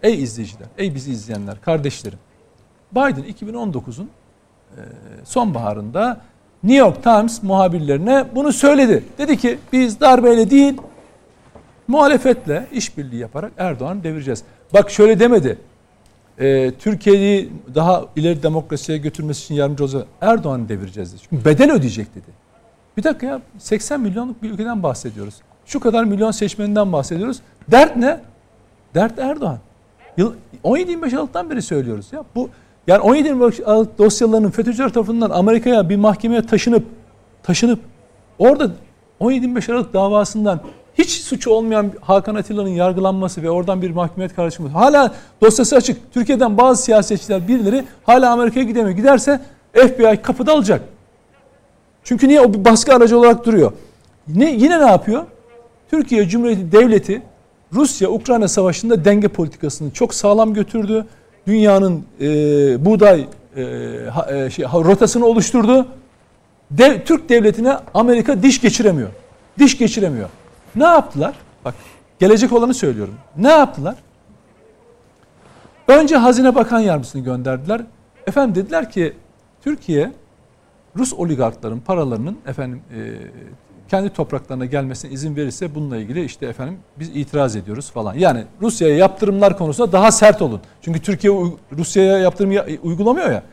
ey izleyiciler, ey bizi izleyenler, kardeşlerim. Biden 2019'un e, sonbaharında New York Times muhabirlerine bunu söyledi. Dedi ki biz darbeyle değil muhalefetle işbirliği yaparak Erdoğan'ı devireceğiz. Bak şöyle demedi. E, Türkiye'yi daha ileri demokrasiye götürmesi için yardımcı olacak. Erdoğan'ı devireceğiz dedi. Çünkü bedel ödeyecek dedi. Bir dakika ya 80 milyonluk bir ülkeden bahsediyoruz. Şu kadar milyon seçmeninden bahsediyoruz. Dert ne? Dert Erdoğan. Yıl 17-25 Aralık'tan beri söylüyoruz ya. Bu yani 17-25 Aralık dosyalarının FETÖ'cüler tarafından Amerika'ya bir mahkemeye taşınıp taşınıp orada 17-25 Aralık davasından hiç suçu olmayan Hakan Atilla'nın yargılanması ve oradan bir mahkumiyet kararı. Hala dosyası açık. Türkiye'den bazı siyasetçiler birileri hala Amerika'ya gidemiyor. Giderse FBI kapıda alacak. Çünkü niye o bir baskı aracı olarak duruyor. Ne yine ne yapıyor? Türkiye Cumhuriyeti Devleti Rusya-Ukrayna savaşında denge politikasını çok sağlam götürdü. Dünyanın e, buğday e, e, şey, rotasını oluşturdu. Dev, Türk devletine Amerika diş geçiremiyor. Diş geçiremiyor. Ne yaptılar? Bak gelecek olanı söylüyorum. Ne yaptılar? Önce Hazine Bakan Yardımcısını gönderdiler. Efendim dediler ki Türkiye Rus oligarkların paralarının efendim e, kendi topraklarına gelmesine izin verirse bununla ilgili işte efendim biz itiraz ediyoruz falan. Yani Rusya'ya yaptırımlar konusunda daha sert olun. Çünkü Türkiye Rusya'ya yaptırım ya- uygulamıyor ya.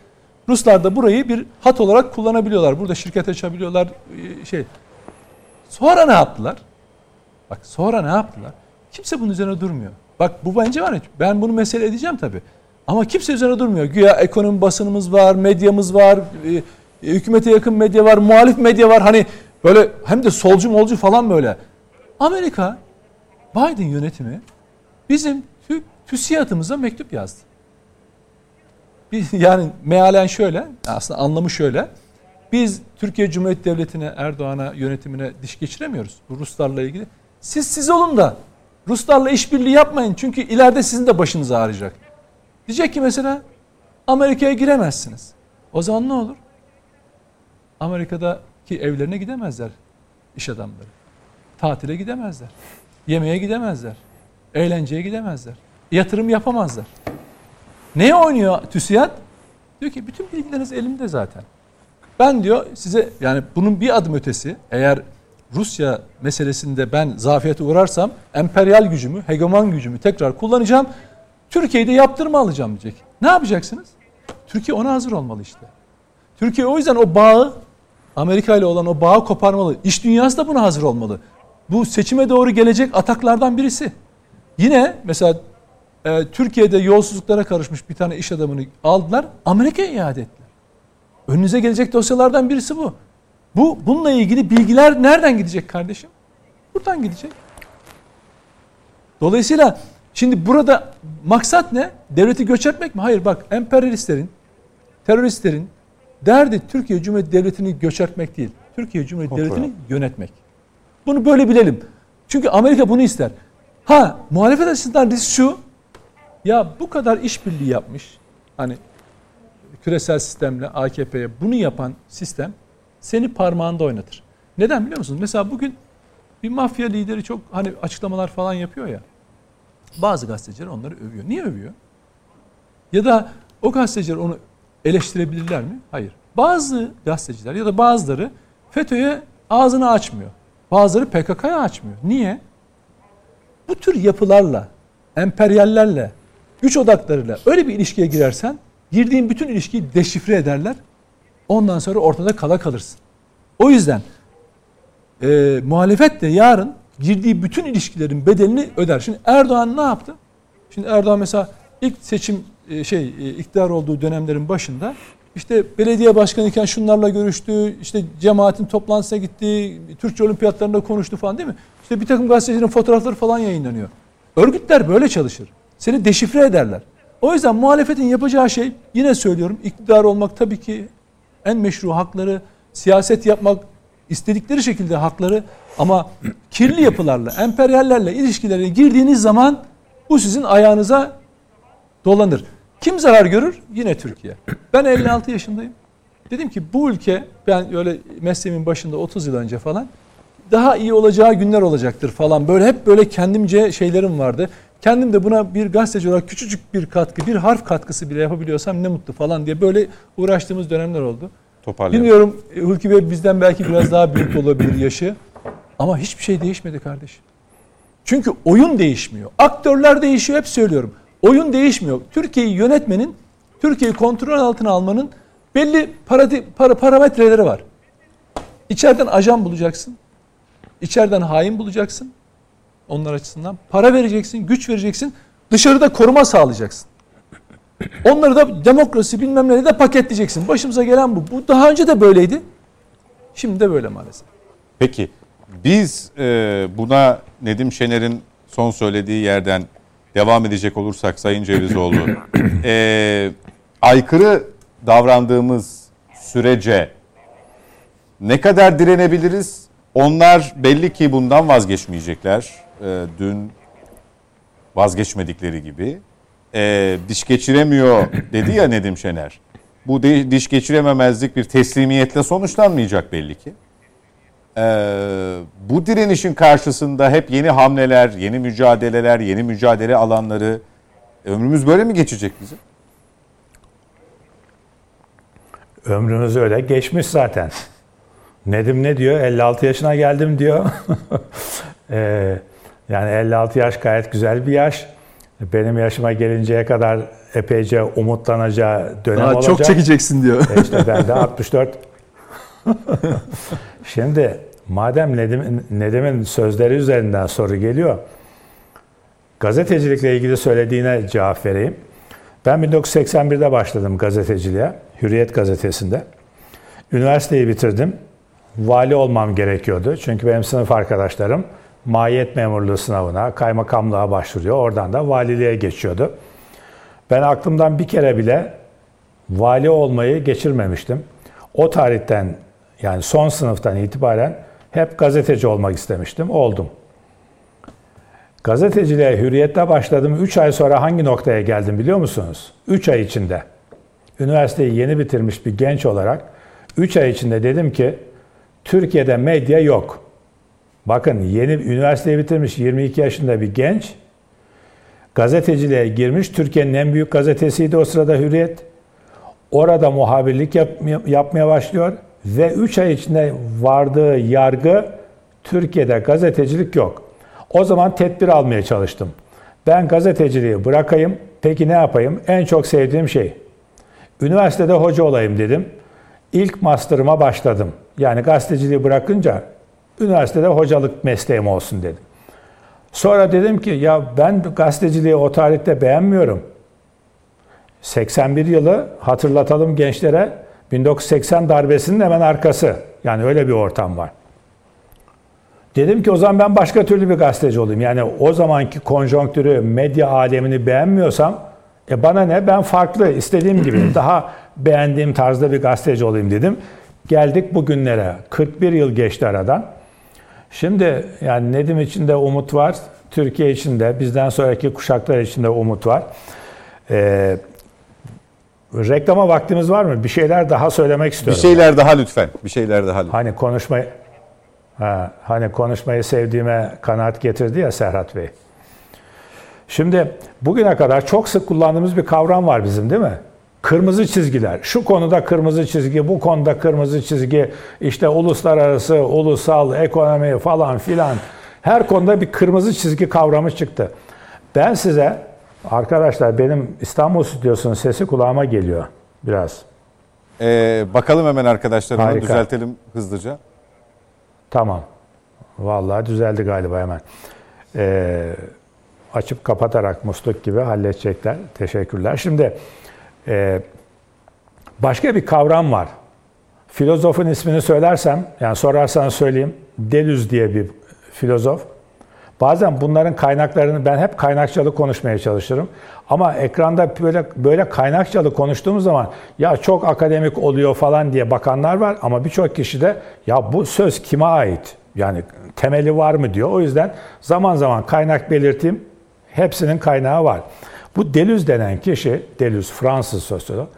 Ruslar da burayı bir hat olarak kullanabiliyorlar. Burada şirket açabiliyorlar. e, Şey. Sonra ne yaptılar? Bak sonra ne yaptılar? Kimse bunun üzerine durmuyor. Bak bu bence var ya ben bunu mesele edeceğim tabii. Ama kimse üzerine durmuyor. Güya ekonomi basınımız var, medyamız var, e, e, hükümete yakın medya var, muhalif medya var. Hani böyle hem de solcu molcu falan böyle. Amerika, Biden yönetimi bizim tü, TÜSİAD'ımıza mektup yazdı. Biz, yani mealen şöyle, aslında anlamı şöyle. Biz Türkiye Cumhuriyeti Devleti'ne, Erdoğan'a, yönetimine diş geçiremiyoruz. Bu Ruslarla ilgili. Siz siz olun da Ruslarla işbirliği yapmayın. Çünkü ileride sizin de başınız ağrıyacak. Diyecek ki mesela Amerika'ya giremezsiniz. O zaman ne olur? Amerika'daki evlerine gidemezler iş adamları. Tatile gidemezler. Yemeğe gidemezler. Eğlenceye gidemezler. Yatırım yapamazlar. Neye oynuyor TÜSİAD? Diyor ki bütün bilgileriniz elimde zaten. Ben diyor size yani bunun bir adım ötesi eğer Rusya meselesinde ben zafiyete uğrarsam emperyal gücümü, hegemon gücümü tekrar kullanacağım. Türkiye'de yaptırma alacağım diyecek. Ne yapacaksınız? Türkiye ona hazır olmalı işte. Türkiye o yüzden o bağı Amerika ile olan o bağı koparmalı. İş dünyası da buna hazır olmalı. Bu seçime doğru gelecek ataklardan birisi. Yine mesela e, Türkiye'de yolsuzluklara karışmış bir tane iş adamını aldılar, Amerika'ya iade ettiler. Önünüze gelecek dosyalardan birisi bu. Bu bununla ilgili bilgiler nereden gidecek kardeşim? Buradan gidecek. Dolayısıyla şimdi burada maksat ne? Devleti göçertmek mi? Hayır bak emperyalistlerin, teröristlerin derdi Türkiye Cumhuriyeti Devleti'ni göçertmek değil. Türkiye Cumhuriyeti Kontrol. Devleti'ni yönetmek. Bunu böyle bilelim. Çünkü Amerika bunu ister. Ha muhalefet açısından risk şu. Ya bu kadar işbirliği yapmış. Hani küresel sistemle AKP'ye bunu yapan sistem seni parmağında oynatır. Neden biliyor musunuz? Mesela bugün bir mafya lideri çok hani açıklamalar falan yapıyor ya. Bazı gazeteciler onları övüyor. Niye övüyor? Ya da o gazeteciler onu eleştirebilirler mi? Hayır. Bazı gazeteciler ya da bazıları FETÖ'ye ağzını açmıyor. Bazıları PKK'ya açmıyor. Niye? Bu tür yapılarla, emperyallerle, güç odaklarıyla öyle bir ilişkiye girersen girdiğin bütün ilişkiyi deşifre ederler. Ondan sonra ortada kala kalırsın. O yüzden e, muhalefet de yarın girdiği bütün ilişkilerin bedelini öder. Şimdi Erdoğan ne yaptı? Şimdi Erdoğan mesela ilk seçim e, şey e, iktidar olduğu dönemlerin başında işte belediye başkanıyken şunlarla görüştü, işte cemaatin toplantısına gitti, Türkçe olimpiyatlarında konuştu falan değil mi? İşte bir takım gazetecilerin fotoğrafları falan yayınlanıyor. Örgütler böyle çalışır. Seni deşifre ederler. O yüzden muhalefetin yapacağı şey yine söylüyorum iktidar olmak tabii ki en meşru hakları, siyaset yapmak istedikleri şekilde hakları ama kirli yapılarla, emperyallerle ilişkilerine girdiğiniz zaman bu sizin ayağınıza dolanır. Kim zarar görür? Yine Türkiye. Ben 56 yaşındayım. Dedim ki bu ülke ben öyle mesleğimin başında 30 yıl önce falan daha iyi olacağı günler olacaktır falan. Böyle hep böyle kendimce şeylerim vardı. Kendim de buna bir gazeteci olarak küçücük bir katkı, bir harf katkısı bile yapabiliyorsam ne mutlu falan diye böyle uğraştığımız dönemler oldu. Toparlayalım. Bilmiyorum Hulki Bey bizden belki biraz daha büyük olabilir yaşı. Ama hiçbir şey değişmedi kardeşim. Çünkü oyun değişmiyor. Aktörler değişiyor hep söylüyorum. Oyun değişmiyor. Türkiye'yi yönetmenin, Türkiye'yi kontrol altına almanın belli paradi, para, parametreleri var. İçeriden ajan bulacaksın. İçeriden hain bulacaksın. Onlar açısından. Para vereceksin, güç vereceksin. Dışarıda koruma sağlayacaksın. Onları da demokrasi bilmem ne de paketleyeceksin. Başımıza gelen bu. Bu daha önce de böyleydi. Şimdi de böyle maalesef. Peki biz e, buna Nedim Şener'in son söylediği yerden devam edecek olursak Sayın Cevizoğlu e, aykırı davrandığımız sürece ne kadar direnebiliriz? Onlar belli ki bundan vazgeçmeyecekler. E, dün vazgeçmedikleri gibi. E, diş geçiremiyor dedi ya Nedim Şener. Bu de- diş geçirememezlik bir teslimiyetle sonuçlanmayacak belli ki. Ee, bu direnişin karşısında hep yeni hamleler, yeni mücadeleler, yeni mücadele alanları ömrümüz böyle mi geçecek bizim? Ömrümüz öyle geçmiş zaten. Nedim ne diyor? 56 yaşına geldim diyor. Ee, yani 56 yaş gayet güzel bir yaş. Benim yaşıma gelinceye kadar epeyce umutlanacağı dönem Daha olacak. çok çekeceksin diyor. E işte ben de 64. Şimdi madem Nedim, Nedim'in sözleri üzerinden soru geliyor. Gazetecilikle ilgili söylediğine cevap vereyim. Ben 1981'de başladım gazeteciliğe. Hürriyet gazetesinde. Üniversiteyi bitirdim. Vali olmam gerekiyordu. Çünkü benim sınıf arkadaşlarım mahiyet memurluğu sınavına, kaymakamlığa başvuruyor. Oradan da valiliğe geçiyordu. Ben aklımdan bir kere bile vali olmayı geçirmemiştim. O tarihten yani son sınıftan itibaren hep gazeteci olmak istemiştim. Oldum. Gazeteciliğe hürriyette başladım. 3 ay sonra hangi noktaya geldim biliyor musunuz? 3 ay içinde. Üniversiteyi yeni bitirmiş bir genç olarak 3 ay içinde dedim ki Türkiye'de medya yok. Bakın yeni üniversiteyi bitirmiş 22 yaşında bir genç gazeteciliğe girmiş. Türkiye'nin en büyük gazetesiydi o sırada Hürriyet. Orada muhabirlik yap- yapmaya başlıyor ve 3 ay içinde vardığı yargı Türkiye'de gazetecilik yok. O zaman tedbir almaya çalıştım. Ben gazeteciliği bırakayım. Peki ne yapayım? En çok sevdiğim şey. Üniversitede hoca olayım dedim. İlk master'ıma başladım. Yani gazeteciliği bırakınca Üniversitede hocalık mesleğim olsun dedim. Sonra dedim ki ya ben gazeteciliği o tarihte beğenmiyorum. 81 yılı hatırlatalım gençlere 1980 darbesinin hemen arkası. Yani öyle bir ortam var. Dedim ki o zaman ben başka türlü bir gazeteci olayım. Yani o zamanki konjonktürü, medya alemini beğenmiyorsam e bana ne? Ben farklı, istediğim gibi daha beğendiğim tarzda bir gazeteci olayım dedim. Geldik bugünlere. 41 yıl geçti aradan. Şimdi yani Nedim için de umut var. Türkiye için de, bizden sonraki kuşaklar için de umut var. Ee, reklama vaktimiz var mı? Bir şeyler daha söylemek Bir istiyorum. şeyler daha lütfen. Bir şeyler daha lütfen. Hani konuşmayı ha, hani konuşmayı sevdiğime kanaat getirdi ya Serhat Bey. Şimdi bugüne kadar çok sık kullandığımız bir kavram var bizim değil mi? Kırmızı çizgiler. Şu konuda kırmızı çizgi, bu konuda kırmızı çizgi, işte uluslararası, ulusal, ekonomi falan filan. Her konuda bir kırmızı çizgi kavramı çıktı. Ben size, arkadaşlar benim İstanbul Stüdyosu'nun sesi kulağıma geliyor biraz. Ee, bakalım hemen arkadaşlarımla Harika. düzeltelim hızlıca. Tamam. Vallahi düzeldi galiba hemen. Ee, açıp kapatarak musluk gibi halledecekler. Teşekkürler. Şimdi e, başka bir kavram var. Filozofun ismini söylersem, yani sorarsanız söyleyeyim. Deleuze diye bir filozof. Bazen bunların kaynaklarını ben hep kaynakçalı konuşmaya çalışırım. Ama ekranda böyle böyle kaynakçalı konuştuğumuz zaman ya çok akademik oluyor falan diye bakanlar var ama birçok kişi de ya bu söz kime ait? Yani temeli var mı diyor. O yüzden zaman zaman kaynak belirteyim. Hepsinin kaynağı var. Bu Deleuze denen kişi, Deleuze Fransız sosyolog,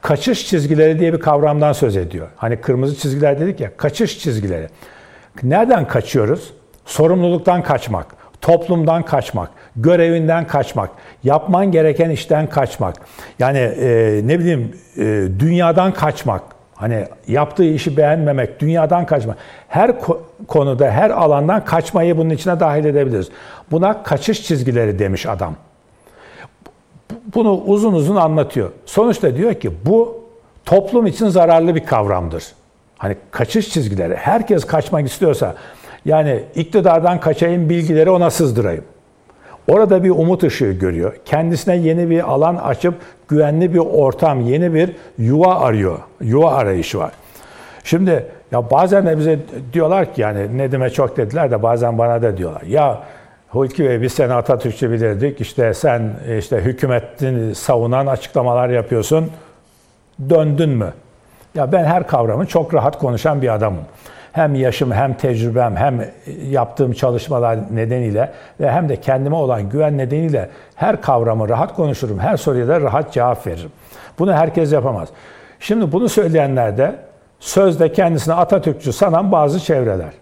kaçış çizgileri diye bir kavramdan söz ediyor. Hani kırmızı çizgiler dedik ya, kaçış çizgileri. Nereden kaçıyoruz? Sorumluluktan kaçmak, toplumdan kaçmak, görevinden kaçmak, yapman gereken işten kaçmak. Yani e, ne bileyim e, dünyadan kaçmak. Hani yaptığı işi beğenmemek, dünyadan kaçmak. Her ko- konuda, her alandan kaçmayı bunun içine dahil edebiliriz. Buna kaçış çizgileri demiş adam. Bunu uzun uzun anlatıyor. Sonuçta diyor ki bu toplum için zararlı bir kavramdır. Hani kaçış çizgileri. Herkes kaçmak istiyorsa yani iktidardan kaçayım bilgileri ona sızdırayım. Orada bir umut ışığı görüyor. Kendisine yeni bir alan açıp güvenli bir ortam, yeni bir yuva arıyor. Yuva arayışı var. Şimdi ya bazen de bize diyorlar ki yani Nedim'e çok dediler de bazen bana da diyorlar. Ya Hulki Bey biz seni Atatürkçü bilirdik. İşte sen işte hükümetin savunan açıklamalar yapıyorsun. Döndün mü? Ya ben her kavramı çok rahat konuşan bir adamım. Hem yaşım hem tecrübem hem yaptığım çalışmalar nedeniyle ve hem de kendime olan güven nedeniyle her kavramı rahat konuşurum. Her soruya da rahat cevap veririm. Bunu herkes yapamaz. Şimdi bunu söyleyenler de sözde kendisine Atatürkçü sanan bazı çevreler.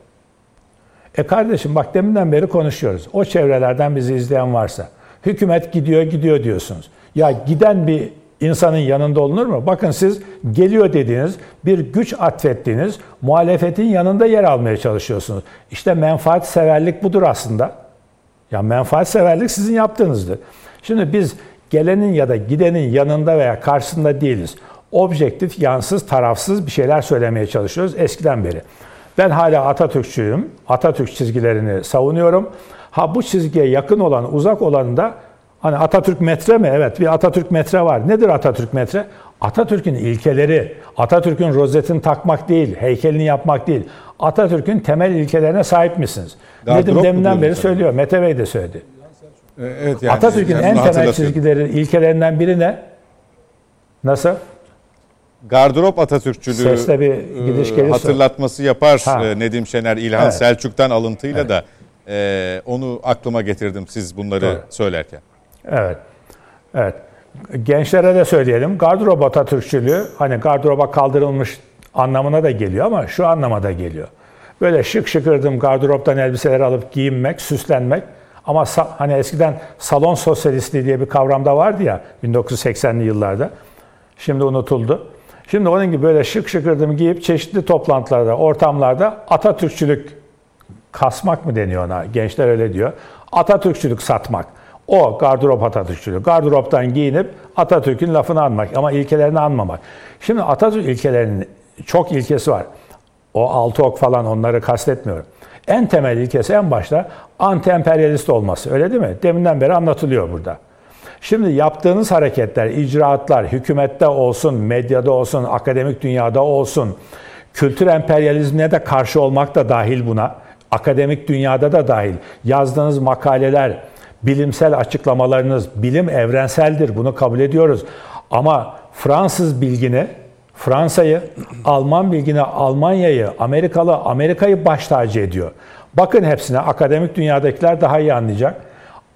E kardeşim bak deminden beri konuşuyoruz. O çevrelerden bizi izleyen varsa hükümet gidiyor gidiyor diyorsunuz. Ya giden bir insanın yanında olunur mu? Bakın siz geliyor dediğiniz, bir güç atfettiğiniz muhalefetin yanında yer almaya çalışıyorsunuz. İşte menfaat severlik budur aslında. Ya menfaat severlik sizin yaptığınızdır. Şimdi biz gelenin ya da gidenin yanında veya karşısında değiliz. Objektif, yansız, tarafsız bir şeyler söylemeye çalışıyoruz eskiden beri. Ben hala Atatürkçüyüm. Atatürk çizgilerini savunuyorum. Ha bu çizgiye yakın olan, uzak olanı da Hani Atatürk metre mi? Evet bir Atatürk metre var. Nedir Atatürk metre? Atatürk'ün ilkeleri, Atatürk'ün rozetini takmak değil, heykelini yapmak değil. Atatürk'ün temel ilkelerine sahip misiniz? Daha Nedim deminden beri sen? söylüyor. Mete Bey de söyledi. Ee, Evet yani. Atatürk'ün en temel çizgileri, ilkelerinden biri ne? Nasıl? Gardırop Atatürkçülüğü Sesle bir e, gidiş gelirse. hatırlatması yapar Ha. e, Nedim Şener, İlhan Evet. Selçuk'tan alıntıyla da e, onu aklıma getirdim siz bunları Doğru. söylerken. Evet. Evet. Gençlere de söyleyelim. Gardırop Atatürkçülüğü hani gardıroba kaldırılmış anlamına da geliyor ama şu anlama da geliyor. Böyle şık şıkırdım gardıroptan elbiseler alıp giyinmek, süslenmek ama sa- hani eskiden salon sosyalistliği diye bir kavram da vardı ya 1980'li yıllarda. Şimdi unutuldu. Şimdi onun gibi böyle şık şıkırdım giyip çeşitli toplantılarda, ortamlarda Atatürkçülük kasmak mı deniyor ona? Gençler öyle diyor. Atatürkçülük satmak. O gardırop Atatürkçülüğü. Gardıroptan giyinip Atatürk'ün lafını anmak ama ilkelerini anmamak. Şimdi Atatürk ilkelerinin çok ilkesi var. O altı ok falan onları kastetmiyorum. En temel ilkesi en başta anti-emperyalist olması. Öyle değil mi? Deminden beri anlatılıyor burada. Şimdi yaptığınız hareketler, icraatlar, hükümette olsun, medyada olsun, akademik dünyada olsun, kültür emperyalizmine de karşı olmak da dahil buna. Akademik dünyada da dahil. Yazdığınız makaleler, bilimsel açıklamalarınız, bilim evrenseldir. Bunu kabul ediyoruz. Ama Fransız bilgini, Fransa'yı, Alman bilgini, Almanya'yı, Amerikalı, Amerika'yı baş tacı ediyor. Bakın hepsine, akademik dünyadakiler daha iyi anlayacak.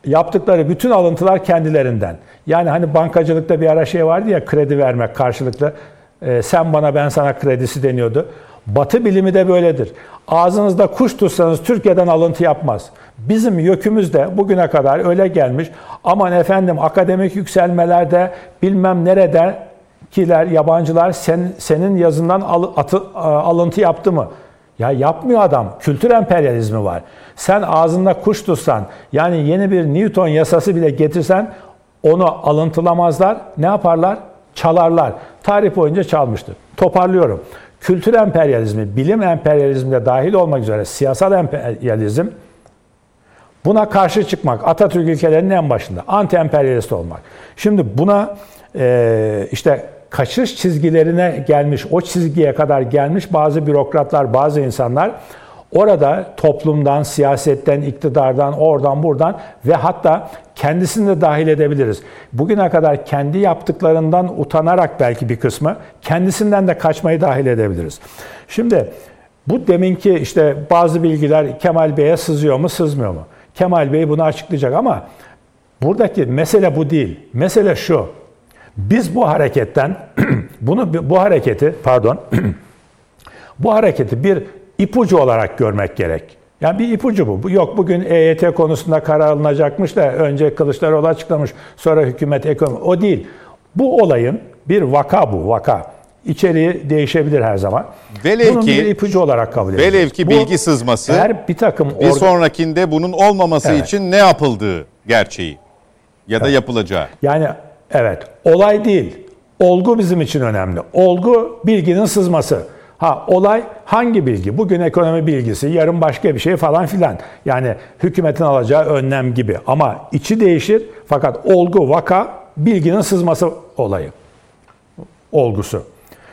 Yaptıkları bütün alıntılar kendilerinden. Yani hani bankacılıkta bir ara şey vardı ya kredi vermek karşılıklı. Ee, sen bana ben sana kredisi deniyordu. Batı bilimi de böyledir. Ağzınızda kuş tutsanız Türkiye'den alıntı yapmaz. Bizim yökümüz de bugüne kadar öyle gelmiş. Aman efendim akademik yükselmelerde bilmem nerede kiler, yabancılar sen, senin yazından al, atı, alıntı yaptı mı? Ya yapmıyor adam. Kültür emperyalizmi var. Sen ağzında kuş tutsan, yani yeni bir Newton yasası bile getirsen onu alıntılamazlar. Ne yaparlar? Çalarlar. Tarih boyunca çalmıştır. Toparlıyorum. Kültür emperyalizmi, bilim emperyalizmine dahil olmak üzere siyasal emperyalizm buna karşı çıkmak. Atatürk ilkelerinin en başında. Anti-emperyalist olmak. Şimdi buna e, işte kaçış çizgilerine gelmiş, o çizgiye kadar gelmiş bazı bürokratlar, bazı insanlar orada toplumdan, siyasetten, iktidardan, oradan buradan ve hatta kendisini de dahil edebiliriz. Bugüne kadar kendi yaptıklarından utanarak belki bir kısmı kendisinden de kaçmayı dahil edebiliriz. Şimdi bu deminki işte bazı bilgiler Kemal Bey'e sızıyor mu, sızmıyor mu? Kemal Bey bunu açıklayacak ama buradaki mesele bu değil. Mesele şu. Biz bu hareketten bunu bu hareketi pardon bu hareketi bir ipucu olarak görmek gerek. Yani bir ipucu bu. Yok bugün EYT konusunda karar alınacakmış da önce Kılıçdaroğlu açıklamış, sonra hükümet ekonomi. O değil. Bu olayın bir vaka bu, vaka. İçeriği değişebilir her zaman. Velev Bunun ki, bir ipucu olarak kabul ediyoruz. Velev ki Bu, bilgi sızması eğer bir takım bir sonrakinde bunun olmaması Evet. için ne yapıldığı gerçeği ya da yapılacağı. Yani evet olay değil. Olgu bizim için önemli. Olgu bilginin sızması. Ha olay hangi bilgi? Bugün ekonomi bilgisi, yarın başka bir şey falan filan. Yani hükümetin alacağı önlem gibi. Ama içi değişir fakat olgu, vaka bilginin sızması olayı. Olgusu.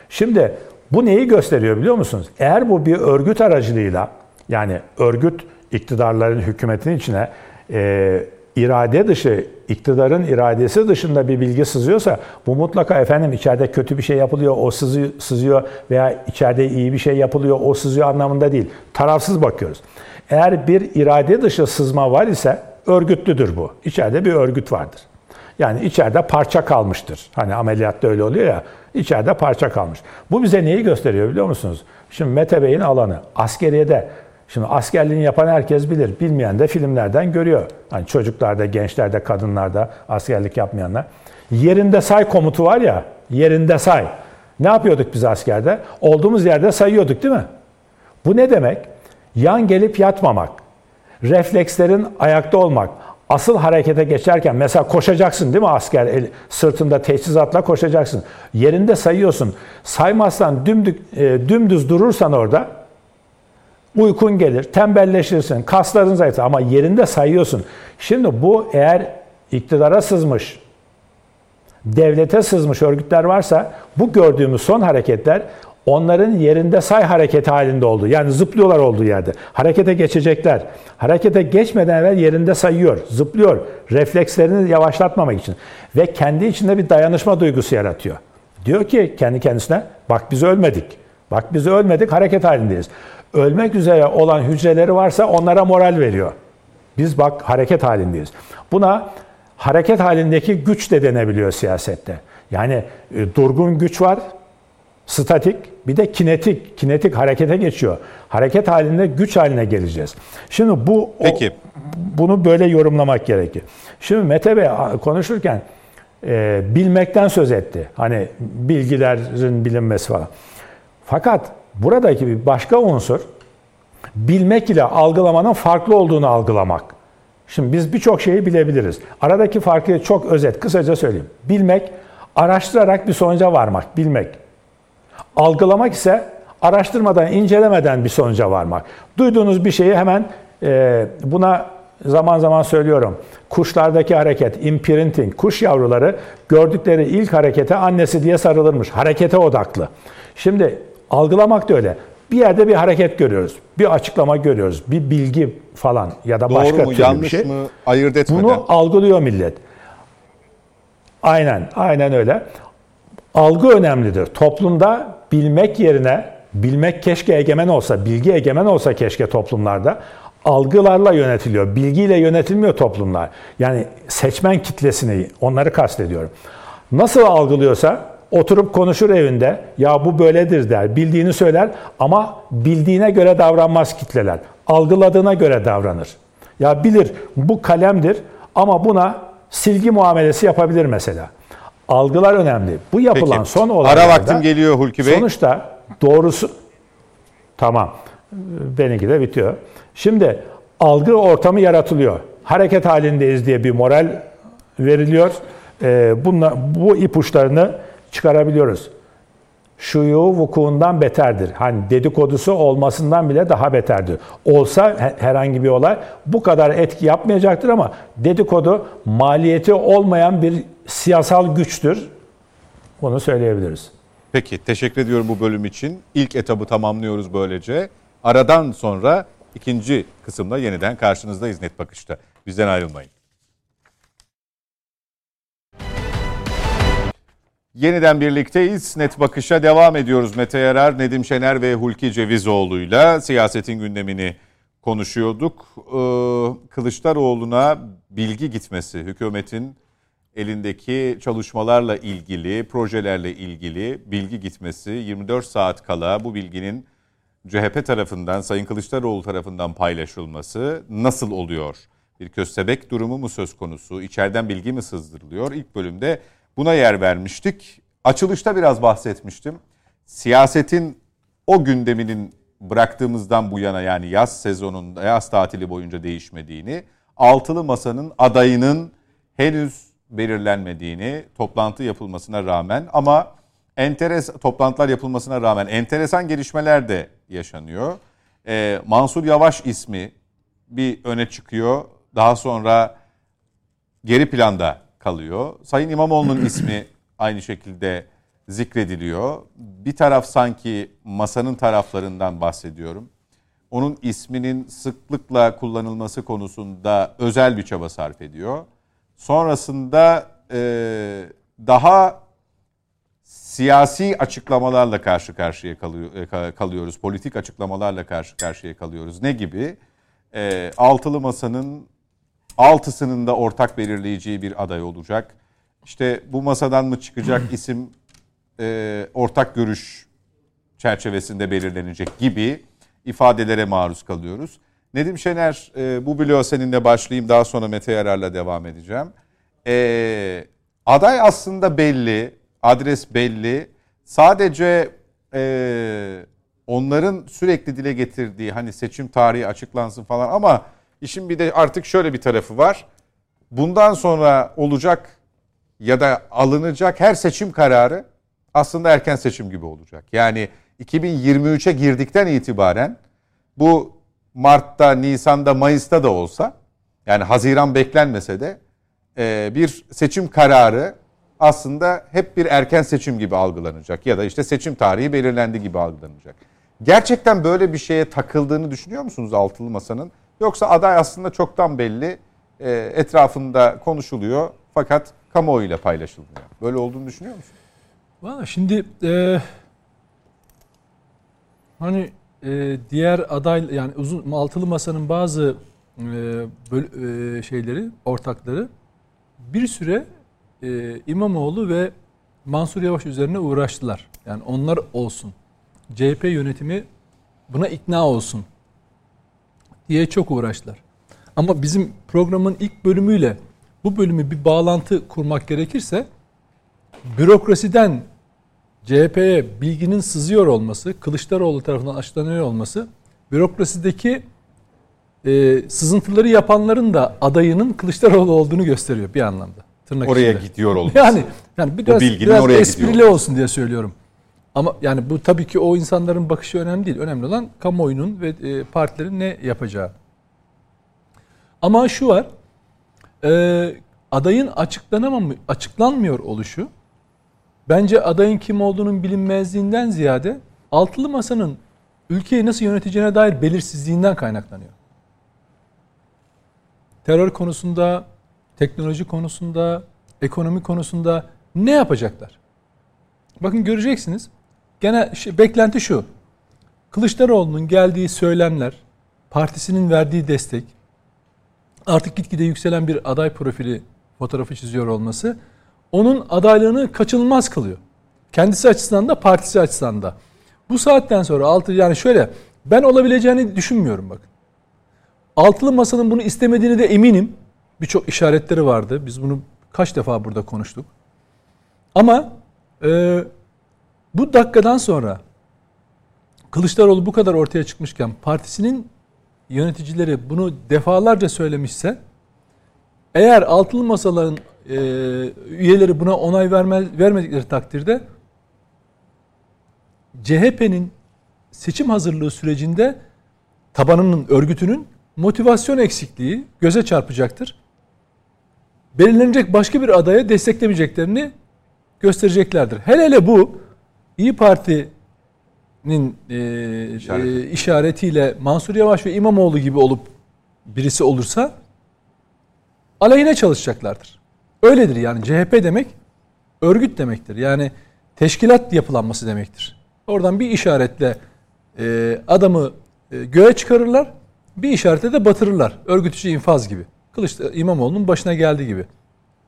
Şimdi bu neyi gösteriyor biliyor musunuz? Eğer bu bir örgüt aracılığıyla yani örgüt iktidarların hükümetin içine e, irade dışı, iktidarın iradesi dışında bir bilgi sızıyorsa bu mutlaka efendim içeride kötü bir şey yapılıyor, o sızıyor, veya içeride iyi bir şey yapılıyor, o sızıyor anlamında değil. Tarafsız bakıyoruz. Eğer bir irade dışı sızma var ise örgütlüdür bu. İçeride bir örgüt vardır. Yani içeride parça kalmıştır. Hani ameliyatta öyle oluyor ya. içeride parça kalmış. Bu bize neyi gösteriyor biliyor musunuz? Şimdi Mete Bey'in alanı. Askeriyede Şimdi askerliğini yapan herkes bilir. Bilmeyen de filmlerden görüyor. Hani çocuklarda, gençlerde, kadınlarda askerlik yapmayanlar. Yerinde say komutu var ya, yerinde say. Ne yapıyorduk biz askerde? Olduğumuz yerde sayıyorduk değil mi? Bu ne demek? Yan gelip yatmamak. Reflekslerin ayakta olmak. Asıl harekete geçerken mesela koşacaksın değil mi asker el, sırtında teçhizatla koşacaksın. Yerinde sayıyorsun. Saymazsan dümdük, e, dümdüz durursan orada uykun gelir, tembelleşirsin, kasların zayıflar ama yerinde sayıyorsun. Şimdi bu eğer iktidara sızmış, devlete sızmış örgütler varsa bu gördüğümüz son hareketler onların yerinde say hareketi halinde oldu. Yani zıplıyorlar olduğu yerde. Harekete geçecekler. Harekete geçmeden evvel yerinde sayıyor, zıplıyor. Reflekslerini yavaşlatmamak için. Ve kendi içinde bir dayanışma duygusu yaratıyor. Diyor ki kendi kendisine bak biz ölmedik. Bak biz ölmedik hareket halindeyiz. Ölmek üzere olan hücreleri varsa onlara moral veriyor. Biz bak hareket halindeyiz. Buna hareket halindeki güç de denebiliyor siyasette. Yani e, durgun güç var, statik, bir de kinetik. Kinetik harekete geçiyor. Hareket halinde güç haline geleceğiz. Şimdi bu Peki. O, bunu böyle yorumlamak gerekir. Şimdi Mete Bey konuşurken e, bilmekten söz etti. Hani bilgilerin bilinmesi falan. Fakat buradaki bir başka unsur bilmek ile algılamanın farklı olduğunu algılamak. Şimdi biz birçok şeyi bilebiliriz. Aradaki farkı çok özet, kısaca söyleyeyim. Bilmek, araştırarak bir sonuca varmak, bilmek. Algılamak ise Araştırmadan, incelemeden bir sonuca varmak. Duyduğunuz bir şeyi hemen e, buna zaman zaman söylüyorum. Kuşlardaki hareket, imprinting, kuş yavruları gördükleri ilk harekete annesi diye sarılırmış. Harekete odaklı. Şimdi algılamak da öyle. Bir yerde bir hareket görüyoruz. Bir açıklama görüyoruz. Bir bilgi falan ya da başka Doğru mu türlü yanlış bir şey. mı ayırt etmeden. Bunu algılıyor millet. Aynen, aynen öyle. Algı önemlidir. Toplumda bilmek yerine, bilmek keşke egemen olsa, bilgi egemen olsa keşke toplumlarda. Algılarla yönetiliyor, bilgiyle yönetilmiyor toplumlar. Yani seçmen kitlesini, onları kastediyorum. Nasıl algılıyorsa oturup konuşur evinde, ya bu böyledir der, bildiğini söyler ama bildiğine göre davranmaz kitleler. Algıladığına göre davranır. Ya bilir bu kalemdir ama buna silgi muamelesi yapabilir mesela. Algılar önemli. Bu yapılan Peki. son Ara olaylarda... vaktim geliyor Hulki Bey. Sonuçta doğrusu... Tamam. Benimki de bitiyor. Şimdi algı ortamı yaratılıyor. Hareket halindeyiz diye bir moral veriliyor. Ee, bunla, bu ipuçlarını çıkarabiliyoruz. Şuyu vukuundan beterdir. Hani dedikodusu olmasından bile daha beterdir. Olsa he- herhangi bir olay bu kadar etki yapmayacaktır ama dedikodu maliyeti olmayan bir siyasal güçtür. Bunu söyleyebiliriz. Peki teşekkür ediyorum bu bölüm için. İlk etabı tamamlıyoruz böylece. Aradan sonra ikinci kısımda yeniden karşınızdayız Net Bakış'ta. Bizden ayrılmayın. Yeniden birlikteyiz. Net Bakış'a devam ediyoruz. Mete Yarar, Nedim Şener ve Hulki Cevizoğlu'yla siyasetin gündemini konuşuyorduk. Ee, Kılıçdaroğlu'na bilgi gitmesi, hükümetin elindeki çalışmalarla ilgili, projelerle ilgili bilgi gitmesi 24 saat kala bu bilginin CHP tarafından, Sayın Kılıçdaroğlu tarafından paylaşılması nasıl oluyor? Bir köstebek durumu mu söz konusu? İçeriden bilgi mi sızdırılıyor? İlk bölümde buna yer vermiştik. Açılışta biraz bahsetmiştim. Siyasetin o gündeminin bıraktığımızdan bu yana yani yaz sezonunda, yaz tatili boyunca değişmediğini, altılı masanın adayının henüz belirlenmediğini, toplantı yapılmasına rağmen ama enteres toplantılar yapılmasına rağmen enteresan gelişmeler de yaşanıyor. Ee, Mansur Yavaş ismi bir öne çıkıyor. Daha sonra geri planda kalıyor. Sayın İmamoğlu'nun ismi aynı şekilde zikrediliyor. Bir taraf sanki masanın taraflarından bahsediyorum. Onun isminin sıklıkla kullanılması konusunda özel bir çaba sarf ediyor. Sonrasında e, daha siyasi açıklamalarla karşı karşıya kalıyor, e, ka- kalıyoruz. Politik açıklamalarla karşı karşıya kalıyoruz. Ne gibi? E, altılı masanın altısının da ortak belirleyeceği bir aday olacak. İşte bu masadan mı çıkacak isim e, ortak görüş çerçevesinde belirlenecek gibi ifadelere maruz kalıyoruz. Nedim Şener e, bu bloğa seninle başlayayım daha sonra Mete Yarar'la devam edeceğim. E, aday aslında belli, adres belli. Sadece e, onların sürekli dile getirdiği hani seçim tarihi açıklansın falan ama işin bir de artık şöyle bir tarafı var. Bundan sonra olacak ya da alınacak her seçim kararı aslında erken seçim gibi olacak. Yani 2023'e girdikten itibaren bu Mart'ta, Nisan'da, Mayıs'ta da olsa yani Haziran beklenmese de e, bir seçim kararı aslında hep bir erken seçim gibi algılanacak ya da işte seçim tarihi belirlendi gibi algılanacak. Gerçekten böyle bir şeye takıldığını düşünüyor musunuz Altılı Masa'nın? Yoksa aday aslında çoktan belli e, etrafında konuşuluyor fakat kamuoyuyla paylaşılmıyor. Böyle olduğunu düşünüyor musun? Valla şimdi e, hani e, diğer aday yani uzun altılı masanın bazı e, böl- e, şeyleri ortakları bir süre e, İmamoğlu ve Mansur Yavaş üzerine uğraştılar. Yani onlar olsun. CHP yönetimi buna ikna olsun diye çok uğraştılar. Ama bizim programın ilk bölümüyle bu bölümü bir bağlantı kurmak gerekirse bürokrasiden CHP'ye bilginin sızıyor olması, Kılıçdaroğlu tarafından açıklanıyor olması, bürokrasideki e, sızıntıları yapanların da adayının Kılıçdaroğlu olduğunu gösteriyor bir anlamda. Tırnak Oraya içinde. gidiyor olması. Yani yani biraz, bilginin biraz oraya esprili gidiyor olsun diye söylüyorum. Ama yani bu tabii ki o insanların bakışı önemli değil. Önemli olan kamuoyunun ve e, partilerin ne yapacağı. Ama şu var. E, adayın açıklanamam açıklanmıyor oluşu bence adayın kim olduğunun bilinmezliğinden ziyade altılı masanın ülkeyi nasıl yöneteceğine dair belirsizliğinden kaynaklanıyor. Terör konusunda, teknoloji konusunda, ekonomi konusunda ne yapacaklar? Bakın göreceksiniz. Gene beklenti şu. Kılıçdaroğlu'nun geldiği söylemler, partisinin verdiği destek, artık gitgide yükselen bir aday profili fotoğrafı çiziyor olması onun adaylığını kaçınılmaz kılıyor. Kendisi açısından da partisi açısından da. Bu saatten sonra altı yani şöyle ben olabileceğini düşünmüyorum bakın. Altılı masanın bunu istemediğini de eminim. Birçok işaretleri vardı. Biz bunu kaç defa burada konuştuk. Ama e, bu dakikadan sonra Kılıçdaroğlu bu kadar ortaya çıkmışken partisinin yöneticileri bunu defalarca söylemişse eğer altılı masaların e, üyeleri buna onay vermez, vermedikleri takdirde CHP'nin seçim hazırlığı sürecinde tabanının, örgütünün motivasyon eksikliği göze çarpacaktır. Belirlenecek başka bir adaya desteklemeyeceklerini göstereceklerdir. Hele hele bu İyi Parti'nin e, İşaret. e, işaretiyle Mansur Yavaş ve İmamoğlu gibi olup birisi olursa aleyhine çalışacaklardır. Öyledir yani CHP demek örgüt demektir. Yani teşkilat yapılanması demektir. Oradan bir işaretle e, adamı e, göğe çıkarırlar, bir işaretle de batırırlar. Örgütücü infaz gibi. Kılıç İmamoğlu'nun başına geldiği gibi.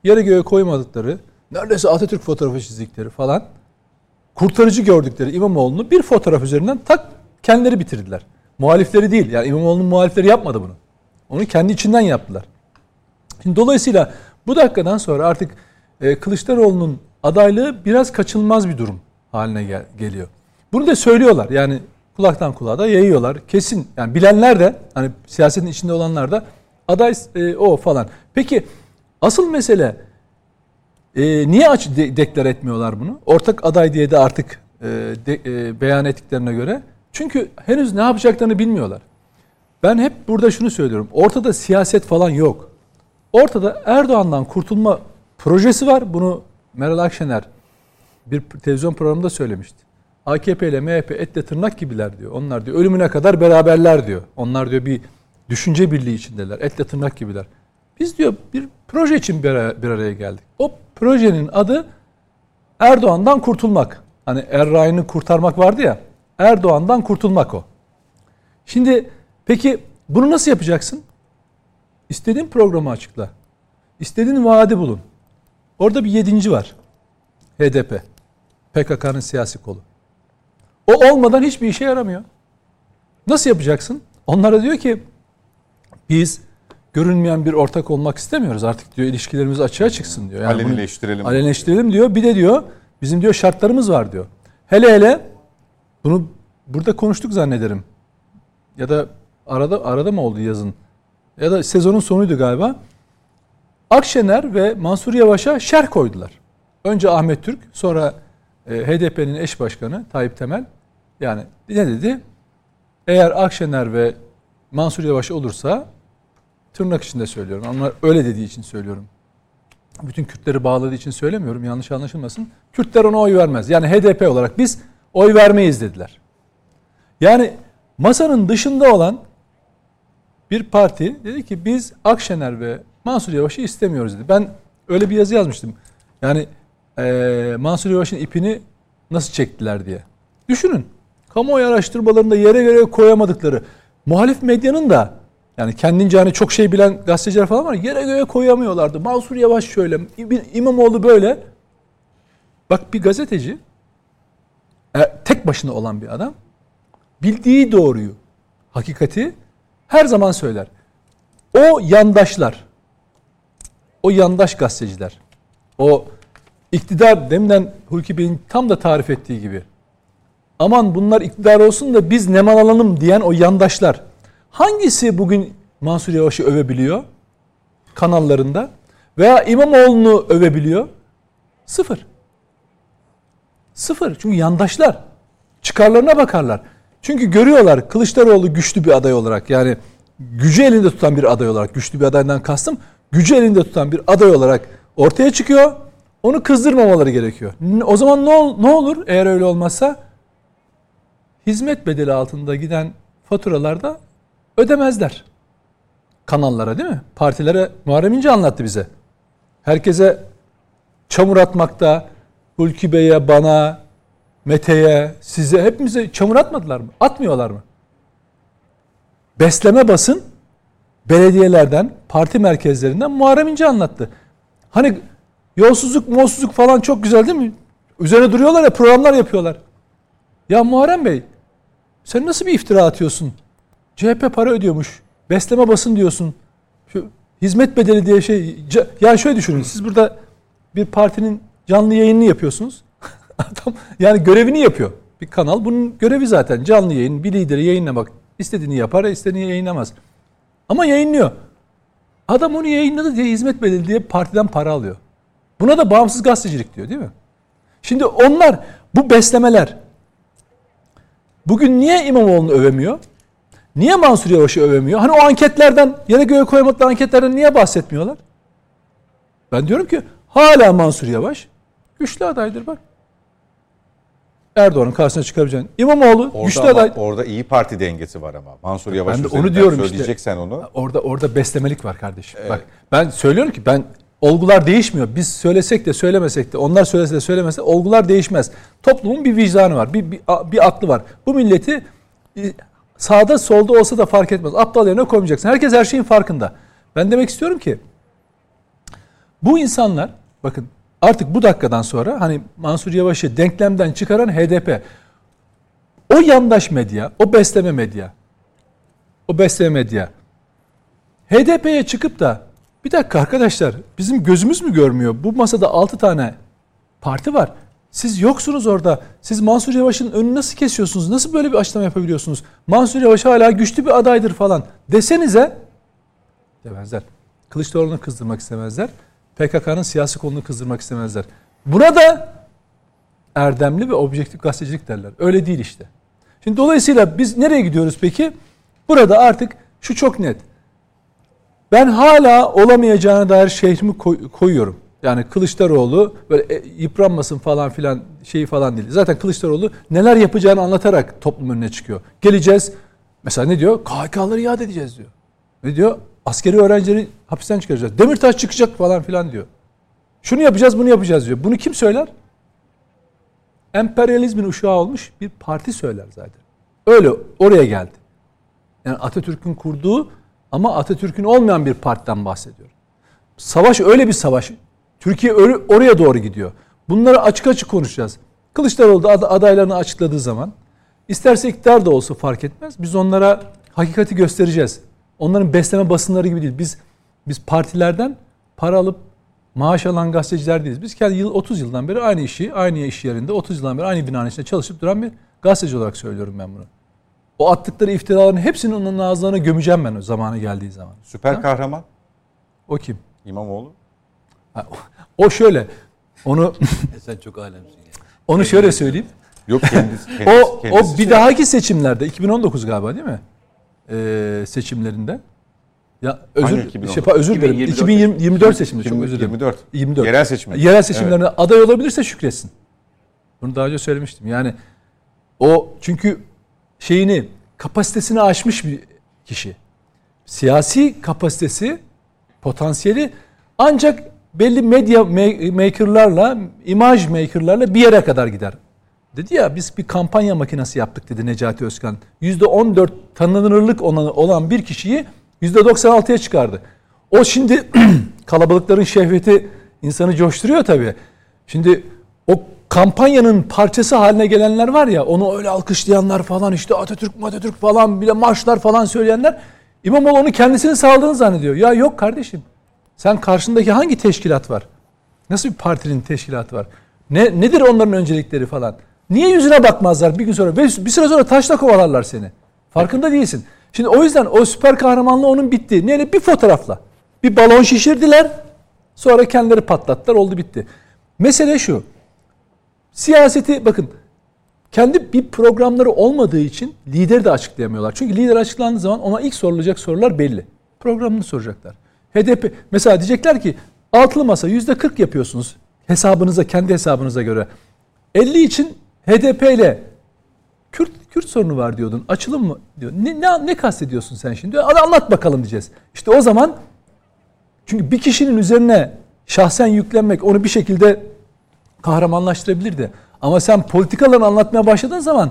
Yarı göğe koymadıkları, neredeyse Atatürk fotoğrafı çizdikleri falan, kurtarıcı gördükleri İmamoğlu'nu bir fotoğraf üzerinden tak kendileri bitirdiler. Muhalifleri değil. Yani İmamoğlu'nun muhalifleri yapmadı bunu. Onu kendi içinden yaptılar. Şimdi dolayısıyla bu dakikadan sonra artık e, Kılıçdaroğlu'nun adaylığı biraz kaçınılmaz bir durum haline gel- geliyor. Bunu da söylüyorlar. Yani kulaktan kulağa da yayıyorlar. Kesin yani bilenler de hani siyasetin içinde olanlar da aday e, o falan. Peki asıl mesele e, niye aç de, deklar etmiyorlar bunu? Ortak aday diye de artık e, de, e, beyan ettiklerine göre. Çünkü henüz ne yapacaklarını bilmiyorlar. Ben hep burada şunu söylüyorum. Ortada siyaset falan yok. Ortada Erdoğan'dan kurtulma projesi var. Bunu Meral Akşener bir televizyon programında söylemişti. AKP ile MHP etle tırnak gibiler diyor. Onlar diyor ölümüne kadar beraberler diyor. Onlar diyor bir düşünce birliği içindeler. Etle tırnak gibiler. Biz diyor bir proje için bir araya, bir araya geldik. O projenin adı Erdoğan'dan kurtulmak. Hani Erray'ını kurtarmak vardı ya. Erdoğan'dan kurtulmak o. Şimdi peki bunu nasıl yapacaksın? İstediğin programı açıkla. İstediğin vaadi bulun. Orada bir yedinci var. HDP. PKK'nın siyasi kolu. O olmadan hiçbir işe yaramıyor. Nasıl yapacaksın? Onlara diyor ki biz görünmeyen bir ortak olmak istemiyoruz. Artık diyor ilişkilerimiz açığa çıksın diyor. Yani alenileştirelim. Alenileştirelim diyor. Bir de diyor bizim diyor şartlarımız var diyor. Hele hele bunu burada konuştuk zannederim. Ya da arada arada mı oldu yazın? ya da sezonun sonuydu galiba. Akşener ve Mansur Yavaş'a şer koydular. Önce Ahmet Türk, sonra e, HDP'nin eş başkanı Tayyip Temel. Yani ne dedi? Eğer Akşener ve Mansur Yavaş olursa tırnak içinde söylüyorum. Onlar öyle dediği için söylüyorum. Bütün Kürtleri bağladığı için söylemiyorum. Yanlış anlaşılmasın. Kürtler ona oy vermez. Yani HDP olarak biz oy vermeyiz dediler. Yani masanın dışında olan bir parti dedi ki biz Akşener ve Mansur Yavaş'ı istemiyoruz dedi. Ben öyle bir yazı yazmıştım. Yani e, Mansur Yavaş'ın ipini nasıl çektiler diye. Düşünün. Kamuoyu araştırmalarında yere göre koyamadıkları muhalif medyanın da yani kendince hani çok şey bilen gazeteciler falan var yere göre koyamıyorlardı. Mansur Yavaş şöyle, İmamoğlu böyle. Bak bir gazeteci e, tek başına olan bir adam bildiği doğruyu, hakikati her zaman söyler. O yandaşlar, o yandaş gazeteciler, o iktidar deminden Hulki Bey'in tam da tarif ettiği gibi aman bunlar iktidar olsun da biz nemalanalım diyen o yandaşlar hangisi bugün Mansur Yavaş'ı övebiliyor kanallarında veya İmamoğlu'nu övebiliyor? Sıfır. Sıfır. Çünkü yandaşlar. Çıkarlarına bakarlar. Çünkü görüyorlar Kılıçdaroğlu güçlü bir aday olarak. Yani gücü elinde tutan bir aday olarak. Güçlü bir adaydan kastım. Gücü elinde tutan bir aday olarak ortaya çıkıyor. Onu kızdırmamaları gerekiyor. O zaman ne, ol, ne olur eğer öyle olmazsa? Hizmet bedeli altında giden faturalarda ödemezler. Kanallara değil mi? Partilere Muharrem İnce anlattı bize. Herkese çamur atmakta, Hulki Bey'e, bana, Mete'ye, size hepimize çamur atmadılar mı? Atmıyorlar mı? Besleme basın belediyelerden, parti merkezlerinden Muharrem İnce anlattı. Hani yolsuzluk, molsuzluk falan çok güzel değil mi? Üzerine duruyorlar ya programlar yapıyorlar. Ya Muharrem Bey sen nasıl bir iftira atıyorsun? CHP para ödüyormuş. Besleme basın diyorsun. Şu hizmet bedeli diye şey. Yani şöyle düşünün. Siz burada bir partinin canlı yayınını yapıyorsunuz. Adam yani görevini yapıyor. Bir kanal bunun görevi zaten canlı yayın. Bir lideri yayınlamak. istediğini yapar, istediğini yayınlamaz. Ama yayınlıyor. Adam onu yayınladı diye hizmet bedeli diye partiden para alıyor. Buna da bağımsız gazetecilik diyor değil mi? Şimdi onlar bu beslemeler bugün niye İmamoğlu'nu övemiyor? Niye Mansur Yavaş'ı övemiyor? Hani o anketlerden, yere göğe koyamadıkları anketlerden niye bahsetmiyorlar? Ben diyorum ki hala Mansur Yavaş güçlü adaydır bak. Erdoğan'ın karşısına çıkabileceğin. İmamoğlu orada güçlü aday. Orada iyi Parti dengesi var ama. Mansur Yavaş Ben de onu diyorum işte. söyleyeceksen onu. Orada orada beslemelik var kardeşim. Bak ben söylüyorum ki ben olgular değişmiyor. Biz söylesek de söylemesek de onlar söylese de söylemese de olgular değişmez. Toplumun bir vicdanı var. Bir, bir, bir aklı var. Bu milleti e, sağda solda olsa da fark etmez. Aptal yerine koymayacaksın. Herkes her şeyin farkında. Ben demek istiyorum ki bu insanlar bakın artık bu dakikadan sonra hani Mansur Yavaş'ı denklemden çıkaran HDP o yandaş medya, o besleme medya, o besleme medya HDP'ye çıkıp da bir dakika arkadaşlar bizim gözümüz mü görmüyor? Bu masada 6 tane parti var. Siz yoksunuz orada. Siz Mansur Yavaş'ın önünü nasıl kesiyorsunuz? Nasıl böyle bir açıklama yapabiliyorsunuz? Mansur Yavaş hala güçlü bir adaydır falan desenize demezler. Kılıçdaroğlu'nu kızdırmak istemezler. PKK'nın siyasi kolunu kızdırmak istemezler. Buna da erdemli ve objektif gazetecilik derler. Öyle değil işte. Şimdi dolayısıyla biz nereye gidiyoruz peki? Burada artık şu çok net. Ben hala olamayacağına dair şehrimi koyuyorum. Yani Kılıçdaroğlu böyle e, yıpranmasın falan filan şeyi falan değil. Zaten Kılıçdaroğlu neler yapacağını anlatarak toplum önüne çıkıyor. Geleceğiz. Mesela ne diyor? KHK'ları iade edeceğiz diyor. Ne diyor? Askeri öğrencileri hapisten çıkaracağız. Demirtaş çıkacak falan filan diyor. Şunu yapacağız, bunu yapacağız diyor. Bunu kim söyler? Emperyalizmin uşağı olmuş bir parti söyler zaten. Öyle oraya geldi. Yani Atatürk'ün kurduğu ama Atatürk'ün olmayan bir partiden bahsediyor. Savaş öyle bir savaş. Türkiye oraya doğru gidiyor. Bunları açık açık konuşacağız. Kılıçdaroğlu da adaylarını açıkladığı zaman isterse iktidar da olsa fark etmez. Biz onlara hakikati göstereceğiz. Onların besleme basınları gibi değil. Biz biz partilerden para alıp maaş alan gazeteciler değiliz. Biz kendi yıl 30 yıldan beri aynı işi, aynı iş yerinde 30 yıldan beri aynı binanın içinde çalışıp duran bir gazeteci olarak söylüyorum ben bunu. O attıkları iftiraların hepsini onun ağızlarına gömeceğim ben o zamanı geldiği zaman. Süper kahraman O kim? İmamoğlu. O şöyle. Onu E sen çok alemsin ya. onu şöyle söyleyeyim. Yok kendisi. O kendisi, kendisi o bir dahaki seçimlerde 2019 galiba değil mi? Ee, seçimlerinde. Ya özür Hangi 2019? şey, özür dilerim. 2024 2024 seçiminde çok özür dilerim. 24. 24. Yerel seçim. Yerel seçimlerine aday olabilirse şükretsin. Bunu daha önce söylemiştim. Yani o çünkü şeyini kapasitesini aşmış bir kişi. Siyasi kapasitesi, potansiyeli ancak belli medya makerlarla, imaj makerlarla bir yere kadar gider. Dedi ya biz bir kampanya makinesi yaptık dedi Necati Özkan. %14 tanınırlık olan bir kişiyi %96'ya çıkardı. O şimdi kalabalıkların şehveti insanı coşturuyor tabii. Şimdi o kampanyanın parçası haline gelenler var ya onu öyle alkışlayanlar falan işte Atatürk Atatürk falan bile marşlar falan söyleyenler İmamoğlu onu kendisini sağladığını zannediyor. Ya yok kardeşim. Sen karşındaki hangi teşkilat var? Nasıl bir partinin teşkilatı var? Ne nedir onların öncelikleri falan? Niye yüzüne bakmazlar bir gün sonra? Bir süre sonra taşla kovalarlar seni. Farkında değilsin. Şimdi o yüzden o süper kahramanlığı onun bitti. Neyle? Bir fotoğrafla. Bir balon şişirdiler. Sonra kendileri patlattılar. Oldu bitti. Mesele şu. siyaseti bakın kendi bir programları olmadığı için lideri de açıklayamıyorlar. Çünkü lider açıklandığı zaman ona ilk sorulacak sorular belli. Programını soracaklar. HDP mesela diyecekler ki altılı masa yüzde 40 yapıyorsunuz hesabınıza kendi hesabınıza göre. 50 için HDP ile Kürt Kürt sorunu var diyordun. Açılım mı diyor. Ne ne, ne kastediyorsun sen şimdi? Anlat bakalım diyeceğiz. İşte o zaman çünkü bir kişinin üzerine şahsen yüklenmek onu bir şekilde kahramanlaştırabilirdi. Ama sen politikalarını anlatmaya başladığın zaman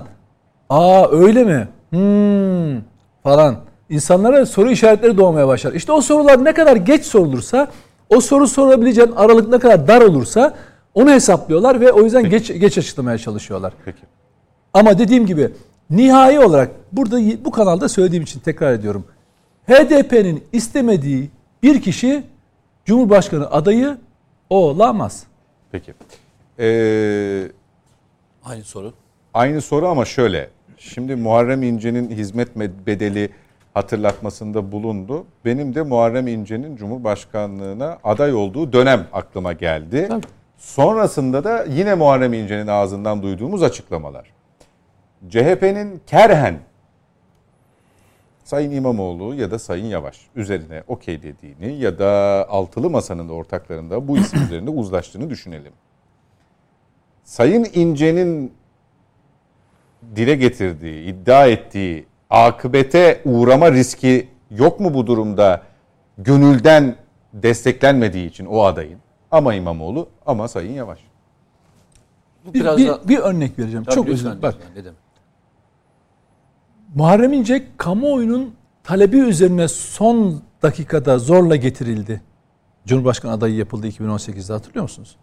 aa öyle mi? Hmm, falan. İnsanlara soru işaretleri doğmaya başlar. İşte o sorular ne kadar geç sorulursa, o soru sorabileceğin aralık ne kadar dar olursa onu hesaplıyorlar ve o yüzden geç geç açıklamaya çalışıyorlar. Peki. Ama dediğim gibi nihai olarak burada bu kanalda söylediğim için tekrar ediyorum. HDP'nin istemediği bir kişi Cumhurbaşkanı adayı olamaz. Peki. Ee, Aynı soru. aynı soru ama şöyle. Şimdi Muharrem İnce'nin hizmet bedeli hatırlatmasında bulundu. Benim de Muharrem İnce'nin Cumhurbaşkanlığına aday olduğu dönem aklıma geldi. Tabii. Sonrasında da yine Muharrem İnce'nin ağzından duyduğumuz açıklamalar. CHP'nin kerhen Sayın İmamoğlu ya da Sayın Yavaş üzerine okey dediğini ya da altılı masanın da ortaklarında bu isim üzerinde uzlaştığını düşünelim. Sayın İnce'nin dile getirdiği, iddia ettiği akıbete uğrama riski yok mu bu durumda gönülden desteklenmediği için o adayın? Ama İmamoğlu ama Sayın Yavaş. Bu Bir, biraz bir, da... bir örnek vereceğim. Tabii Çok özür Bak lütfen, ne demek? Muharrem İnce kamuoyunun talebi üzerine son dakikada zorla getirildi. Cumhurbaşkanı adayı yapıldı 2018'de hatırlıyor musunuz?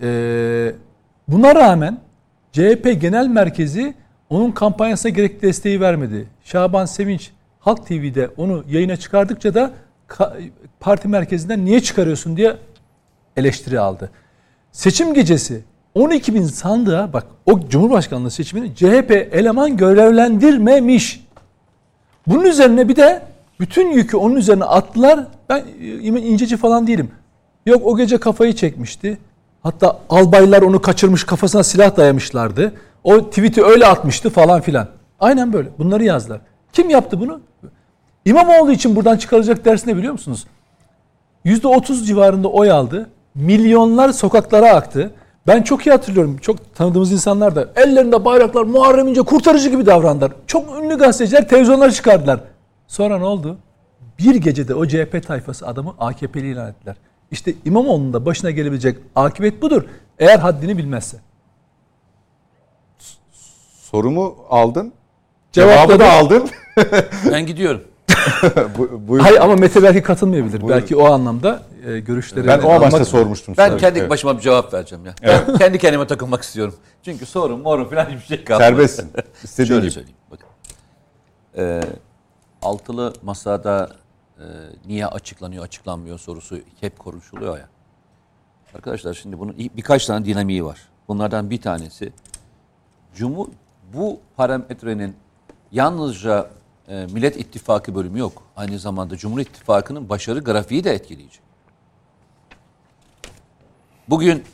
Ee, buna rağmen CHP Genel Merkezi onun kampanyasına gerekli desteği vermedi. Şaban Sevinç Halk TV'de onu yayına çıkardıkça da parti merkezinden niye çıkarıyorsun diye eleştiri aldı. Seçim gecesi 12 bin sandığa bak o Cumhurbaşkanlığı seçimini CHP eleman görevlendirmemiş. Bunun üzerine bir de bütün yükü onun üzerine attılar. Ben e, inceci falan değilim. Yok o gece kafayı çekmişti. Hatta albaylar onu kaçırmış kafasına silah dayamışlardı. O tweet'i öyle atmıştı falan filan. Aynen böyle. Bunları yazdılar. Kim yaptı bunu? İmamoğlu için buradan çıkarılacak ders ne biliyor musunuz? %30 civarında oy aldı. Milyonlar sokaklara aktı. Ben çok iyi hatırlıyorum. Çok tanıdığımız insanlar da ellerinde bayraklar Muharrem İnce kurtarıcı gibi davrandılar. Çok ünlü gazeteciler televizyonlara çıkardılar. Sonra ne oldu? Bir gecede o CHP tayfası adamı AKP'li ilan ettiler. İşte İmamoğlu'nun da başına gelebilecek akıbet budur. Eğer haddini bilmezse. Sorumu aldın. Cevapladı. Cevabı da aldın. Ben gidiyorum. Bu-. Hayır ama Mete belki katılmayabilir. Buyurun. Belki o anlamda e, görüşleri ben o amaçla almak- sormuştum. Ben sana. kendi Evet. başıma bir cevap vereceğim ya. Ben kendi kendime takılmak istiyorum. Çünkü sorun morun falan hiçbir şey kalmadı. Serbestsin. İstediğin Şöyle gibi. söyleyeyim. Bakın. Ee, altılı masada e, niye açıklanıyor, açıklanmıyor sorusu hep konuşuluyor ya. Arkadaşlar şimdi bunun birkaç tane dinamiği var. Bunlardan bir tanesi Cumhur bu parametrenin yalnızca e, Millet İttifakı bölümü yok. Aynı zamanda Cumhur İttifakı'nın başarı grafiği de etkileyecek. Bugün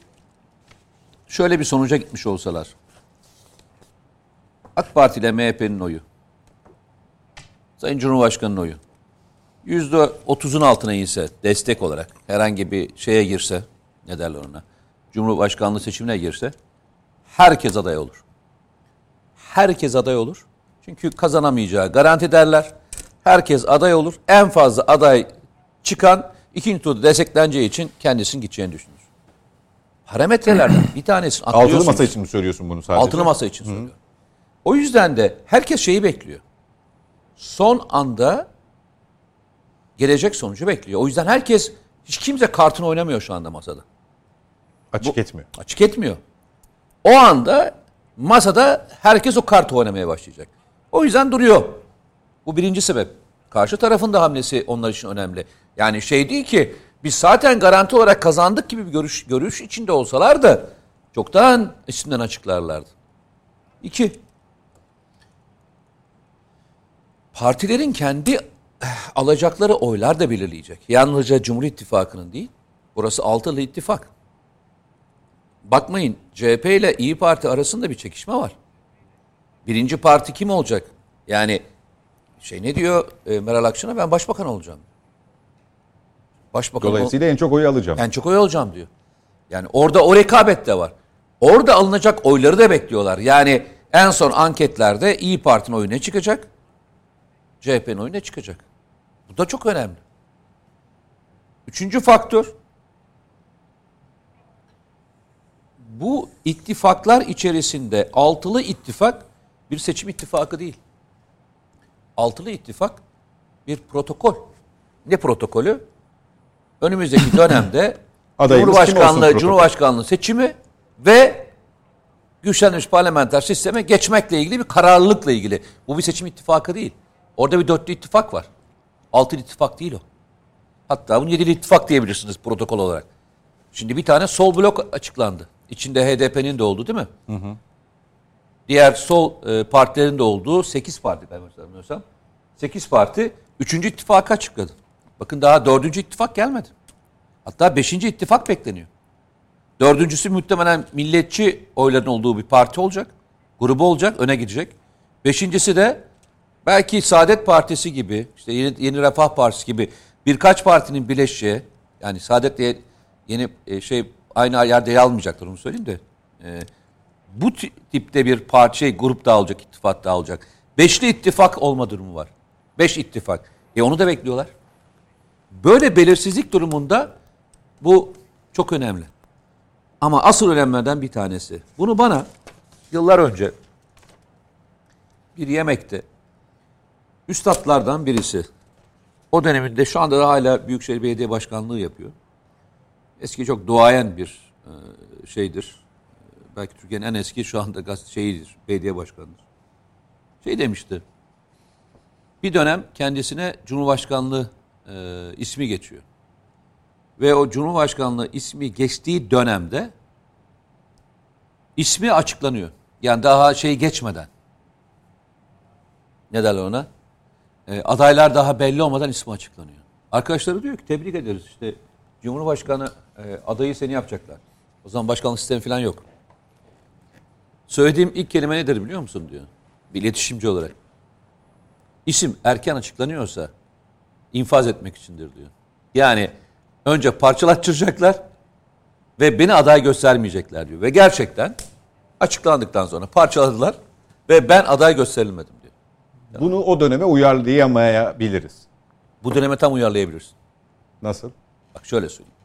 şöyle bir sonuca gitmiş olsalar. AK Parti ile MHP'nin oyu. Sayın Cumhurbaşkanı'nın oyu. Yüzde otuzun altına inse destek olarak herhangi bir şeye girse ne derler ona Cumhurbaşkanlığı seçimine girse herkes aday olur. Herkes aday olur. Çünkü kazanamayacağı garanti derler. Herkes aday olur. En fazla aday çıkan ikinci turda destekleneceği için kendisinin gideceğini düşünür. Parametrelerden bir tanesini Altılı masa için mi söylüyorsun bunu sadece? Altılı masa için söylüyorum. O yüzden de herkes şeyi bekliyor. Son anda gelecek sonucu bekliyor. O yüzden herkes hiç kimse kartını oynamıyor şu anda masada. Açık etmiyor. Açık etmiyor. O anda masada herkes o kartı oynamaya başlayacak. O yüzden duruyor. Bu birinci sebep. Karşı tarafın da hamlesi onlar için önemli. Yani şey değil ki biz zaten garanti olarak kazandık gibi bir görüş, görüş içinde olsalar da çoktan isimden açıklarlardı. İki, partilerin kendi eh, alacakları oylar da belirleyecek. Yalnızca Cumhur İttifakı'nın değil, burası altılı ittifak. Bakmayın CHP ile İyi Parti arasında bir çekişme var. Birinci parti kim olacak? Yani şey ne diyor e, Meral Akşener ben başbakan olacağım. Başbakan ol- Dolayısıyla en çok oyu alacağım. ben çok oy alacağım diyor. Yani orada o rekabet de var. Orada alınacak oyları da bekliyorlar. Yani en son anketlerde İyi Parti'nin oyu ne çıkacak? CHP'nin oyu ne çıkacak? Bu da çok önemli. Üçüncü faktör. Bu ittifaklar içerisinde altılı ittifak bir seçim ittifakı değil. Altılı ittifak bir protokol. Ne protokolü? Önümüzdeki dönemde Cumhurbaşkanlığı? Cumhurbaşkanlığı seçimi ve güçlenmiş parlamenter sisteme geçmekle ilgili bir kararlılıkla ilgili. Bu bir seçim ittifakı değil. Orada bir dörtlü ittifak var. Altılı ittifak değil o. Hatta bunu yedili ittifak diyebilirsiniz protokol olarak. Şimdi bir tane sol blok açıklandı. İçinde HDP'nin de olduğu değil mi? Diğer sol e, partilerin de olduğu 8 parti ben hatırlamıyorsam. 8 parti 3. ittifakı açıkladı. Bakın daha 4. ittifak gelmedi. Hatta 5. ittifak bekleniyor. Dördüncüsü muhtemelen milliyetçi oyların olduğu bir parti olacak. Grubu olacak, öne gidecek. Beşincisi de belki Saadet Partisi gibi, işte Yeni, Yeni Refah Partisi gibi birkaç partinin birleşeceği, yani Saadet diye yeni e, şey aynı yerde yer almayacaklar onu söyleyeyim de. e, bu ti- tipte bir şey, grup dağılacak, ittifak dağılacak. Beşli ittifak olma durumu var. Beş ittifak. E onu da bekliyorlar. Böyle belirsizlik durumunda bu çok önemli. Ama asıl önemlerden bir tanesi. Bunu bana yıllar önce bir yemekte üstadlardan birisi o döneminde şu anda da hala Büyükşehir Belediye Başkanlığı yapıyor. Eski çok duayen bir e, şeydir. E, Belki Türkiye'nin en eski şu anda gazete şeyidir, belediye başkanıdır. Şey demişti. Bir dönem kendisine Cumhurbaşkanlığı e, ismi geçiyor. Ve o Cumhurbaşkanlığı ismi geçtiği dönemde ismi açıklanıyor. Yani daha şey geçmeden. Ne derler ona? E, adaylar daha belli olmadan ismi açıklanıyor. Arkadaşları diyor ki tebrik ederiz işte Cumhurbaşkanı e, adayı seni yapacaklar. O zaman başkanlık sistemi falan yok. Söylediğim ilk kelime nedir biliyor musun diyor. Bir iletişimci olarak. İsim erken açıklanıyorsa infaz etmek içindir diyor. Yani önce parçalattıracaklar ve beni aday göstermeyecekler diyor. Ve gerçekten açıklandıktan sonra parçaladılar ve ben aday gösterilmedim diyor. Bunu o döneme uyarlayamayabiliriz. Bu döneme tam uyarlayabilirsin. Nasıl? Bak şöyle söyleyeyim.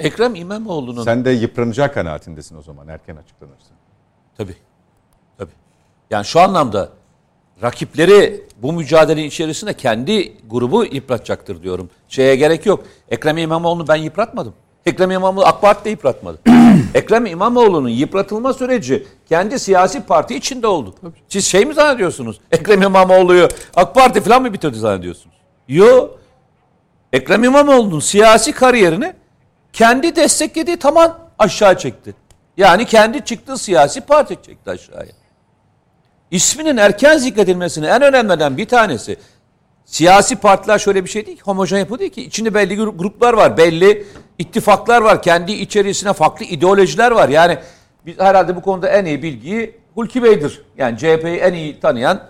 Ekrem İmamoğlu'nun... Sen de yıpranacağı kanaatindesin o zaman erken açıklanırsa. Tabii. Tabii. Yani şu anlamda rakipleri bu mücadelenin içerisinde kendi grubu yıpratacaktır diyorum. Şeye gerek yok. Ekrem İmamoğlu'nu ben yıpratmadım. Ekrem İmamoğlu AK Parti de yıpratmadı. Ekrem İmamoğlu'nun yıpratılma süreci kendi siyasi parti içinde oldu. Siz şey mi zannediyorsunuz? Ekrem İmamoğlu'yu AK Parti falan mı bitirdi zannediyorsunuz? Yok. Ekrem İmamoğlu'nun siyasi kariyerini kendi desteklediği tamam aşağı çekti. Yani kendi çıktığı siyasi parti çekti aşağıya. İsminin erken zikredilmesinin en önemliden bir tanesi siyasi partiler şöyle bir şey değil ki homojen yapı değil ki. İçinde belli gru- gruplar var, belli ittifaklar var. Kendi içerisine farklı ideolojiler var. Yani biz herhalde bu konuda en iyi bilgiyi Hulki Bey'dir. Yani CHP'yi en iyi tanıyan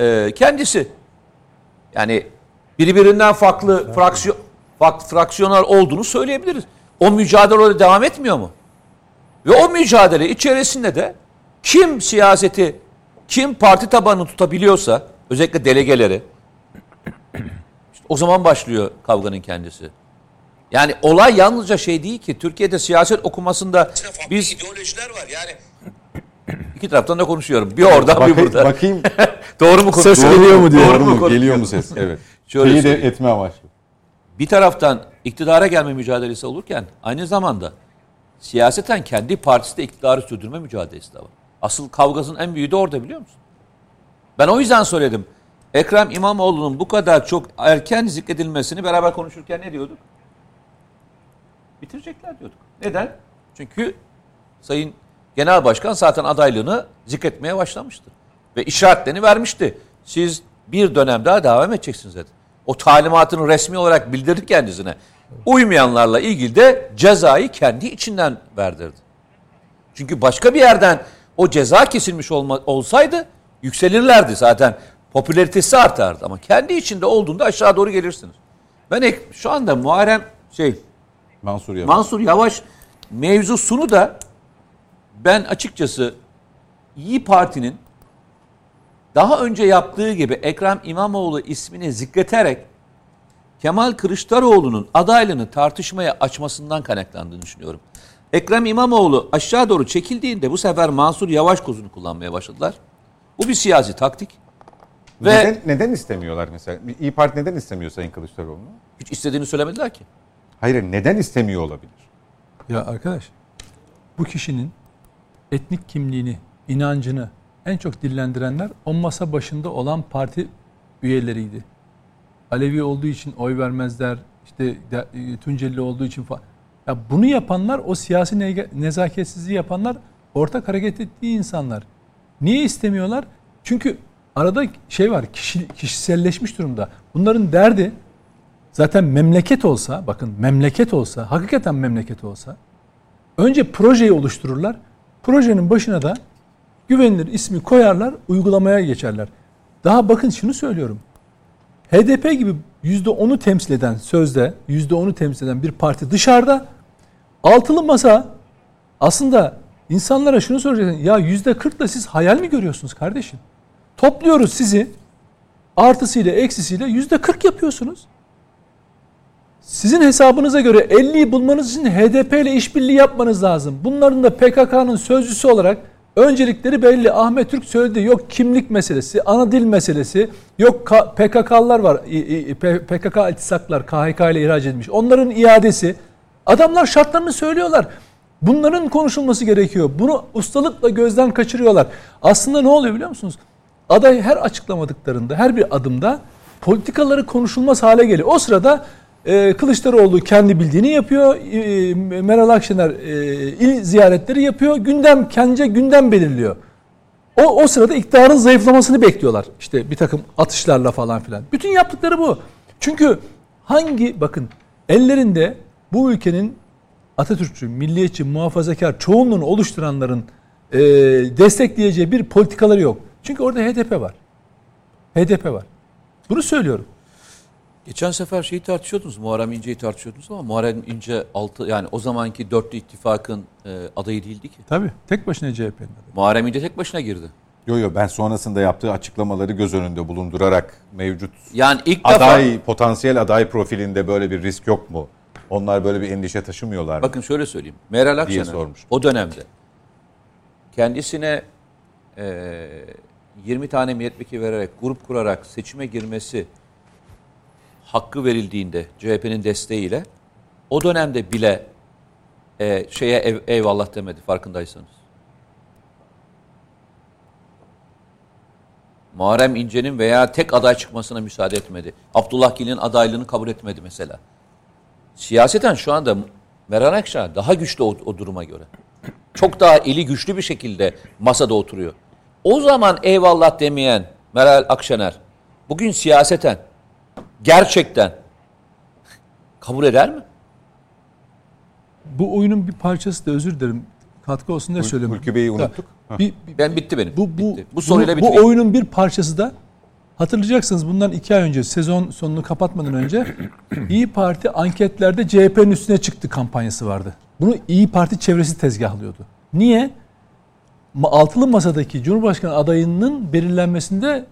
e, kendisi. Yani birbirinden farklı fraksiyon farklı fraksiyonlar olduğunu söyleyebiliriz. O mücadele orada devam etmiyor mu? Ve o mücadele içerisinde de kim siyaseti, kim parti tabanını tutabiliyorsa, özellikle delegeleri, işte o zaman başlıyor kavganın kendisi. Yani olay yalnızca şey değil ki, Türkiye'de siyaset okumasında biz... ideolojiler var yani. İki taraftan da konuşuyorum. Bir orada, bir burada. bakayım. Doğru mu konuşuyorum? Ses geliyor mu diyor. Doğru mu? Geliyor mu ses? Evet. Şöyle Şeyi de etme amaçlı. bir taraftan iktidara gelme mücadelesi olurken aynı zamanda siyaseten kendi partisi de iktidarı sürdürme mücadelesi de var. Asıl kavgasının en büyüğü de orada biliyor musun? Ben o yüzden söyledim. Ekrem İmamoğlu'nun bu kadar çok erken zikredilmesini beraber konuşurken ne diyorduk? Bitirecekler diyorduk. Neden? Çünkü Sayın Genel Başkan zaten adaylığını zikretmeye başlamıştı. Ve işaretlerini vermişti. Siz bir dönem daha devam edeceksiniz dedi. O talimatını resmi olarak bildirdik kendisine. Uymayanlarla ilgili de cezayı kendi içinden verdirdi. Çünkü başka bir yerden o ceza kesilmiş olma, olsaydı yükselirlerdi zaten. Popülaritesi artardı ama kendi içinde olduğunda aşağı doğru gelirsiniz. Ben ek, şu anda Muharrem şey Mansur Yavaş. Mansur Yavaş mevzusunu da ben açıkçası İyi Parti'nin daha önce yaptığı gibi Ekrem İmamoğlu ismini zikreterek Kemal Kılıçdaroğlu'nun adaylığını tartışmaya açmasından kaynaklandığını düşünüyorum. Ekrem İmamoğlu aşağı doğru çekildiğinde bu sefer Mansur Yavaş kozunu kullanmaya başladılar. Bu bir siyasi taktik. Ve Neden, neden istemiyorlar mesela? İyi Parti neden istemiyor Sayın Kılıçdaroğlu'nu? hiç istediğini söylemediler ki. Hayır neden istemiyor olabilir? Ya arkadaş bu kişinin etnik kimliğini, inancını en çok dillendirenler o masa başında olan parti üyeleriydi. Alevi olduğu için oy vermezler. İşte e, Tunceli olduğu için falan. Ya bunu yapanlar o siyasi nezaketsizliği yapanlar ortak hareket ettiği insanlar. Niye istemiyorlar? Çünkü arada şey var, kişi, kişiselleşmiş durumda. Bunların derdi zaten memleket olsa, bakın memleket olsa, hakikaten memleket olsa önce projeyi oluştururlar. Projenin başına da güvenilir ismi koyarlar, uygulamaya geçerler. Daha bakın şunu söylüyorum. HDP gibi %10'u temsil eden sözde %10'u temsil eden bir parti dışarıda altılı masa aslında insanlara şunu soracaksın. Ya %40'la siz hayal mi görüyorsunuz kardeşim? Topluyoruz sizi artısıyla eksisiyle %40 yapıyorsunuz. Sizin hesabınıza göre 50'yi bulmanız için HDP ile işbirliği yapmanız lazım. Bunların da PKK'nın sözcüsü olarak öncelikleri belli. Ahmet Türk söyledi. Yok kimlik meselesi, ana dil meselesi, yok PKK'lılar var. PKK iltisaklar KHK ile ihraç edilmiş. Onların iadesi. Adamlar şartlarını söylüyorlar. Bunların konuşulması gerekiyor. Bunu ustalıkla gözden kaçırıyorlar. Aslında ne oluyor biliyor musunuz? Aday her açıklamadıklarında, her bir adımda politikaları konuşulmaz hale geliyor. O sırada e, Kılıçdaroğlu kendi bildiğini yapıyor. E, Meral Akşener e, il ziyaretleri yapıyor. Gündem kendince gündem belirliyor. O, o sırada iktidarın zayıflamasını bekliyorlar. İşte bir takım atışlarla falan filan. Bütün yaptıkları bu. Çünkü hangi bakın ellerinde bu ülkenin Atatürkçü, milliyetçi, muhafazakar çoğunluğunu oluşturanların e, destekleyeceği bir politikaları yok. Çünkü orada HDP var. HDP var. Bunu söylüyorum. Geçen sefer şeyi tartışıyordunuz, Muharrem İnce'yi tartışıyordunuz ama Muharrem İnce altı yani o zamanki dörtlü ittifakın e, adayı değildi ki. Tabii. Tek başına CHP'nin adayı. Muharrem İnce tek başına girdi. Yo yo ben sonrasında yaptığı açıklamaları göz önünde bulundurarak mevcut Yani ilk defa aday potansiyel aday profilinde böyle bir risk yok mu? Onlar böyle bir endişe taşımıyorlar mı? bakın şöyle söyleyeyim. Meral Akşener o dönemde kendisine e, 20 tane milletvekili vererek grup kurarak seçime girmesi hakkı verildiğinde CHP'nin desteğiyle o dönemde bile e, şeye ev- eyvallah demedi farkındaysanız. Muharrem İnce'nin veya tek aday çıkmasına müsaade etmedi. Abdullah Gül'ün adaylığını kabul etmedi mesela. Siyaseten şu anda Meral Akşener daha güçlü o, o duruma göre. Çok daha eli güçlü bir şekilde masada oturuyor. O zaman eyvallah demeyen Meral Akşener bugün siyaseten gerçekten kabul eder mi? Bu oyunun bir parçası da özür dilerim. Katkı olsun diye söylüyorum. Hulki Bey'i unuttuk. Bir, bir- Ben bitti benim. bu bu bitti. bu soruyla bitireyim. bu oyunun bir parçası da hatırlayacaksınız bundan iki ay önce sezon sonunu kapatmadan önce İyi Parti anketlerde CHP'nin üstüne çıktı kampanyası vardı. Bunu İyi Parti çevresi tezgahlıyordu. Niye? Altılı masadaki Cumhurbaşkanı adayının belirlenmesinde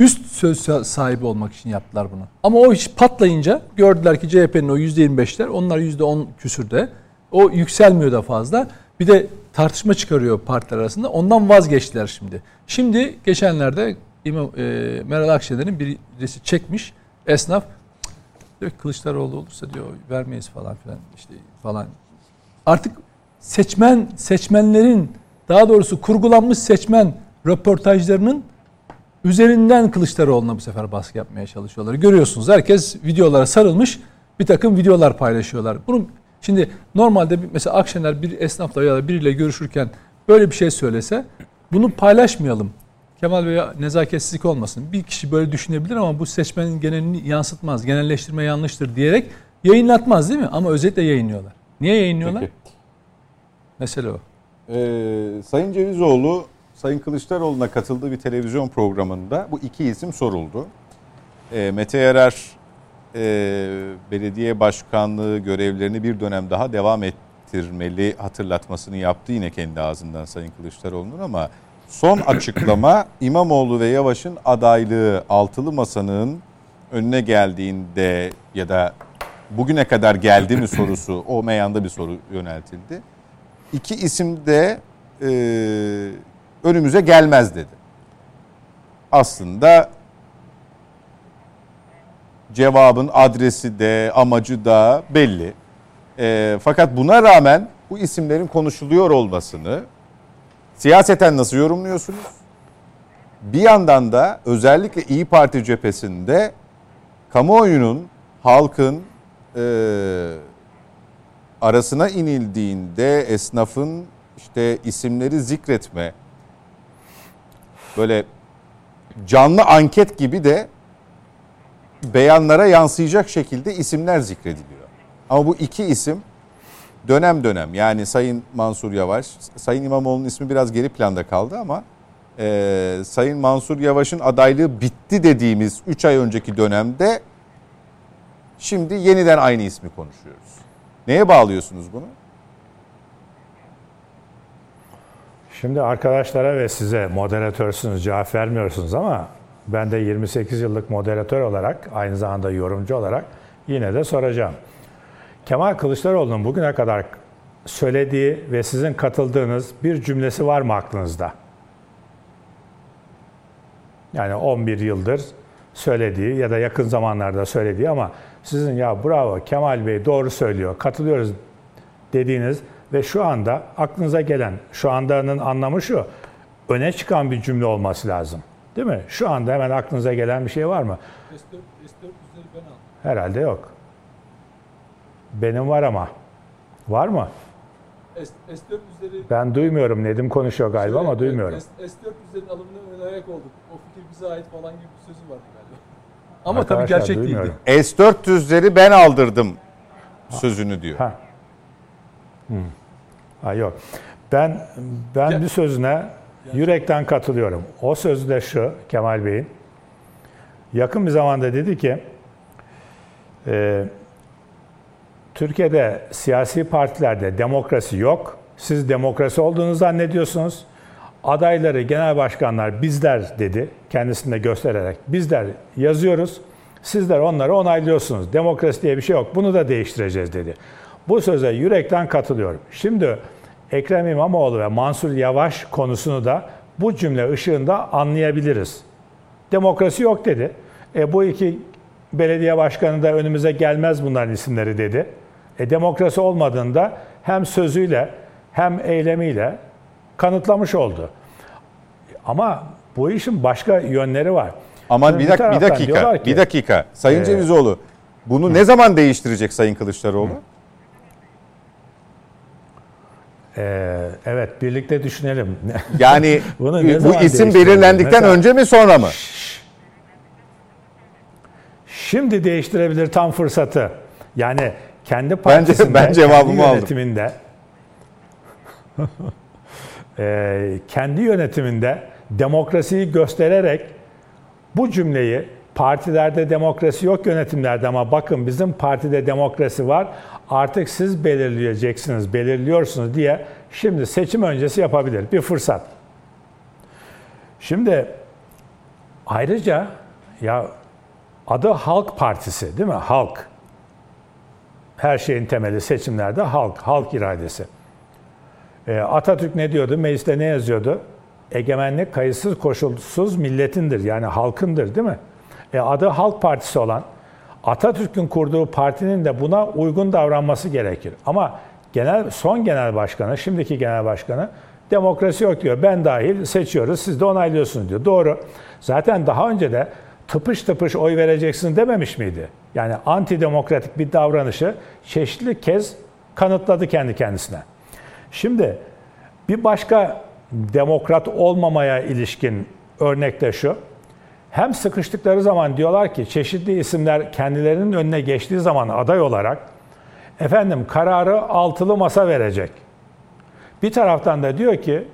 üst söz sa- sahibi olmak için yaptılar bunu. Ama o iş patlayınca gördüler ki CHP'nin o %25'ler onlar %10 küsürde. O yükselmiyor da fazla. Bir de tartışma çıkarıyor partiler arasında. Ondan vazgeçtiler şimdi. Şimdi geçenlerde İmam, e, Meral Akşener'in birisi çekmiş. Esnaf diyor Kılıçdaroğlu olursa diyor vermeyiz falan filan işte falan. Artık seçmen seçmenlerin daha doğrusu kurgulanmış seçmen röportajlarının üzerinden Kılıçdaroğlu'na bu sefer baskı yapmaya çalışıyorlar. Görüyorsunuz herkes videolara sarılmış bir takım videolar paylaşıyorlar. Bunun şimdi normalde mesela Akşener bir esnafla ya da biriyle görüşürken böyle bir şey söylese bunu paylaşmayalım. Kemal Bey nezaketsizlik olmasın. Bir kişi böyle düşünebilir ama bu seçmenin genelini yansıtmaz. Genelleştirme yanlıştır diyerek Yayınlatmaz değil mi? Ama özetle yayınlıyorlar. Niye yayınlıyorlar? Peki. Mesele o. Ee, Sayın Cevizoğlu, Sayın Kılıçdaroğlu'na katıldığı bir televizyon programında bu iki isim soruldu. Ee, Mete Yarar e, belediye başkanlığı görevlerini bir dönem daha devam ettirmeli hatırlatmasını yaptı yine kendi ağzından Sayın Kılıçdaroğlu'nun ama son açıklama İmamoğlu ve Yavaş'ın adaylığı altılı masanın önüne geldiğinde ya da bugüne kadar geldi mi sorusu o meyanda bir soru yöneltildi. İki isim de e, önümüze gelmez dedi. Aslında cevabın adresi de amacı da belli. E, fakat buna rağmen bu isimlerin konuşuluyor olmasını siyaseten nasıl yorumluyorsunuz? Bir yandan da özellikle İyi Parti cephesinde kamuoyunun, halkın e, arasına inildiğinde esnafın işte isimleri zikretme böyle canlı anket gibi de beyanlara yansıyacak şekilde isimler zikrediliyor. Ama bu iki isim dönem dönem yani Sayın Mansur Yavaş, Sayın İmamoğlu'nun ismi biraz geri planda kaldı ama e, Sayın Mansur Yavaş'ın adaylığı bitti dediğimiz 3 ay önceki dönemde şimdi yeniden aynı ismi konuşuyoruz. Neye bağlıyorsunuz bunu? Şimdi arkadaşlara ve size moderatörsünüz cevap vermiyorsunuz ama ben de 28 yıllık moderatör olarak aynı zamanda yorumcu olarak yine de soracağım. Kemal Kılıçdaroğlu'nun bugüne kadar söylediği ve sizin katıldığınız bir cümlesi var mı aklınızda? Yani 11 yıldır söylediği ya da yakın zamanlarda söylediği ama sizin ya bravo Kemal Bey doğru söylüyor, katılıyoruz dediğiniz ve şu anda aklınıza gelen, şu andanın anlamı şu, öne çıkan bir cümle olması lazım. Değil mi? Şu anda hemen aklınıza gelen bir şey var mı? Herhalde yok. Benim var ama. Var mı? S400'leri Ben duymuyorum. Nedim konuşuyor galiba ama duymuyorum. S400'lerin alımına ön ayak olduk. O fikir bize ait falan gibi bir sözü vardı galiba. Ama tabii Arkadaşlar, gerçek duymuyorum. değildi. S-400'leri ben aldırdım sözünü diyor. Ha. Hmm. Ha yok. Ben ben Ya- bir sözüne yürekten katılıyorum. O sözü de şu Kemal Bey'in. Yakın bir zamanda dedi ki e, Türkiye'de siyasi partilerde demokrasi yok. Siz demokrasi olduğunu zannediyorsunuz. Adayları, genel başkanlar bizler dedi kendisini de göstererek. Bizler yazıyoruz. Sizler onları onaylıyorsunuz. Demokrasi diye bir şey yok. Bunu da değiştireceğiz dedi. Bu söze yürekten katılıyorum. Şimdi Ekrem İmamoğlu ve Mansur Yavaş konusunu da bu cümle ışığında anlayabiliriz. Demokrasi yok dedi. E, bu iki belediye başkanı da önümüze gelmez bunların isimleri dedi. E, demokrasi olmadığında hem sözüyle hem eylemiyle kanıtlamış oldu. Ama bu işin başka yönleri var. Ama Şimdi bir, dak- bir dakika, ki- bir dakika. Sayın Ee, Cevizoğlu, bunu ne zaman değiştirecek Sayın Kılıçdaroğlu? Ee, evet birlikte düşünelim. Yani Bunu ne bu isim belirlendikten Mesela- önce mi sonra mı? Şimdi değiştirebilir tam fırsatı. Yani kendi partisinde, ben cevabımı kendi aldım. yönetiminde Ee, kendi yönetiminde demokrasiyi göstererek bu cümleyi partilerde demokrasi yok yönetimlerde ama bakın bizim partide demokrasi var artık siz belirleyeceksiniz, belirliyorsunuz diye şimdi seçim öncesi yapabilir. Bir fırsat. Şimdi ayrıca ya adı Halk Partisi değil mi? Halk. Her şeyin temeli seçimlerde halk, halk iradesi. Ee, Atatürk ne diyordu? Mecliste ne yazıyordu? Egemenlik kayıtsız koşulsuz milletindir. Yani halkındır değil mi? E, adı Halk Partisi olan Atatürk'ün kurduğu partinin de buna uygun davranması gerekir. Ama genel son genel başkanı, şimdiki genel başkanı demokrasi yok diyor. Ben dahil seçiyoruz, siz de onaylıyorsunuz diyor. Doğru. Zaten daha önce de tıpış tıpış oy vereceksin dememiş miydi? Yani antidemokratik bir davranışı çeşitli kez kanıtladı kendi kendisine. Şimdi bir başka demokrat olmamaya ilişkin örnek de şu. Hem sıkıştıkları zaman diyorlar ki çeşitli isimler kendilerinin önüne geçtiği zaman aday olarak efendim kararı altılı masa verecek. Bir taraftan da diyor ki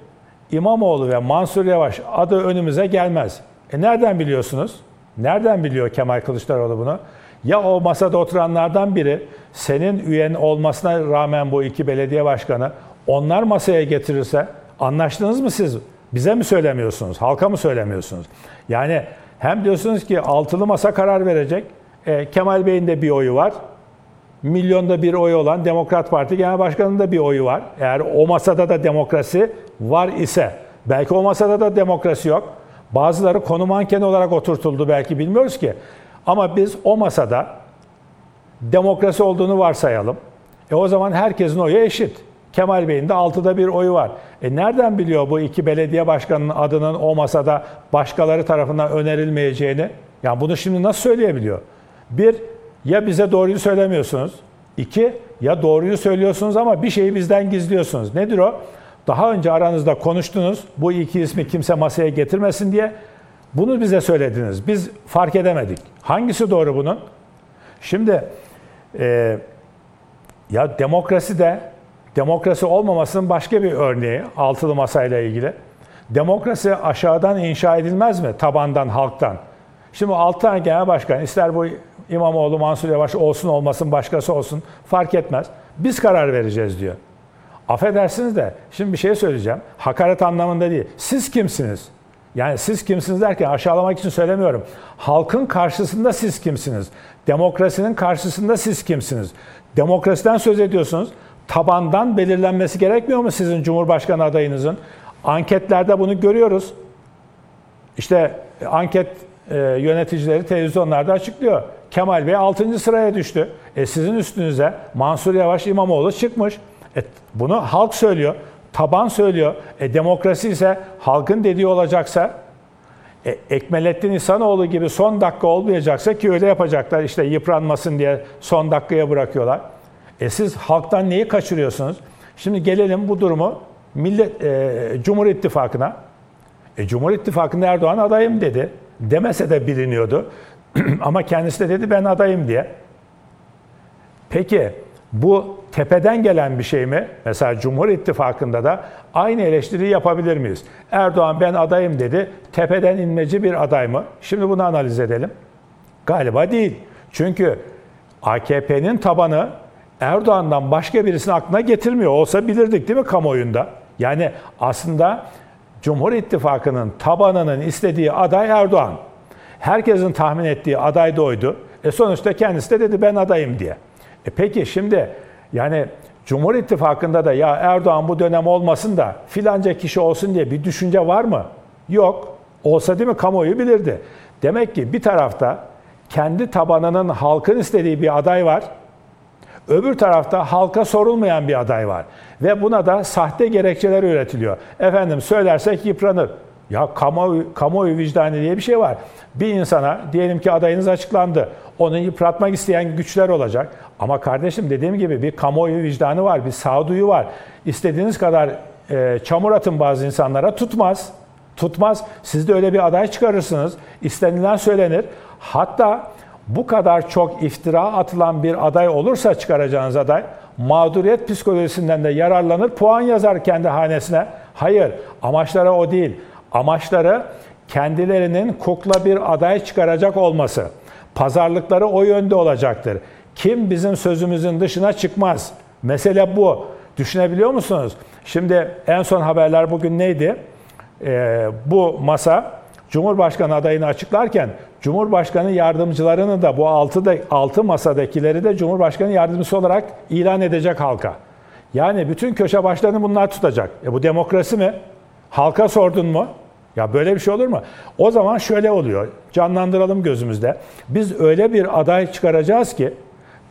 İmamoğlu ve Mansur Yavaş adı önümüze gelmez. E nereden biliyorsunuz? Nereden biliyor Kemal Kılıçdaroğlu bunu? Ya o masada oturanlardan biri senin üyen olmasına rağmen bu iki belediye başkanı onlar masaya getirirse anlaştınız mı siz? Bize mi söylemiyorsunuz? Halka mı söylemiyorsunuz? Yani hem diyorsunuz ki altılı masa karar verecek. E, Kemal Bey'in de bir oyu var. Milyonda bir oyu olan Demokrat Parti Genel Başkanı'nın da bir oyu var. Eğer o masada da demokrasi var ise, belki o masada da demokrasi yok. Bazıları konu mankeni olarak oturtuldu belki bilmiyoruz ki. Ama biz o masada demokrasi olduğunu varsayalım. E o zaman herkesin oyu eşit. Kemal Bey'in de altıda bir oyu var. E nereden biliyor bu iki belediye başkanının adının o masada başkaları tarafından önerilmeyeceğini? Yani bunu şimdi nasıl söyleyebiliyor? Bir, ya bize doğruyu söylemiyorsunuz. İki, ya doğruyu söylüyorsunuz ama bir şeyi bizden gizliyorsunuz. Nedir o? Daha önce aranızda konuştunuz. Bu iki ismi kimse masaya getirmesin diye. Bunu bize söylediniz. Biz fark edemedik. Hangisi doğru bunun? Şimdi e, ya demokrasi de demokrasi olmamasının başka bir örneği altılı masayla ilgili. Demokrasi aşağıdan inşa edilmez mi? Tabandan, halktan. Şimdi altı tane genel başkan ister bu İmamoğlu, Mansur Yavaş olsun olmasın başkası olsun fark etmez. Biz karar vereceğiz diyor. Affedersiniz de şimdi bir şey söyleyeceğim. Hakaret anlamında değil. Siz kimsiniz? Yani siz kimsiniz derken aşağılamak için söylemiyorum. Halkın karşısında siz kimsiniz? Demokrasinin karşısında siz kimsiniz? Demokrasiden söz ediyorsunuz. Tabandan belirlenmesi gerekmiyor mu sizin Cumhurbaşkanı adayınızın? Anketlerde bunu görüyoruz. İşte anket e, yöneticileri televizyonlarda açıklıyor. Kemal Bey 6. sıraya düştü. E sizin üstünüze Mansur Yavaş İmamoğlu çıkmış. E, bunu halk söylüyor. Taban söylüyor. E, demokrasi ise halkın dediği olacaksa e, Ekmelettin İhsanoğlu gibi son dakika olmayacaksa ki öyle yapacaklar işte yıpranmasın diye son dakikaya bırakıyorlar. E siz halktan neyi kaçırıyorsunuz? Şimdi gelelim bu durumu Millet e, Cumhur İttifakı'na. E, Cumhur İttifakı'nda Erdoğan adayım dedi. Demese de biliniyordu. Ama kendisi de dedi ben adayım diye. Peki bu tepeden gelen bir şey mi? Mesela Cumhur İttifakı'nda da aynı eleştiriyi yapabilir miyiz? Erdoğan ben adayım dedi. Tepeden inmeci bir aday mı? Şimdi bunu analiz edelim. Galiba değil. Çünkü AKP'nin tabanı Erdoğan'dan başka birisini aklına getirmiyor. Olsa bilirdik değil mi kamuoyunda? Yani aslında Cumhur İttifakı'nın tabanının istediği aday Erdoğan. Herkesin tahmin ettiği aday da oydu. E sonuçta kendisi de dedi ben adayım diye. E peki şimdi yani Cumhur İttifakı'nda da ya Erdoğan bu dönem olmasın da filanca kişi olsun diye bir düşünce var mı? Yok. Olsa değil mi kamuoyu bilirdi. Demek ki bir tarafta kendi tabanının halkın istediği bir aday var. Öbür tarafta halka sorulmayan bir aday var. Ve buna da sahte gerekçeler üretiliyor. Efendim söylersek yıpranır. Ya kamuoyu, kamuoyu vicdanı diye bir şey var. Bir insana diyelim ki adayınız açıklandı. Onu yıpratmak isteyen güçler olacak. Ama kardeşim dediğim gibi bir kamuoyu vicdanı var, bir sağduyu var. İstediğiniz kadar e, çamur atın bazı insanlara tutmaz. Tutmaz. Siz de öyle bir aday çıkarırsınız. İstenilen söylenir. Hatta bu kadar çok iftira atılan bir aday olursa çıkaracağınız aday mağduriyet psikolojisinden de yararlanır, puan yazar kendi hanesine. Hayır, amaçları o değil. Amaçları kendilerinin kukla bir aday çıkaracak olması. Pazarlıkları o yönde olacaktır. Kim bizim sözümüzün dışına çıkmaz. Mesele bu. Düşünebiliyor musunuz? Şimdi en son haberler bugün neydi? Ee, bu masa Cumhurbaşkanı adayını açıklarken Cumhurbaşkanı yardımcılarını da bu altı, da, altı masadakileri de Cumhurbaşkanı yardımcısı olarak ilan edecek halka. Yani bütün köşe başlarını bunlar tutacak. E bu demokrasi mi? Halka sordun mu? Ya böyle bir şey olur mu? O zaman şöyle oluyor. Canlandıralım gözümüzde. Biz öyle bir aday çıkaracağız ki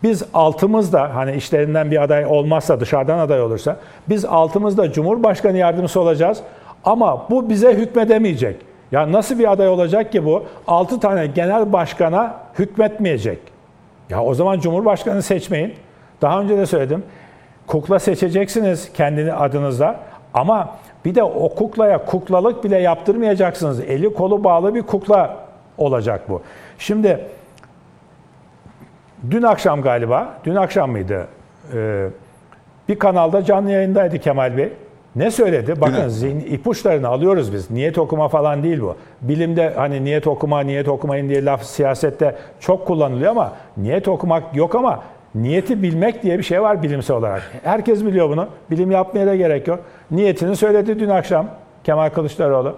biz altımızda hani işlerinden bir aday olmazsa dışarıdan aday olursa biz altımızda Cumhurbaşkanı yardımcısı olacağız ama bu bize hükmedemeyecek. Ya nasıl bir aday olacak ki bu? 6 tane genel başkana hükmetmeyecek. Ya o zaman Cumhurbaşkanı seçmeyin. Daha önce de söyledim. Kukla seçeceksiniz kendini adınıza ama bir de o kuklaya kuklalık bile yaptırmayacaksınız. Eli kolu bağlı bir kukla olacak bu. Şimdi dün akşam galiba, dün akşam mıydı? Ee, bir kanalda canlı yayındaydı Kemal Bey. Ne söyledi? Bakın zihin ipuçlarını alıyoruz biz. Niyet okuma falan değil bu. Bilimde hani niyet okuma, niyet okumayın diye laf siyasette çok kullanılıyor ama niyet okumak yok ama niyeti bilmek diye bir şey var bilimsel olarak. Herkes biliyor bunu. Bilim yapmaya da gerek yok. Niyetini söyledi dün akşam Kemal Kılıçdaroğlu.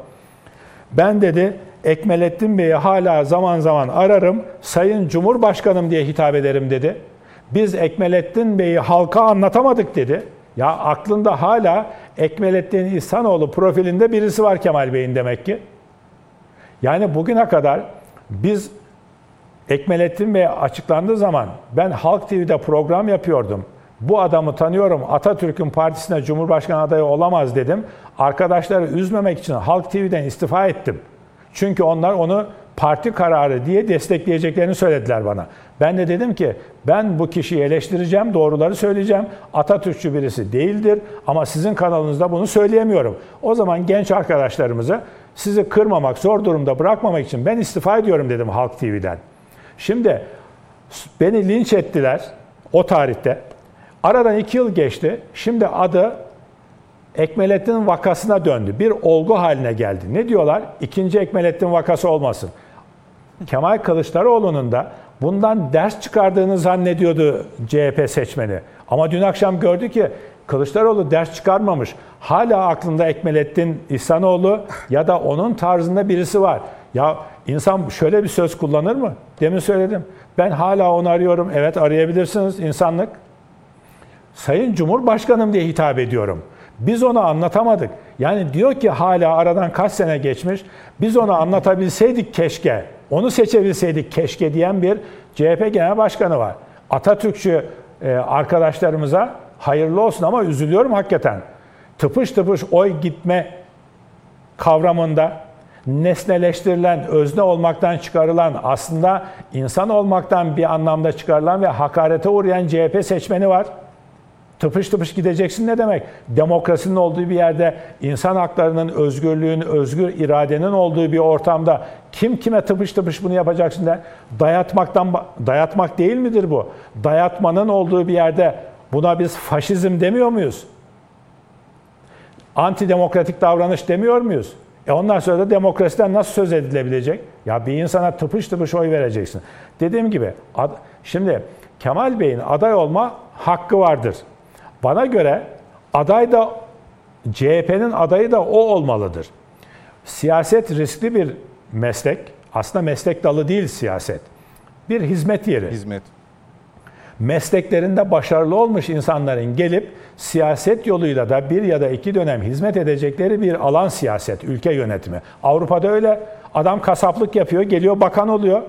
Ben dedi Ekmelettin Bey'i hala zaman zaman ararım. Sayın Cumhurbaşkanım diye hitap ederim dedi. Biz Ekmelettin Bey'i halka anlatamadık dedi. Ya aklında hala Ekmelettin İhsanoğlu profilinde birisi var Kemal Bey'in demek ki. Yani bugüne kadar biz Ekmelettin Bey açıklandığı zaman ben Halk TV'de program yapıyordum. Bu adamı tanıyorum. Atatürk'ün partisine Cumhurbaşkanı adayı olamaz dedim. Arkadaşları üzmemek için Halk TV'den istifa ettim. Çünkü onlar onu parti kararı diye destekleyeceklerini söylediler bana. Ben de dedim ki ben bu kişiyi eleştireceğim, doğruları söyleyeceğim. Atatürkçü birisi değildir ama sizin kanalınızda bunu söyleyemiyorum. O zaman genç arkadaşlarımızı sizi kırmamak, zor durumda bırakmamak için ben istifa ediyorum dedim Halk TV'den. Şimdi beni linç ettiler o tarihte. Aradan iki yıl geçti. Şimdi adı Ekmelettin vakasına döndü. Bir olgu haline geldi. Ne diyorlar? İkinci Ekmelettin vakası olmasın. Kemal Kılıçdaroğlu'nun da bundan ders çıkardığını zannediyordu CHP seçmeni. Ama dün akşam gördü ki Kılıçdaroğlu ders çıkarmamış. Hala aklında Ekmelettin İhsanoğlu ya da onun tarzında birisi var. Ya insan şöyle bir söz kullanır mı? Demin söyledim. Ben hala onu arıyorum. Evet arayabilirsiniz insanlık. Sayın Cumhurbaşkanım diye hitap ediyorum. Biz onu anlatamadık. Yani diyor ki hala aradan kaç sene geçmiş. Biz onu anlatabilseydik keşke. Onu seçebilseydik keşke diyen bir CHP Genel Başkanı var. Atatürkçü e, arkadaşlarımıza hayırlı olsun ama üzülüyorum hakikaten. Tıpış tıpış oy gitme kavramında nesneleştirilen, özne olmaktan çıkarılan, aslında insan olmaktan bir anlamda çıkarılan ve hakarete uğrayan CHP seçmeni var. Tıpış tıpış gideceksin ne demek? Demokrasinin olduğu bir yerde, insan haklarının, özgürlüğün, özgür iradenin olduğu bir ortamda kim kime tıpış tıpış bunu yapacaksın der. Dayatmaktan dayatmak değil midir bu? Dayatmanın olduğu bir yerde buna biz faşizm demiyor muyuz? Antidemokratik davranış demiyor muyuz? E ondan sonra da demokrasiden nasıl söz edilebilecek? Ya bir insana tıpış tıpış oy vereceksin. Dediğim gibi şimdi Kemal Bey'in aday olma hakkı vardır. Bana göre aday da CHP'nin adayı da o olmalıdır. Siyaset riskli bir meslek. Aslında meslek dalı değil siyaset. Bir hizmet yeri Hizmet. mesleklerinde başarılı olmuş insanların gelip siyaset yoluyla da bir ya da iki dönem hizmet edecekleri bir alan siyaset, ülke yönetimi. Avrupa'da öyle. Adam kasaplık yapıyor, geliyor bakan oluyor.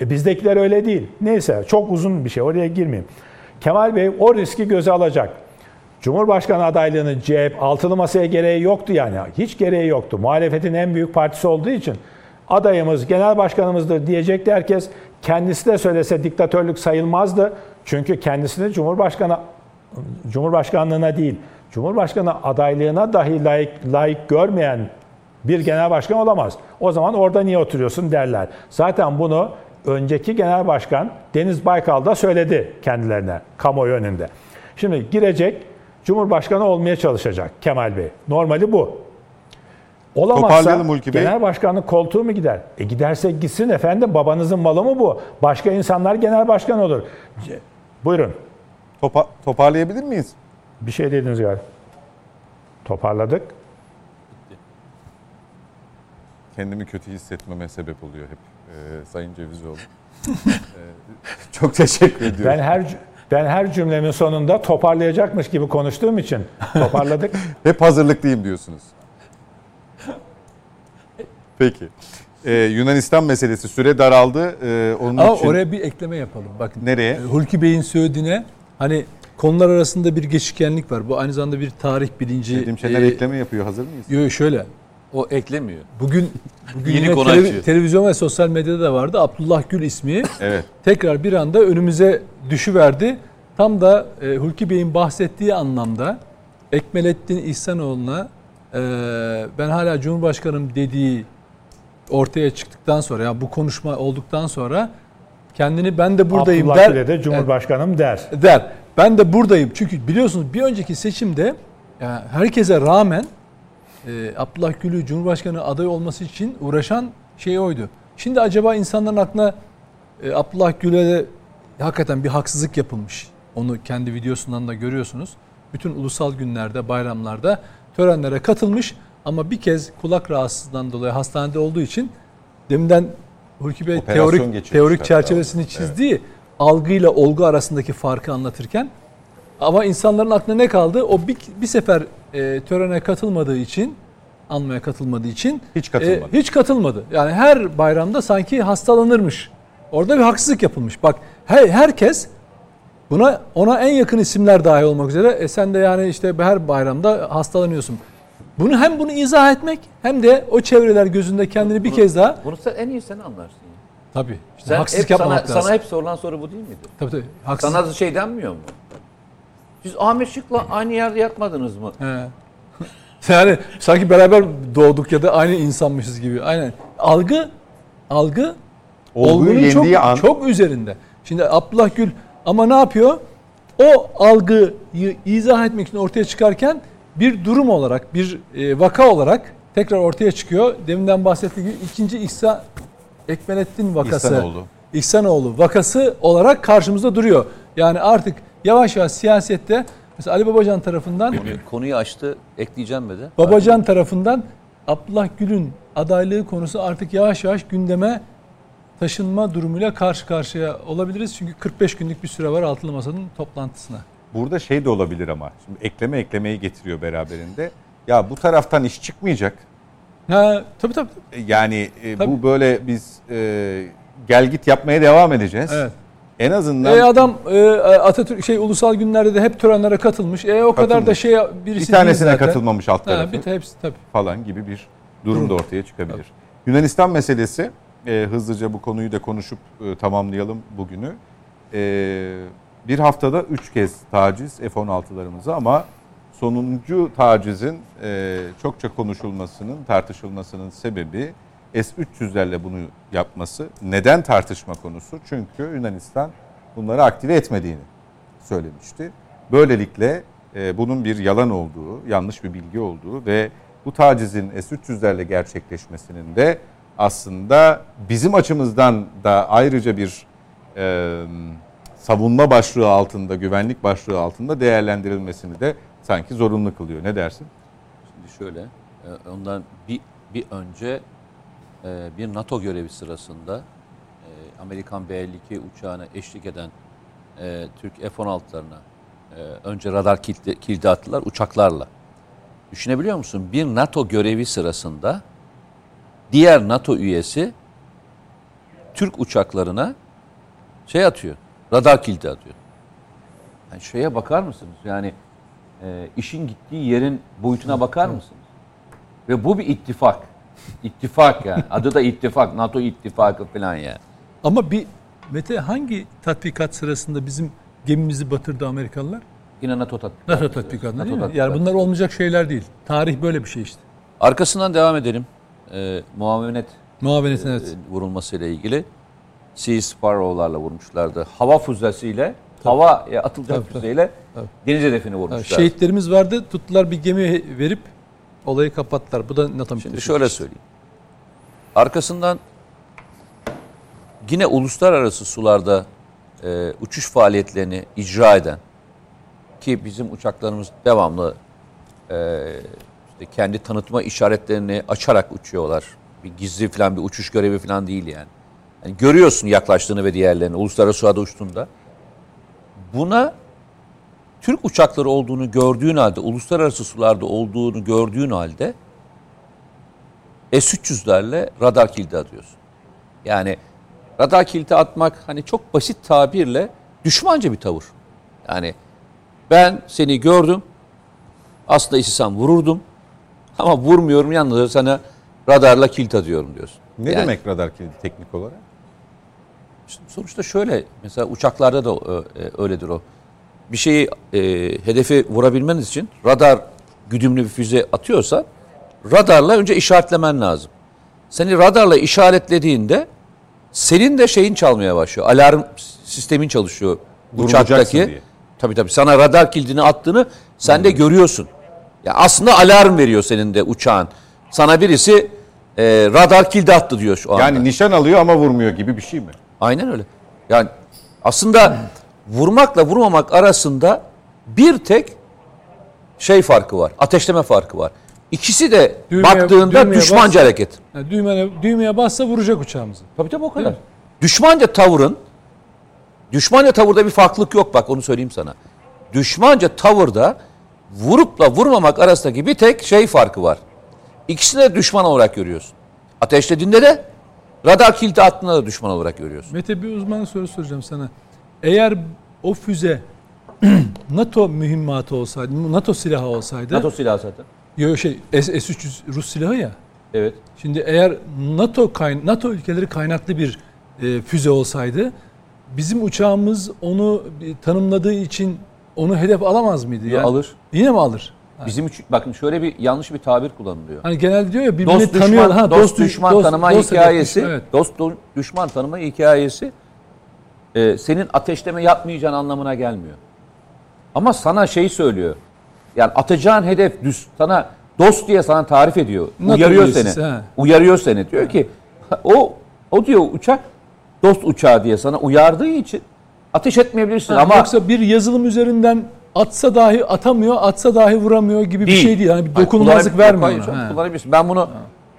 E bizdekiler öyle değil. Neyse çok uzun bir şey oraya girmeyeyim. Kemal Bey o riski göze alacak. Cumhurbaşkanı adaylığını CHP altılı masaya gereği yoktu yani. Hiç gereği yoktu. Muhalefetin en büyük partisi olduğu için adayımız genel başkanımızdır diyecekti herkes. Kendisi de söylese diktatörlük sayılmazdı. Çünkü kendisini Cumhurbaşkanı Cumhurbaşkanlığına değil, Cumhurbaşkanı adaylığına dahi layık, layık görmeyen bir genel başkan olamaz. O zaman orada niye oturuyorsun derler. Zaten bunu önceki genel başkan Deniz Baykal da söyledi kendilerine kamuoyu önünde. Şimdi girecek Cumhurbaşkanı olmaya çalışacak Kemal Bey. Normali bu. Olamazsa genel başkanlık koltuğu mu gider? E giderse gitsin efendim babanızın malı mı bu? Başka insanlar genel başkan olur. Buyurun. Topa- toparlayabilir miyiz? Bir şey dediniz galiba. Toparladık. Kendimi kötü hissetmeme sebep oluyor hep e, Sayın Cevizoğlu. E, çok teşekkür ediyorum. Ben her ben her cümlemin sonunda toparlayacakmış gibi konuştuğum için toparladık. Hep hazırlıklıyım diyorsunuz. Peki. Ee, Yunanistan meselesi süre daraldı. Ee, onun Ama için oraya bir ekleme yapalım. Bakın. nereye? E, Hulki Bey'in söylediğine hani konular arasında bir geçişkenlik var. Bu aynı zamanda bir tarih bilinci. Dediğim şeyler e, ekleme yapıyor. Hazır mıyız? Yo, şöyle. O eklemiyor. Bugün, bugün Yeni yine konu televi- açıyor. televizyon ve sosyal medyada da vardı. Abdullah Gül ismi Evet. tekrar bir anda önümüze düşüverdi. Tam da e, Hulki Bey'in bahsettiği anlamda Ekmelettin İhsanoğlu'na e, ben hala Cumhurbaşkanım dediği ortaya çıktıktan sonra ya bu konuşma olduktan sonra kendini ben de buradayım Abdullah der. Gül'e de Cumhurbaşkanım der. der. Ben de buradayım. Çünkü biliyorsunuz bir önceki seçimde yani herkese rağmen e, Abdullah Gül'ü Cumhurbaşkanı adayı olması için uğraşan şey oydu. Şimdi acaba insanların aklına e, Abdullah Gül'e de hakikaten bir haksızlık yapılmış. Onu kendi videosundan da görüyorsunuz. Bütün ulusal günlerde, bayramlarda törenlere katılmış ama bir kez kulak rahatsızlığından dolayı hastanede olduğu için deminden Hulki Bey Operasyon teorik teorik çerçevesini çizdiği algıyla olgu arasındaki farkı anlatırken ama insanların aklına ne kaldı? O bir, bir sefer e, törene katılmadığı için, anmaya katılmadığı için Hiç katılmadı. e, hiç katılmadı. Yani her bayramda sanki hastalanırmış. Orada bir haksızlık yapılmış. Bak her, herkes buna ona en yakın isimler dahil olmak üzere e sen de yani işte her bayramda hastalanıyorsun. Bunu hem bunu izah etmek hem de o çevreler gözünde kendini bir kez daha Bunu sen en iyi sen anlarsın. ya. tabii işte Sen haksızlık hep sana, lazım. sana hep sorulan soru bu değil miydi? tabii tabii. Haksızlık. Sana şey denmiyor mu? Siz Ahmet Şık'la aynı yerde yatmadınız mı? He. Yani sanki beraber doğduk ya da aynı insanmışız gibi. Aynen. Algı algı Olguyu olgunun yendiği çok, an çok üzerinde. Şimdi Abdullah Gül ama ne yapıyor? O algıyı izah etmek için ortaya çıkarken bir durum olarak, bir e, vaka olarak tekrar ortaya çıkıyor. Deminden bahsettiğim gibi ikinci İhsan Ekmelettin vakası. İhsanoğlu. İhsanoğlu vakası olarak karşımızda duruyor. Yani artık yavaş yavaş siyasette mesela Ali Babacan tarafından Konuyu, konuyu açtı, ekleyeceğim dedi. Babacan tarafından Abdullah Gül'ün adaylığı konusu artık yavaş yavaş gündeme taşınma durumuyla karşı karşıya olabiliriz. Çünkü 45 günlük bir süre var altılı masanın toplantısına. burada şey de olabilir ama. Şimdi ekleme eklemeyi getiriyor beraberinde. Ya bu taraftan iş çıkmayacak. Ha, tabii tabii. Yani e, Tabii. bu böyle biz e, gel git yapmaya devam edeceğiz. Evet. En azından E adam e, Atatürk şey ulusal günlerde de hep törenlere katılmış. E o kadar da Katılmış. şey birisi bir tanesine zaten. katılmamış alt tarafı. Ha, bir hepsi tabii. falan gibi bir durum da ortaya çıkabilir. Yunanistan meselesi e, hızlıca bu konuyu da konuşup e, tamamlayalım bugünü. E, bir haftada 3 kez taciz F-16'larımıza ama sonuncu tacizin e, çokça konuşulmasının, tartışılmasının sebebi S-300'lerle bunu yapması. Neden tartışma konusu? Çünkü Yunanistan bunları aktive etmediğini söylemişti. Böylelikle e, bunun bir yalan olduğu, yanlış bir bilgi olduğu ve bu tacizin S-300'lerle gerçekleşmesinin de aslında bizim açımızdan da ayrıca bir e, savunma başlığı altında, güvenlik başlığı altında değerlendirilmesini de sanki zorunlu kılıyor. Ne dersin? Şimdi şöyle, e, ondan bir, bir önce e, bir NATO görevi sırasında e, Amerikan B-52 uçağına eşlik eden e, Türk F-16'larına e, önce radar kilidi, kilidi attılar uçaklarla. Düşünebiliyor musun? Bir NATO görevi sırasında diğer NATO üyesi Türk uçaklarına şey atıyor, radar kilidi atıyor. Yani şeye bakar mısınız? Yani e, işin gittiği yerin boyutuna bakar mısınız? Ve bu bir ittifak. İttifak yani. Adı da ittifak. NATO ittifakı falan yani. Ama bir Mete hangi tatbikat sırasında bizim gemimizi batırdı Amerikalılar? Yine NATO tatbikatı. NATO tatbikatında NATO değil mi? tatbikatı. Yani bunlar olmayacak şeyler değil. Tarih böyle bir şey işte. Arkasından devam edelim. E, muavenet Muavenetin e, evet. vurulmasıyla ilgili. Sea Sparrow'larla vurmuşlardı. Hava füzesiyle, hava atılacak Tabii, tabii. füzeyle Tabii. deniz hedefini Ha, vurmuşlardı. Şehitlerimiz vardı. Tuttular bir gemi verip olayı kapattılar. Bu da NATO Şimdi şöyle söyleyeyim. Arkasından yine uluslararası sularda e, uçuş faaliyetlerini icra eden ki bizim uçaklarımız devamlı e, işte kendi tanıtma işaretlerini açarak uçuyorlar. Bir gizli falan bir uçuş görevi falan değil yani. yani görüyorsun yaklaştığını ve diğerlerini uluslararası sularda uçtuğunda. Buna Türk uçakları olduğunu gördüğün halde, uluslararası sularda olduğunu gördüğün halde S-300'lerle radar kilidi atıyorsun. Yani radar kilidi atmak hani çok basit tabirle düşmanca bir tavır. Yani ben seni gördüm, aslında istesem vururdum ama vurmuyorum yalnız sana radarla kilit atıyorum diyorsun. Ne Yani demek radar kilidi teknik olarak? Sonuçta şöyle mesela uçaklarda da e, öyledir o. Bir şeyi e, hedefi vurabilmeniz için radar güdümlü bir füze atıyorsa radarla önce işaretlemen lazım. seni radarla işaretlediğinde senin de şeyin çalmaya başlıyor. Alarm sistemin çalışıyor uçaktaki. Tabii tabii sana radar kilidini attığını sen de görüyorsun. Ya aslında alarm veriyor senin de uçağın. Sana birisi e, radar kilidi attı diyor şu anda. Yani nişan alıyor ama vurmuyor gibi bir şey mi? Aynen öyle. Yani aslında vurmakla vurmamak arasında bir tek şey farkı var. Ateşleme farkı var. İkisi de Düğmeye- baktığında düğmeye düşmanca bas- hareket. Yani düğmeye, düğmeye bassa vuracak uçağımızı. Tabii tabii o kadar. Düşmanca tavırın düşmanca tavırda bir farklılık yok bak onu söyleyeyim sana. Düşmanca tavırda vurupla vurmamak arasındaki bir tek şey farkı var. İkisini de düşman olarak görüyorsun. Ateşlediğinde de radar kilidi attığında da düşman olarak görüyorsun. Mete bir uzman soru soracağım sana. Eğer o füze NATO mühimmatı olsaydı, NATO silahı olsaydı, NATO silahı zaten. yo şey S- S-300 Rus silahı ya. Evet. Şimdi eğer NATO kayn NATO ülkeleri kaynaklı bir e, füze olsaydı, bizim uçağımız onu bir tanımladığı için onu hedef alamaz mıydı? Ya alır. Yine mi alır? Bizim için bakın şöyle bir yanlış bir tabir kullanılıyor. Hani genelde diyor ya birbirini Dost tanıyor. düşman, Ha, dost, düşman dost- tanıma dost hikayesi, düşman, evet. dost do- düşman tanıma hikayesi e, senin ateşleme yapmayacağın anlamına gelmiyor. Ama sana şey söylüyor. Yani atacağın hedef düz sana dost diye sana tarif ediyor. NATO uyarıyor seni. he. Uyarıyor seni. Diyor ki o o diyor uçak dost uçağı diye sana uyardığı için ateş etmeyebilirsin Ha, ama yoksa bir yazılım üzerinden atsa dahi atamıyor, atsa dahi vuramıyor gibi bir Değil. şey değil. Yani bir dokunulmazlık vermiyor. Hayır, Ha. kullanabilirsin. Ben bunu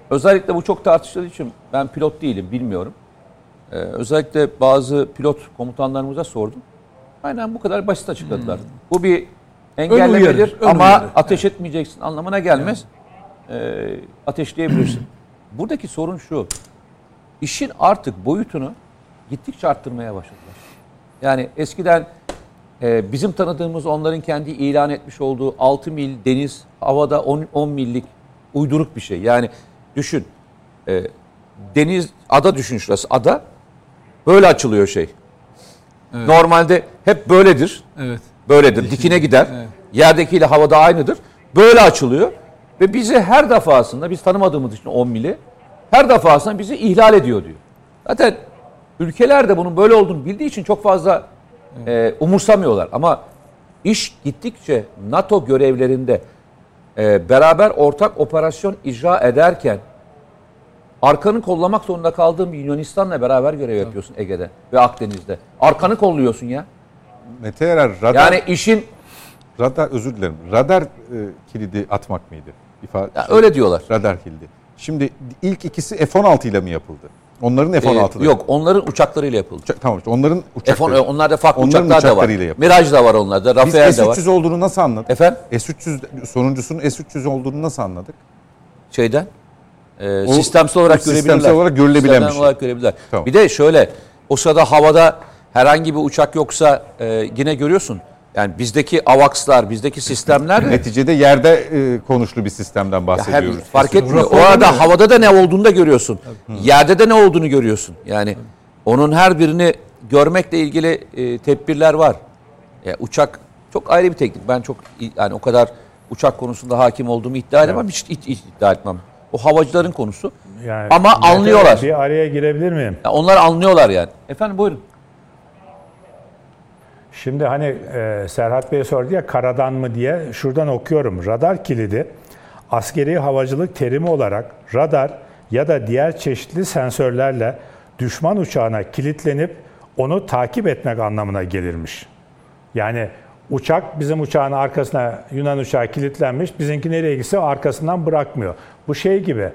özellikle bu çok tartışıldığı için ben pilot değilim bilmiyorum. Ee, özellikle bazı pilot komutanlarımıza sordum. Aynen bu kadar basit açıkladılar. Bu bir engellemedir uyarı, ön ama uyarı. ateş etmeyeceksin anlamına gelmez. Ee, ateşleyebilirsin. Buradaki sorun şu. İşin artık boyutunu gittikçe arttırmaya başladılar. Yani eskiden e, bizim tanıdığımız onların kendi ilan etmiş olduğu 6 mil deniz havada 10, 10 millik uyduruk bir şey. Yani düşün e, deniz ada düşün şurası ada böyle açılıyor şey. Normalde hep böyledir. Evet. Böyledir. Dikine gider. Evet. Yerdekiyle havada aynıdır. Böyle açılıyor. Ve bizi her defasında biz tanımadığımız için 10 mili her defasında bizi ihlal ediyor diyor. Zaten ülkeler de bunun böyle olduğunu bildiği için çok fazla e, umursamıyorlar. Ama iş gittikçe NATO görevlerinde e, beraber ortak operasyon icra ederken arkanı kollamak zorunda kaldığın bir Yunanistan'la beraber görev yapıyorsun Ege'de ve Akdeniz'de. Arkanı kolluyorsun ya. Mete Erer radar, Yani işin radar özür dilerim. Radar e, kilidi atmak mıydı? İfa, ya öyle diyorlar. Radar kilidi. Şimdi ilk ikisi F-16 ile mi yapıldı? Onların F-16'ları. Ee, yok onların uçaklarıyla yapıldı. Uça- tamam işte onların F-10, uçakları. onlarda farklı Onların uçaklar da var. uçaklarıyla yapıldı. Miraj da var onlarda. Biz Rafael de var. S-300 olduğunu nasıl anladık? Efendim? S-300 sonuncusunun S-300 olduğunu nasıl anladık? Şeyden. E, O- sistemsel olarak sistemsel görebilirler. olarak görülebilen Sistemsel bir şey. olarak görebilirler. Tamam. Bir de şöyle o sırada havada herhangi bir uçak yoksa e, yine görüyorsun. Yani bizdeki AVAX'lar, bizdeki sistemler de Neticede yerde e, konuşlu bir sistemden her, bahsediyoruz. fark etmiyor. O arada havada da ne olduğunu da görüyorsun. Yerde de ne olduğunu görüyorsun. Yani onun her birini görmekle ilgili e, tedbirler var. E, uçak çok ayrı bir teknik. Ben çok yani o kadar uçak konusunda hakim olduğumu iddia edemem. Hiç, hiç- hiç iddia etmem. O havacıların konusu. Yani Ama anlıyorlar. Bir araya girebilir miyim? Ya onlar anlıyorlar yani. Efendim buyurun. Şimdi hani e, Serhat Bey sordu ya karadan mı diye şuradan okuyorum. Radar kilidi askeri havacılık terimi olarak radar ya da diğer çeşitli sensörlerle düşman uçağına kilitlenip onu takip etmek anlamına gelirmiş. Yani uçak bizim uçağın arkasına Yunan uçağı kilitlenmiş. Bizimki nereye gitse arkasından bırakmıyor. Bu şey gibi.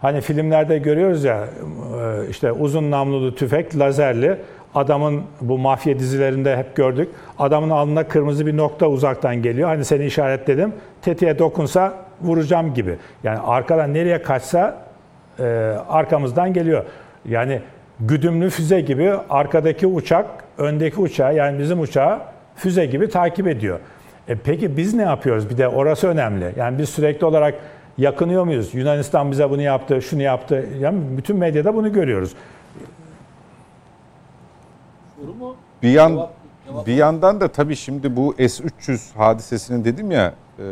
Hani filmlerde görüyoruz ya e, işte uzun namlulu tüfek lazerli adamın bu mafya dizilerinde hep gördük. Adamın alnına kırmızı bir nokta uzaktan geliyor. Hani seni işaretledim. Tetiğe dokunsa vuracağım gibi. Yani arkadan nereye kaçsa e, arkamızdan geliyor. Yani güdümlü füze gibi arkadaki uçak öndeki uçağı yani bizim uçağı füze gibi takip ediyor. E peki biz ne yapıyoruz? Bir de orası önemli. Yani biz sürekli olarak yakınıyor muyuz? Yunanistan bize bunu yaptı, şunu yaptı. Yani bütün medyada bunu görüyoruz. Bir yan bir yandan da tabii şimdi bu S-300 hadisesinin dedim ya e,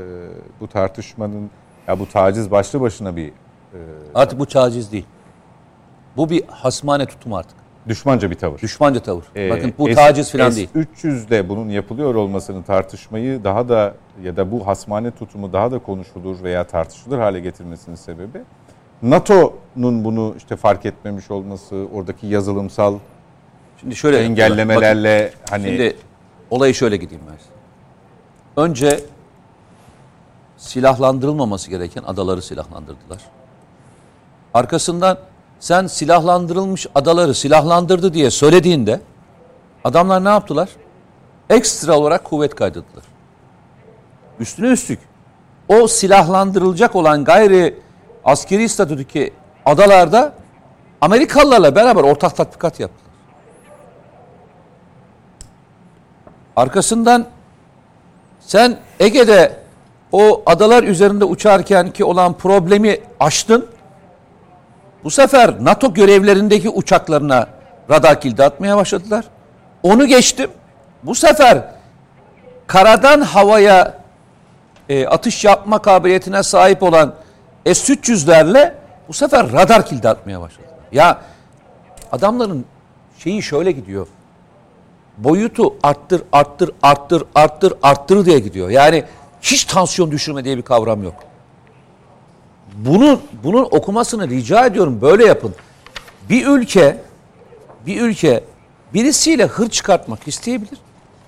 bu tartışmanın ya bu taciz başlı başına bir Artık bu taciz değil. Bu bir hasmane tutum artık. Düşmanca bir tavır. Düşmanca tavır. Ee, Bakın bu S- taciz falan değil. S-300'de bunun yapılıyor olmasını tartışmayı daha da ya da bu hasmane tutumu daha da konuşulur veya tartışılır hale getirmesinin sebebi NATO'nun bunu işte fark etmemiş olması, oradaki yazılımsal Şimdi şöyle engellemelerle Bakın, hani Şimdi olayı şöyle gideyim ben. Önce silahlandırılmaması gereken adaları silahlandırdılar. Arkasından sen silahlandırılmış adaları silahlandırdı diye söylediğinde adamlar ne yaptılar? Ekstra olarak kuvvet kaydettiler. Üstüne üstlük o silahlandırılacak olan gayri askeri statüdeki adalarda Amerikalılarla beraber ortak tatbikat yaptılar. Arkasından sen Ege'de o adalar üzerinde uçarken ki olan problemi aştın. Bu sefer NATO görevlerindeki uçaklarına radar kilidi atmaya başladılar. Onu geçtim. Bu sefer karadan havaya e, atış yapma kabiliyetine sahip olan S-300'lerle bu sefer radar kilidi atmaya başladılar. Ya adamların şeyi şöyle gidiyor boyutu arttır, arttır, arttır, arttır, arttır diye gidiyor. Yani hiç tansiyon düşürme diye bir kavram yok. Bunu, bunun okumasını rica ediyorum. Böyle yapın. Bir ülke, bir ülke birisiyle hır çıkartmak isteyebilir.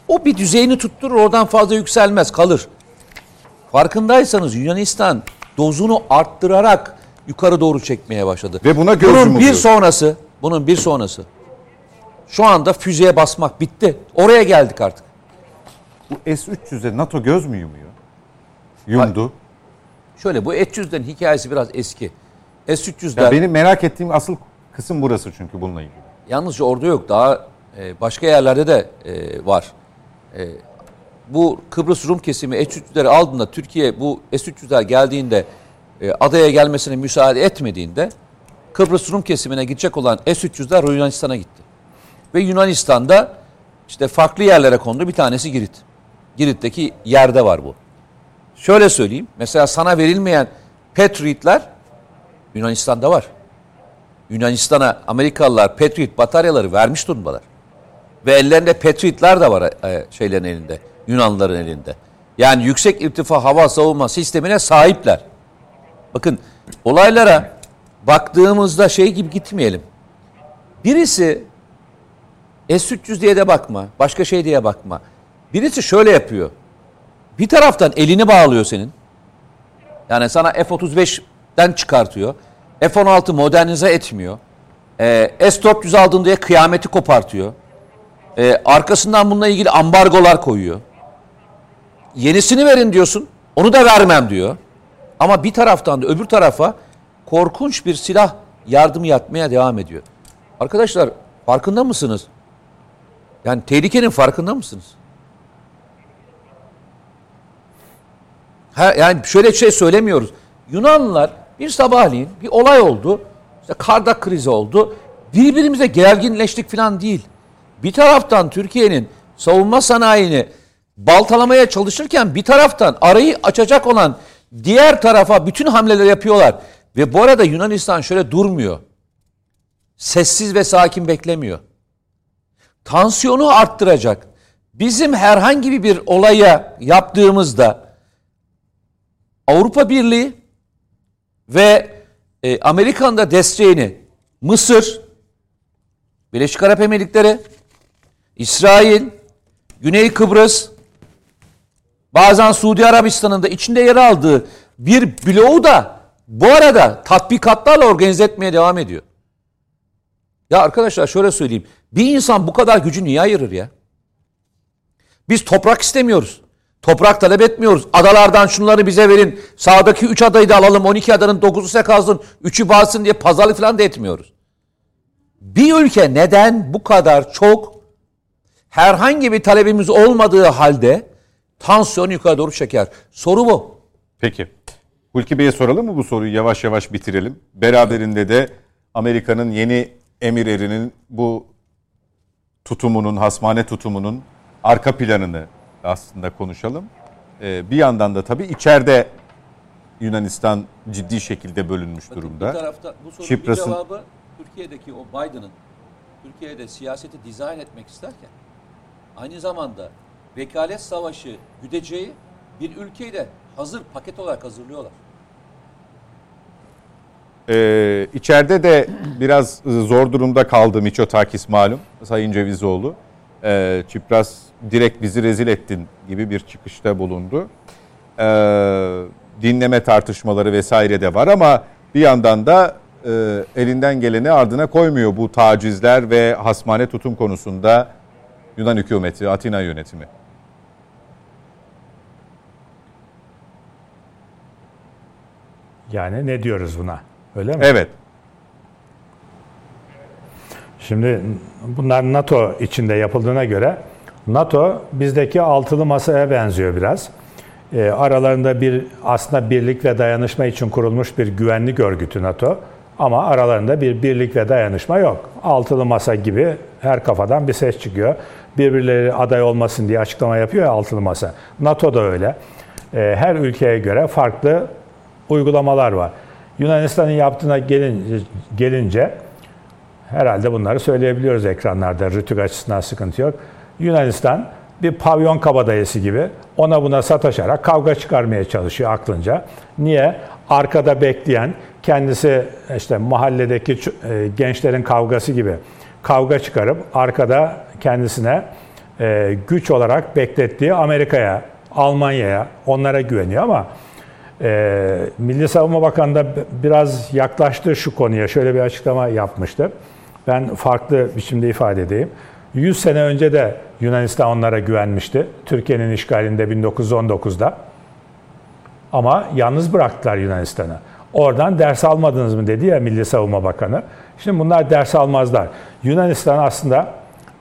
O bir düzeyini tutturur, oradan fazla yükselmez, kalır. Farkındaysanız Yunanistan dozunu arttırarak yukarı doğru çekmeye başladı. Ve buna göz Bunun bir yumuluyor. sonrası, bunun bir sonrası. Şu anda füzeye basmak bitti. Oraya geldik artık. bu S-300'e NATO göz mü yumuyor? Yumdu. Şöyle bu S-300'lerin hikayesi biraz eski. S-300'ler Ya benim merak ettiğim asıl kısım burası çünkü bununla ilgili. yalnızca orada yok. Daha e, başka yerlerde de e, var. E, bu Kıbrıs Rum kesimi S-300'leri aldığında Türkiye bu S-300'ler geldiğinde e, adaya gelmesine müsaade etmediğinde Kıbrıs Rum kesimine gidecek olan S-300'ler Yunanistan'a gitti. Ve Yunanistan'da işte farklı yerlere kondu. Bir tanesi Girit. Girit'teki yerde var bu. Şöyle söyleyeyim. Mesela sana verilmeyen Patriot'lar Yunanistan'da var. Yunanistan'a Amerikalılar Patriot bataryaları vermiş durumdalar. Ve ellerinde Patriot'lar da var e, şeylerin elinde. Yunanlıların elinde. Yani yüksek irtifa hava savunma sistemine sahipler. Bakın olaylara baktığımızda şey gibi gitmeyelim. Birisi S-300 diye de bakma. Başka şey diye bakma. Birisi şöyle yapıyor. Bir taraftan elini bağlıyor senin. Yani sana F-35'ten çıkartıyor. F-16 modernize etmiyor. Ee, S-400 aldın diye kıyameti kopartıyor. Ee, arkasından bununla ilgili ambargolar koyuyor. Yenisini verin diyorsun. Onu da vermem diyor. Ama bir taraftan da öbür tarafa korkunç bir silah yardımı yapmaya devam ediyor. Arkadaşlar farkında mısınız? Yani tehlikenin farkında mısınız? Ha, yani şöyle şey söylemiyoruz. Yunanlılar bir sabahleyin bir olay oldu. İşte Kardak krizi oldu. Birbirimize gerginleştik falan değil. Bir taraftan Türkiye'nin savunma sanayini baltalamaya çalışırken bir taraftan arayı açacak olan diğer tarafa bütün hamleler yapıyorlar. Ve bu arada Yunanistan şöyle durmuyor. Sessiz ve sakin beklemiyor. Tansiyonu arttıracak. Bizim herhangi bir olaya yaptığımızda Avrupa Birliği ve e, Amerika'nın da desteğini Mısır, Birleşik Arap Emirlikleri, İsrail, Güney Kıbrıs, bazen Suudi Arabistan'ın da içinde yer aldığı bir bloğu da bu arada tatbikatlarla organize etmeye devam ediyor. Ya arkadaşlar şöyle söyleyeyim. Bir insan bu kadar gücü niye ayırır ya? Biz toprak istemiyoruz. Toprak talep etmiyoruz. Adalardan şunları bize verin. Sağdaki 3 adayı da alalım. 12 adanın 9'u size kalsın. 3'ü bağırsın diye pazarlık falan da etmiyoruz. Bir ülke neden bu kadar çok herhangi bir talebimiz olmadığı halde tansiyonu yukarı doğru çeker? Soru bu. Peki. Hulki Bey'e soralım mı bu soruyu? Yavaş yavaş bitirelim. Beraberinde de Amerika'nın yeni emir erinin bu tutumunun, hasmane tutumunun arka planını aslında konuşalım. Ee, bir yandan da tabii içeride Yunanistan ciddi şekilde bölünmüş durumda. Bir tarafta bu sorunun Çipras'ın- cevabı Türkiye'deki o Biden'ın Türkiye'de siyaseti dizayn etmek isterken aynı zamanda vekalet savaşı güdeceği bir ülkeyi de hazır paket olarak hazırlıyorlar. Ee, içeride de biraz zor durumda kaldı Miçotakis malum Sayın Cevizoğlu. Ee, Çipras direkt bizi rezil ettin gibi bir çıkışta bulundu. Ee, dinleme tartışmaları vesaire de var ama bir yandan da e, elinden geleni ardına koymuyor bu tacizler ve hasmane tutum konusunda Yunan hükümeti, Atina yönetimi. Yani ne diyoruz buna? Öyle mi? Evet. Şimdi bunlar NATO içinde yapıldığına göre NATO bizdeki altılı masaya benziyor biraz. E, aralarında bir aslında birlik ve dayanışma için kurulmuş bir güvenlik örgütü NATO. Ama aralarında bir birlik ve dayanışma yok. Altılı masa gibi her kafadan bir ses çıkıyor. Birbirleri aday olmasın diye açıklama yapıyor ya altılı masa. NATO da öyle. E, her ülkeye göre farklı uygulamalar var. Yunanistan'ın yaptığına gelince, gelince herhalde bunları söyleyebiliyoruz ekranlarda. Rütük açısından sıkıntı yok. Yunanistan bir pavyon kabadayısı gibi ona buna sataşarak kavga çıkarmaya çalışıyor aklınca. Niye? Arkada bekleyen, kendisi işte mahalledeki e, gençlerin kavgası gibi kavga çıkarıp arkada kendisine e, güç olarak beklettiği Amerika'ya, Almanya'ya onlara güveniyor ama e, Milli Savunma Bakanı da biraz yaklaştı şu konuya. Şöyle bir açıklama yapmıştı. Ben farklı biçimde ifade edeyim. 100 sene önce de Yunanistan onlara güvenmişti. Türkiye'nin işgalinde 1919'da. Ama yalnız bıraktılar Yunanistan'ı. Oradan ders almadınız mı dedi ya Milli Savunma Bakanı. Şimdi bunlar ders almazlar. Yunanistan aslında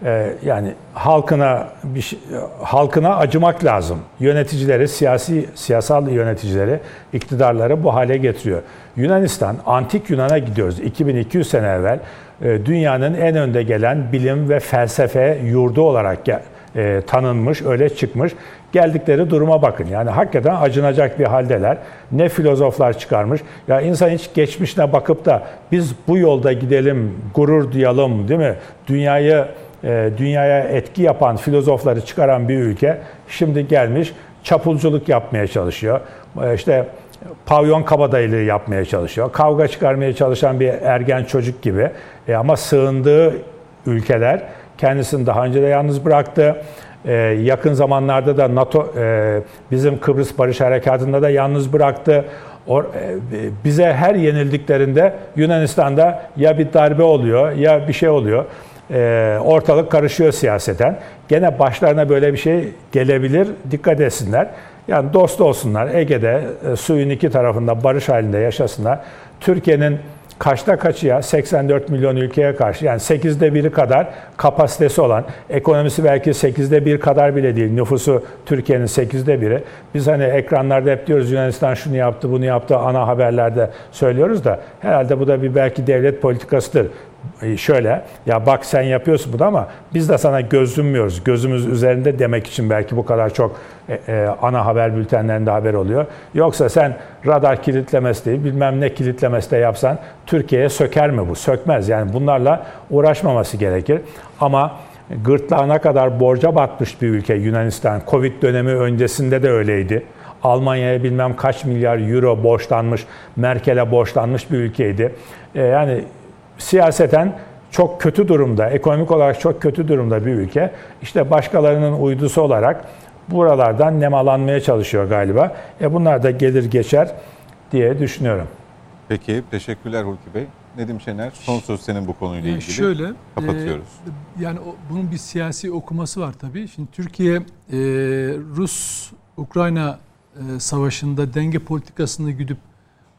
e, yani halkına bir şey, halkına acımak lazım. Yöneticileri, siyasi siyasal yöneticileri, iktidarları bu hale getiriyor. Yunanistan, antik Yunan'a gidiyoruz. 2200 sene evvel e, dünyanın en önde gelen bilim ve felsefe yurdu olarak e, tanınmış, öyle çıkmış. Geldikleri duruma bakın. Yani hakikaten acınacak bir haldeler. Ne filozoflar çıkarmış. Ya insan hiç geçmişine bakıp da biz bu yolda gidelim, gurur duyalım değil mi? Dünyayı e, dünyaya etki yapan filozofları çıkaran bir ülke şimdi gelmiş çapulculuk yapmaya çalışıyor. E, işte pavyon kabadayılığı yapmaya çalışıyor. Kavga çıkarmaya çalışan bir ergen çocuk gibi. E, ama sığındığı ülkeler kendisini daha önce de yalnız bıraktı. Ee, yakın zamanlarda da NATO e, bizim Kıbrıs Barış Harekatı'nda da yalnız bıraktı. Or, e, bize her yenildiklerinde Yunanistan'da ya bir darbe oluyor ya bir şey oluyor. E, ortalık karışıyor siyaseten. Gene başlarına böyle bir şey gelebilir. Dikkat etsinler. Yani dost olsunlar. Ege'de e, suyun iki tarafında barış halinde yaşasınlar. Türkiye'nin kaçta kaçı ya 84 milyon ülkeye karşı yani 8'de biri kadar kapasitesi olan ekonomisi belki 8'de bir kadar bile değil nüfusu Türkiye'nin 8'de biri. Biz hani ekranlarda hep diyoruz Yunanistan şunu yaptı bunu yaptı ana haberlerde söylüyoruz da herhalde bu da bir belki devlet politikasıdır. E, şöyle ya bak sen yapıyorsun bunu ama biz de sana gözünmüyoruz. Gözümüz üzerinde demek için belki bu kadar çok e, e, ana haber bültenlerinde haber oluyor. Yoksa sen radar kilitlemesi değil bilmem ne kilitlemesi de yapsan Türkiye'ye söker mi bu? Sökmez. Yani bunlarla uğraşmaması gerekir. Ama gırtlağına kadar borca batmış bir ülke Yunanistan. Covid dönemi öncesinde de öyleydi. Almanya'ya bilmem kaç milyar euro borçlanmış, Merkel'e borçlanmış bir ülkeydi. yani siyaseten çok kötü durumda, ekonomik olarak çok kötü durumda bir ülke. İşte başkalarının uydusu olarak buralardan nemalanmaya çalışıyor galiba. E bunlar da gelir geçer diye düşünüyorum. Peki, teşekkürler Hulki Bey. Nedim Şener, son söz senin bu konuyla ilgili. Şöyle, kapatıyoruz. E, yani o, bunun bir siyasi okuması var tabii. Şimdi Türkiye e, Rus-Ukrayna e, savaşında denge politikasını güdüp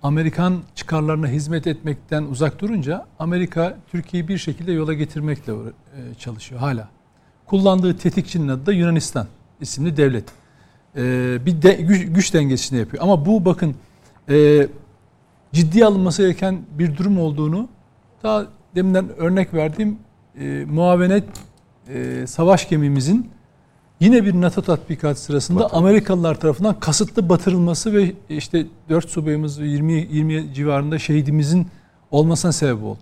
Amerikan çıkarlarına hizmet etmekten uzak durunca Amerika Türkiye'yi bir şekilde yola getirmekle e, çalışıyor hala. Kullandığı tetikçinin adı da Yunanistan isimli devlet. E, bir de, güç, güç dengesini yapıyor. Ama bu bakın e, ciddi alınması gereken bir durum olduğunu daha deminden örnek verdiğim muavenet savaş gemimizin Yine bir NATO tatbikat sırasında Batır. Amerikalılar tarafından kasıtlı batırılması ve işte 4 subayımız 20 20 civarında şehidimizin olmasına sebep oldu.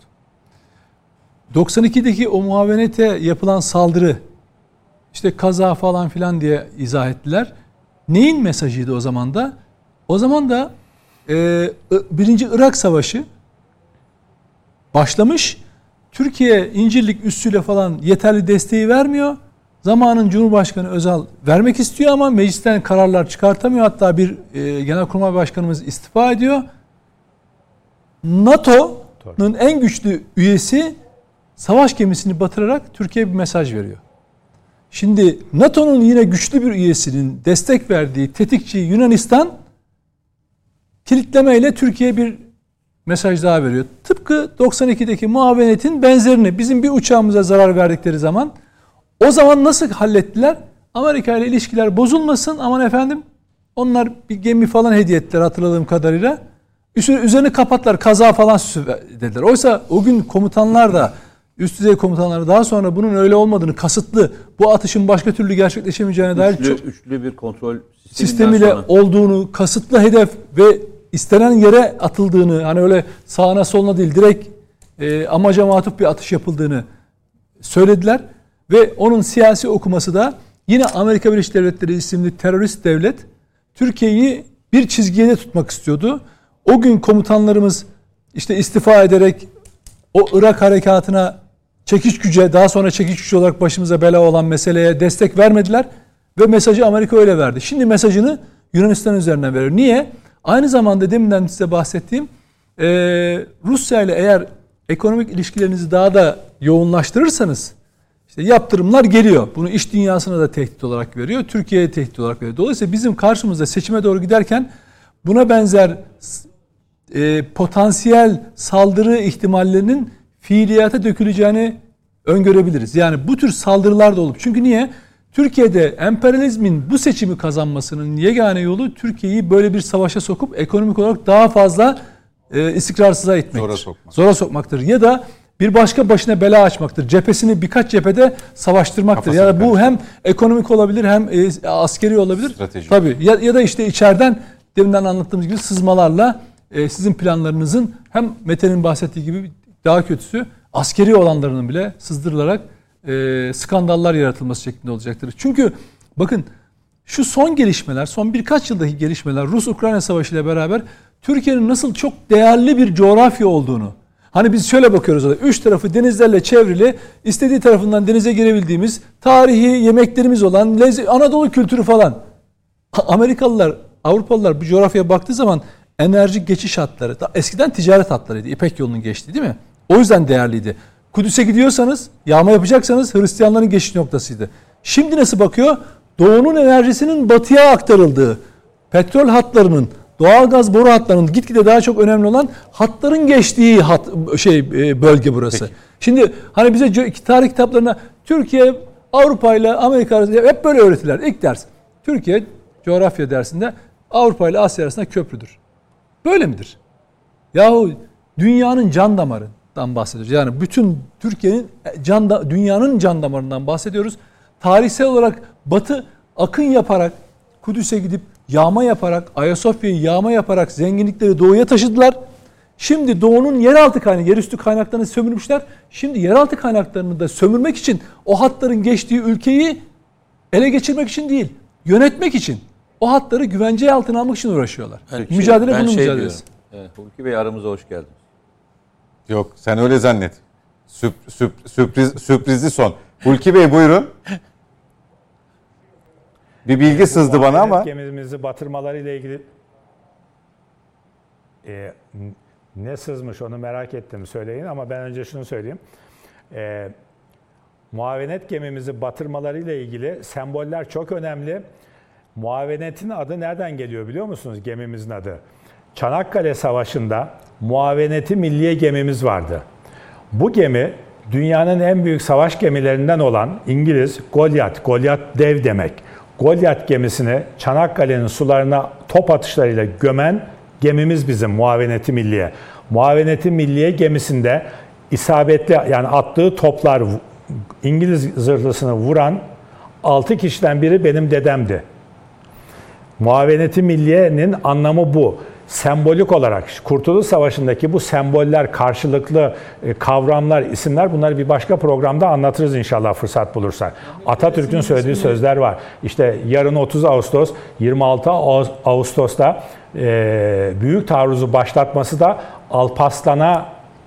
92'deki o muavenete yapılan saldırı işte kaza falan filan diye izah ettiler. Neyin mesajıydı o zaman da? O zaman da e, birinci Irak Savaşı başlamış. Türkiye İncirlik üssüyle falan yeterli desteği vermiyor. Zamanın Cumhurbaşkanı Özal vermek istiyor ama meclisten kararlar çıkartamıyor. Hatta bir e, Genelkurmay Başkanımız istifa ediyor. NATO'nun en güçlü üyesi savaş gemisini batırarak Türkiye'ye bir mesaj veriyor. Şimdi NATO'nun yine güçlü bir üyesinin destek verdiği tetikçi Yunanistan kilitlemeyle Türkiye bir mesaj daha veriyor. Tıpkı 92'deki muavenetin benzerini bizim bir uçağımıza zarar verdikleri zaman o zaman nasıl hallettiler? Amerika ile ilişkiler bozulmasın aman efendim onlar bir gemi falan hediye ettiler hatırladığım kadarıyla. Üzerini kapatlar kaza falan dediler. Oysa o gün komutanlar da üst düzey komutanlar daha sonra bunun öyle olmadığını kasıtlı bu atışın başka türlü gerçekleşemeyeceğine dair üçlü, çok üçlü bir kontrol sistemiyle sonra. olduğunu, kasıtlı hedef ve istenen yere atıldığını, hani öyle sağına soluna değil direkt e, amaca matuf bir atış yapıldığını söylediler ve onun siyasi okuması da yine Amerika Birleşik Devletleri isimli terörist devlet Türkiye'yi bir çizgiye de tutmak istiyordu. O gün komutanlarımız işte istifa ederek o Irak harekatına çekiş güce daha sonra çekiş gücü olarak başımıza bela olan meseleye destek vermediler ve mesajı Amerika öyle verdi. Şimdi mesajını Yunanistan üzerinden veriyor. Niye? Aynı zamanda deminden size bahsettiğim Rusya ile eğer ekonomik ilişkilerinizi daha da yoğunlaştırırsanız işte yaptırımlar geliyor. Bunu iş dünyasına da tehdit olarak veriyor. Türkiye'ye tehdit olarak veriyor. Dolayısıyla bizim karşımızda seçime doğru giderken buna benzer e, potansiyel saldırı ihtimallerinin fiiliyata döküleceğini öngörebiliriz. Yani bu tür saldırılar da olup. Çünkü niye? Türkiye'de emperyalizmin bu seçimi kazanmasının yegane yolu Türkiye'yi böyle bir savaşa sokup ekonomik olarak daha fazla e, istikrarsıza itmektir. Zora, sokmak. Zora sokmaktır. Ya da bir başka başına bela açmaktır. Cephesini birkaç cephede savaştırmaktır. Ya yani bu hem ekonomik olabilir hem e, askeri olabilir. Strateji. Tabii. Ya, ya da işte içeriden deminden anlattığımız gibi sızmalarla e, sizin planlarınızın hem Mete'nin bahsettiği gibi daha kötüsü askeri olanlarının bile sızdırılarak e, skandallar yaratılması şeklinde olacaktır. Çünkü bakın şu son gelişmeler, son birkaç yıldaki gelişmeler Rus-Ukrayna Savaşı ile beraber Türkiye'nin nasıl çok değerli bir coğrafya olduğunu, Hani biz şöyle bakıyoruz orada. Üç tarafı denizlerle çevrili, istediği tarafından denize girebildiğimiz, tarihi yemeklerimiz olan, Anadolu kültürü falan. Amerikalılar, Avrupalılar bu coğrafyaya baktığı zaman enerji geçiş hatları, eskiden ticaret hatlarıydı. İpek yolunun geçtiği değil mi? O yüzden değerliydi. Kudüs'e gidiyorsanız, yağma yapacaksanız Hristiyanların geçiş noktasıydı. Şimdi nasıl bakıyor? Doğunun enerjisinin batıya aktarıldığı, petrol hatlarının, doğalgaz boru hatlarının gitgide daha çok önemli olan hatların geçtiği hat, şey e, bölge burası. Peki. Şimdi hani bize tarih kitaplarına Türkiye Avrupa ile Amerika arasında hep böyle öğretiler. İlk ders. Türkiye coğrafya dersinde Avrupa ile Asya arasında köprüdür. Böyle midir? Yahu dünyanın can damarından bahsediyoruz. Yani bütün Türkiye'nin can da, dünyanın can damarından bahsediyoruz. Tarihsel olarak Batı akın yaparak Kudüs'e gidip yağma yaparak, Ayasofya'yı yağma yaparak zenginlikleri doğuya taşıdılar. Şimdi doğunun yeraltı kaynağı, yerüstü kaynaklarını sömürmüşler. Şimdi yeraltı kaynaklarını da sömürmek için o hatların geçtiği ülkeyi ele geçirmek için değil, yönetmek için. O hatları güvence altına almak için uğraşıyorlar. Peki, Mücadele bunun şey mücadelesi. Evet, Hulki Bey aramıza hoş geldiniz. Yok sen öyle zannet. Süp, süp, sürpriz, sürprizli son. Hulki Bey buyurun. Bir bilgi sızdı bana ama. Gemimizi batırmaları ile ilgili e, ne sızmış onu merak ettim söyleyin ama ben önce şunu söyleyeyim. E, muavenet gemimizi batırmaları ile ilgili semboller çok önemli. Muavenetin adı nereden geliyor biliyor musunuz gemimizin adı? Çanakkale Savaşı'nda muaveneti milliye gemimiz vardı. Bu gemi dünyanın en büyük savaş gemilerinden olan İngiliz Goliath, Goliath dev demek. Goliath gemisini Çanakkale'nin sularına top atışlarıyla gömen gemimiz bizim Muaveneti Milliye. Muaveneti Milliye gemisinde isabetli yani attığı toplar İngiliz zırhlısını vuran 6 kişiden biri benim dedemdi. Muaveneti Milliye'nin anlamı bu. Sembolik olarak Kurtuluş Savaşı'ndaki bu semboller, karşılıklı e, kavramlar, isimler bunları bir başka programda anlatırız inşallah fırsat bulursak. Atatürk'ün söylediği sözler var. İşte yarın 30 Ağustos, 26 Ağustos- Ağustos'ta e, büyük taarruzu başlatması da Alparslan'a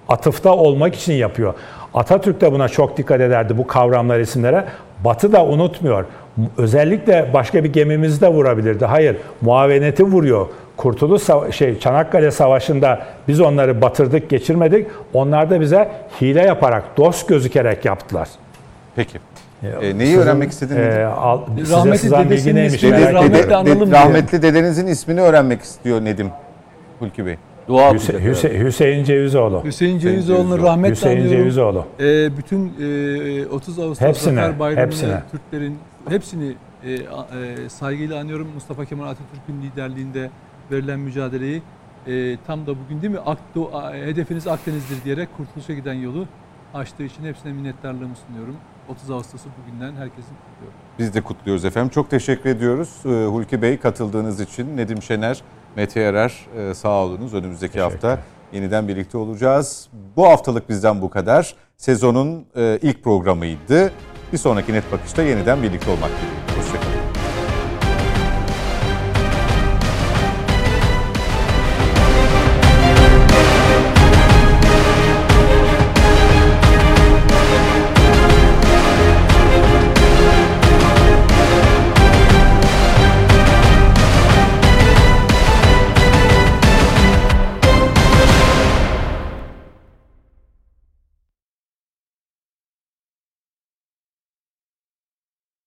atıfta olmak için yapıyor. Atatürk de buna çok dikkat ederdi bu kavramlar isimlere. Batı da unutmuyor. Özellikle başka bir gemimizi de vurabilirdi. Hayır, muaveneti vuruyor. Kurtuluş Sava- şey Çanakkale Savaşı'nda biz onları batırdık, geçirmedik. Onlar da bize hile yaparak, dost gözükerek yaptılar. Peki. E, neyi öğrenmek istedin? Nedim? al, size Rahmetli sızan bilgi dedesinin neymiş? ismi- Dede- rahmetli dede- analım diye. rahmetli dedenizin ismini öğrenmek istiyor Nedim Hulki Bey. Dua Hüse- okuyacak. Hüse- Hüseyin Cevizoğlu. Hüseyin Cevizoğlu'nu Cevizoğlu. rahmetle Hüseyin anıyorum. Cevizoğlu. Ee, bütün e, 30 Ağustos Hepsine, Zafer Bayramı'nı hepsine. Türklerin hepsini e, a- e, saygıyla anıyorum. Mustafa Kemal Atatürk'ün liderliğinde verilen mücadeleyi e, tam da bugün değil mi Akdo, hedefiniz Akdeniz'dir diyerek kurtuluşa giden yolu açtığı için hepsine minnettarlığımı sunuyorum. 30 Ağustos'u bugünden herkesin kutluyorum. Biz de kutluyoruz efendim. Çok teşekkür ediyoruz e, Hulki Bey katıldığınız için. Nedim Şener, Mete Yarar e, sağ olunuz. Önümüzdeki hafta yeniden birlikte olacağız. Bu haftalık bizden bu kadar. Sezonun e, ilk programıydı. Bir sonraki Net Bakış'ta yeniden birlikte olmak dileğiyle. Hoşçakalın.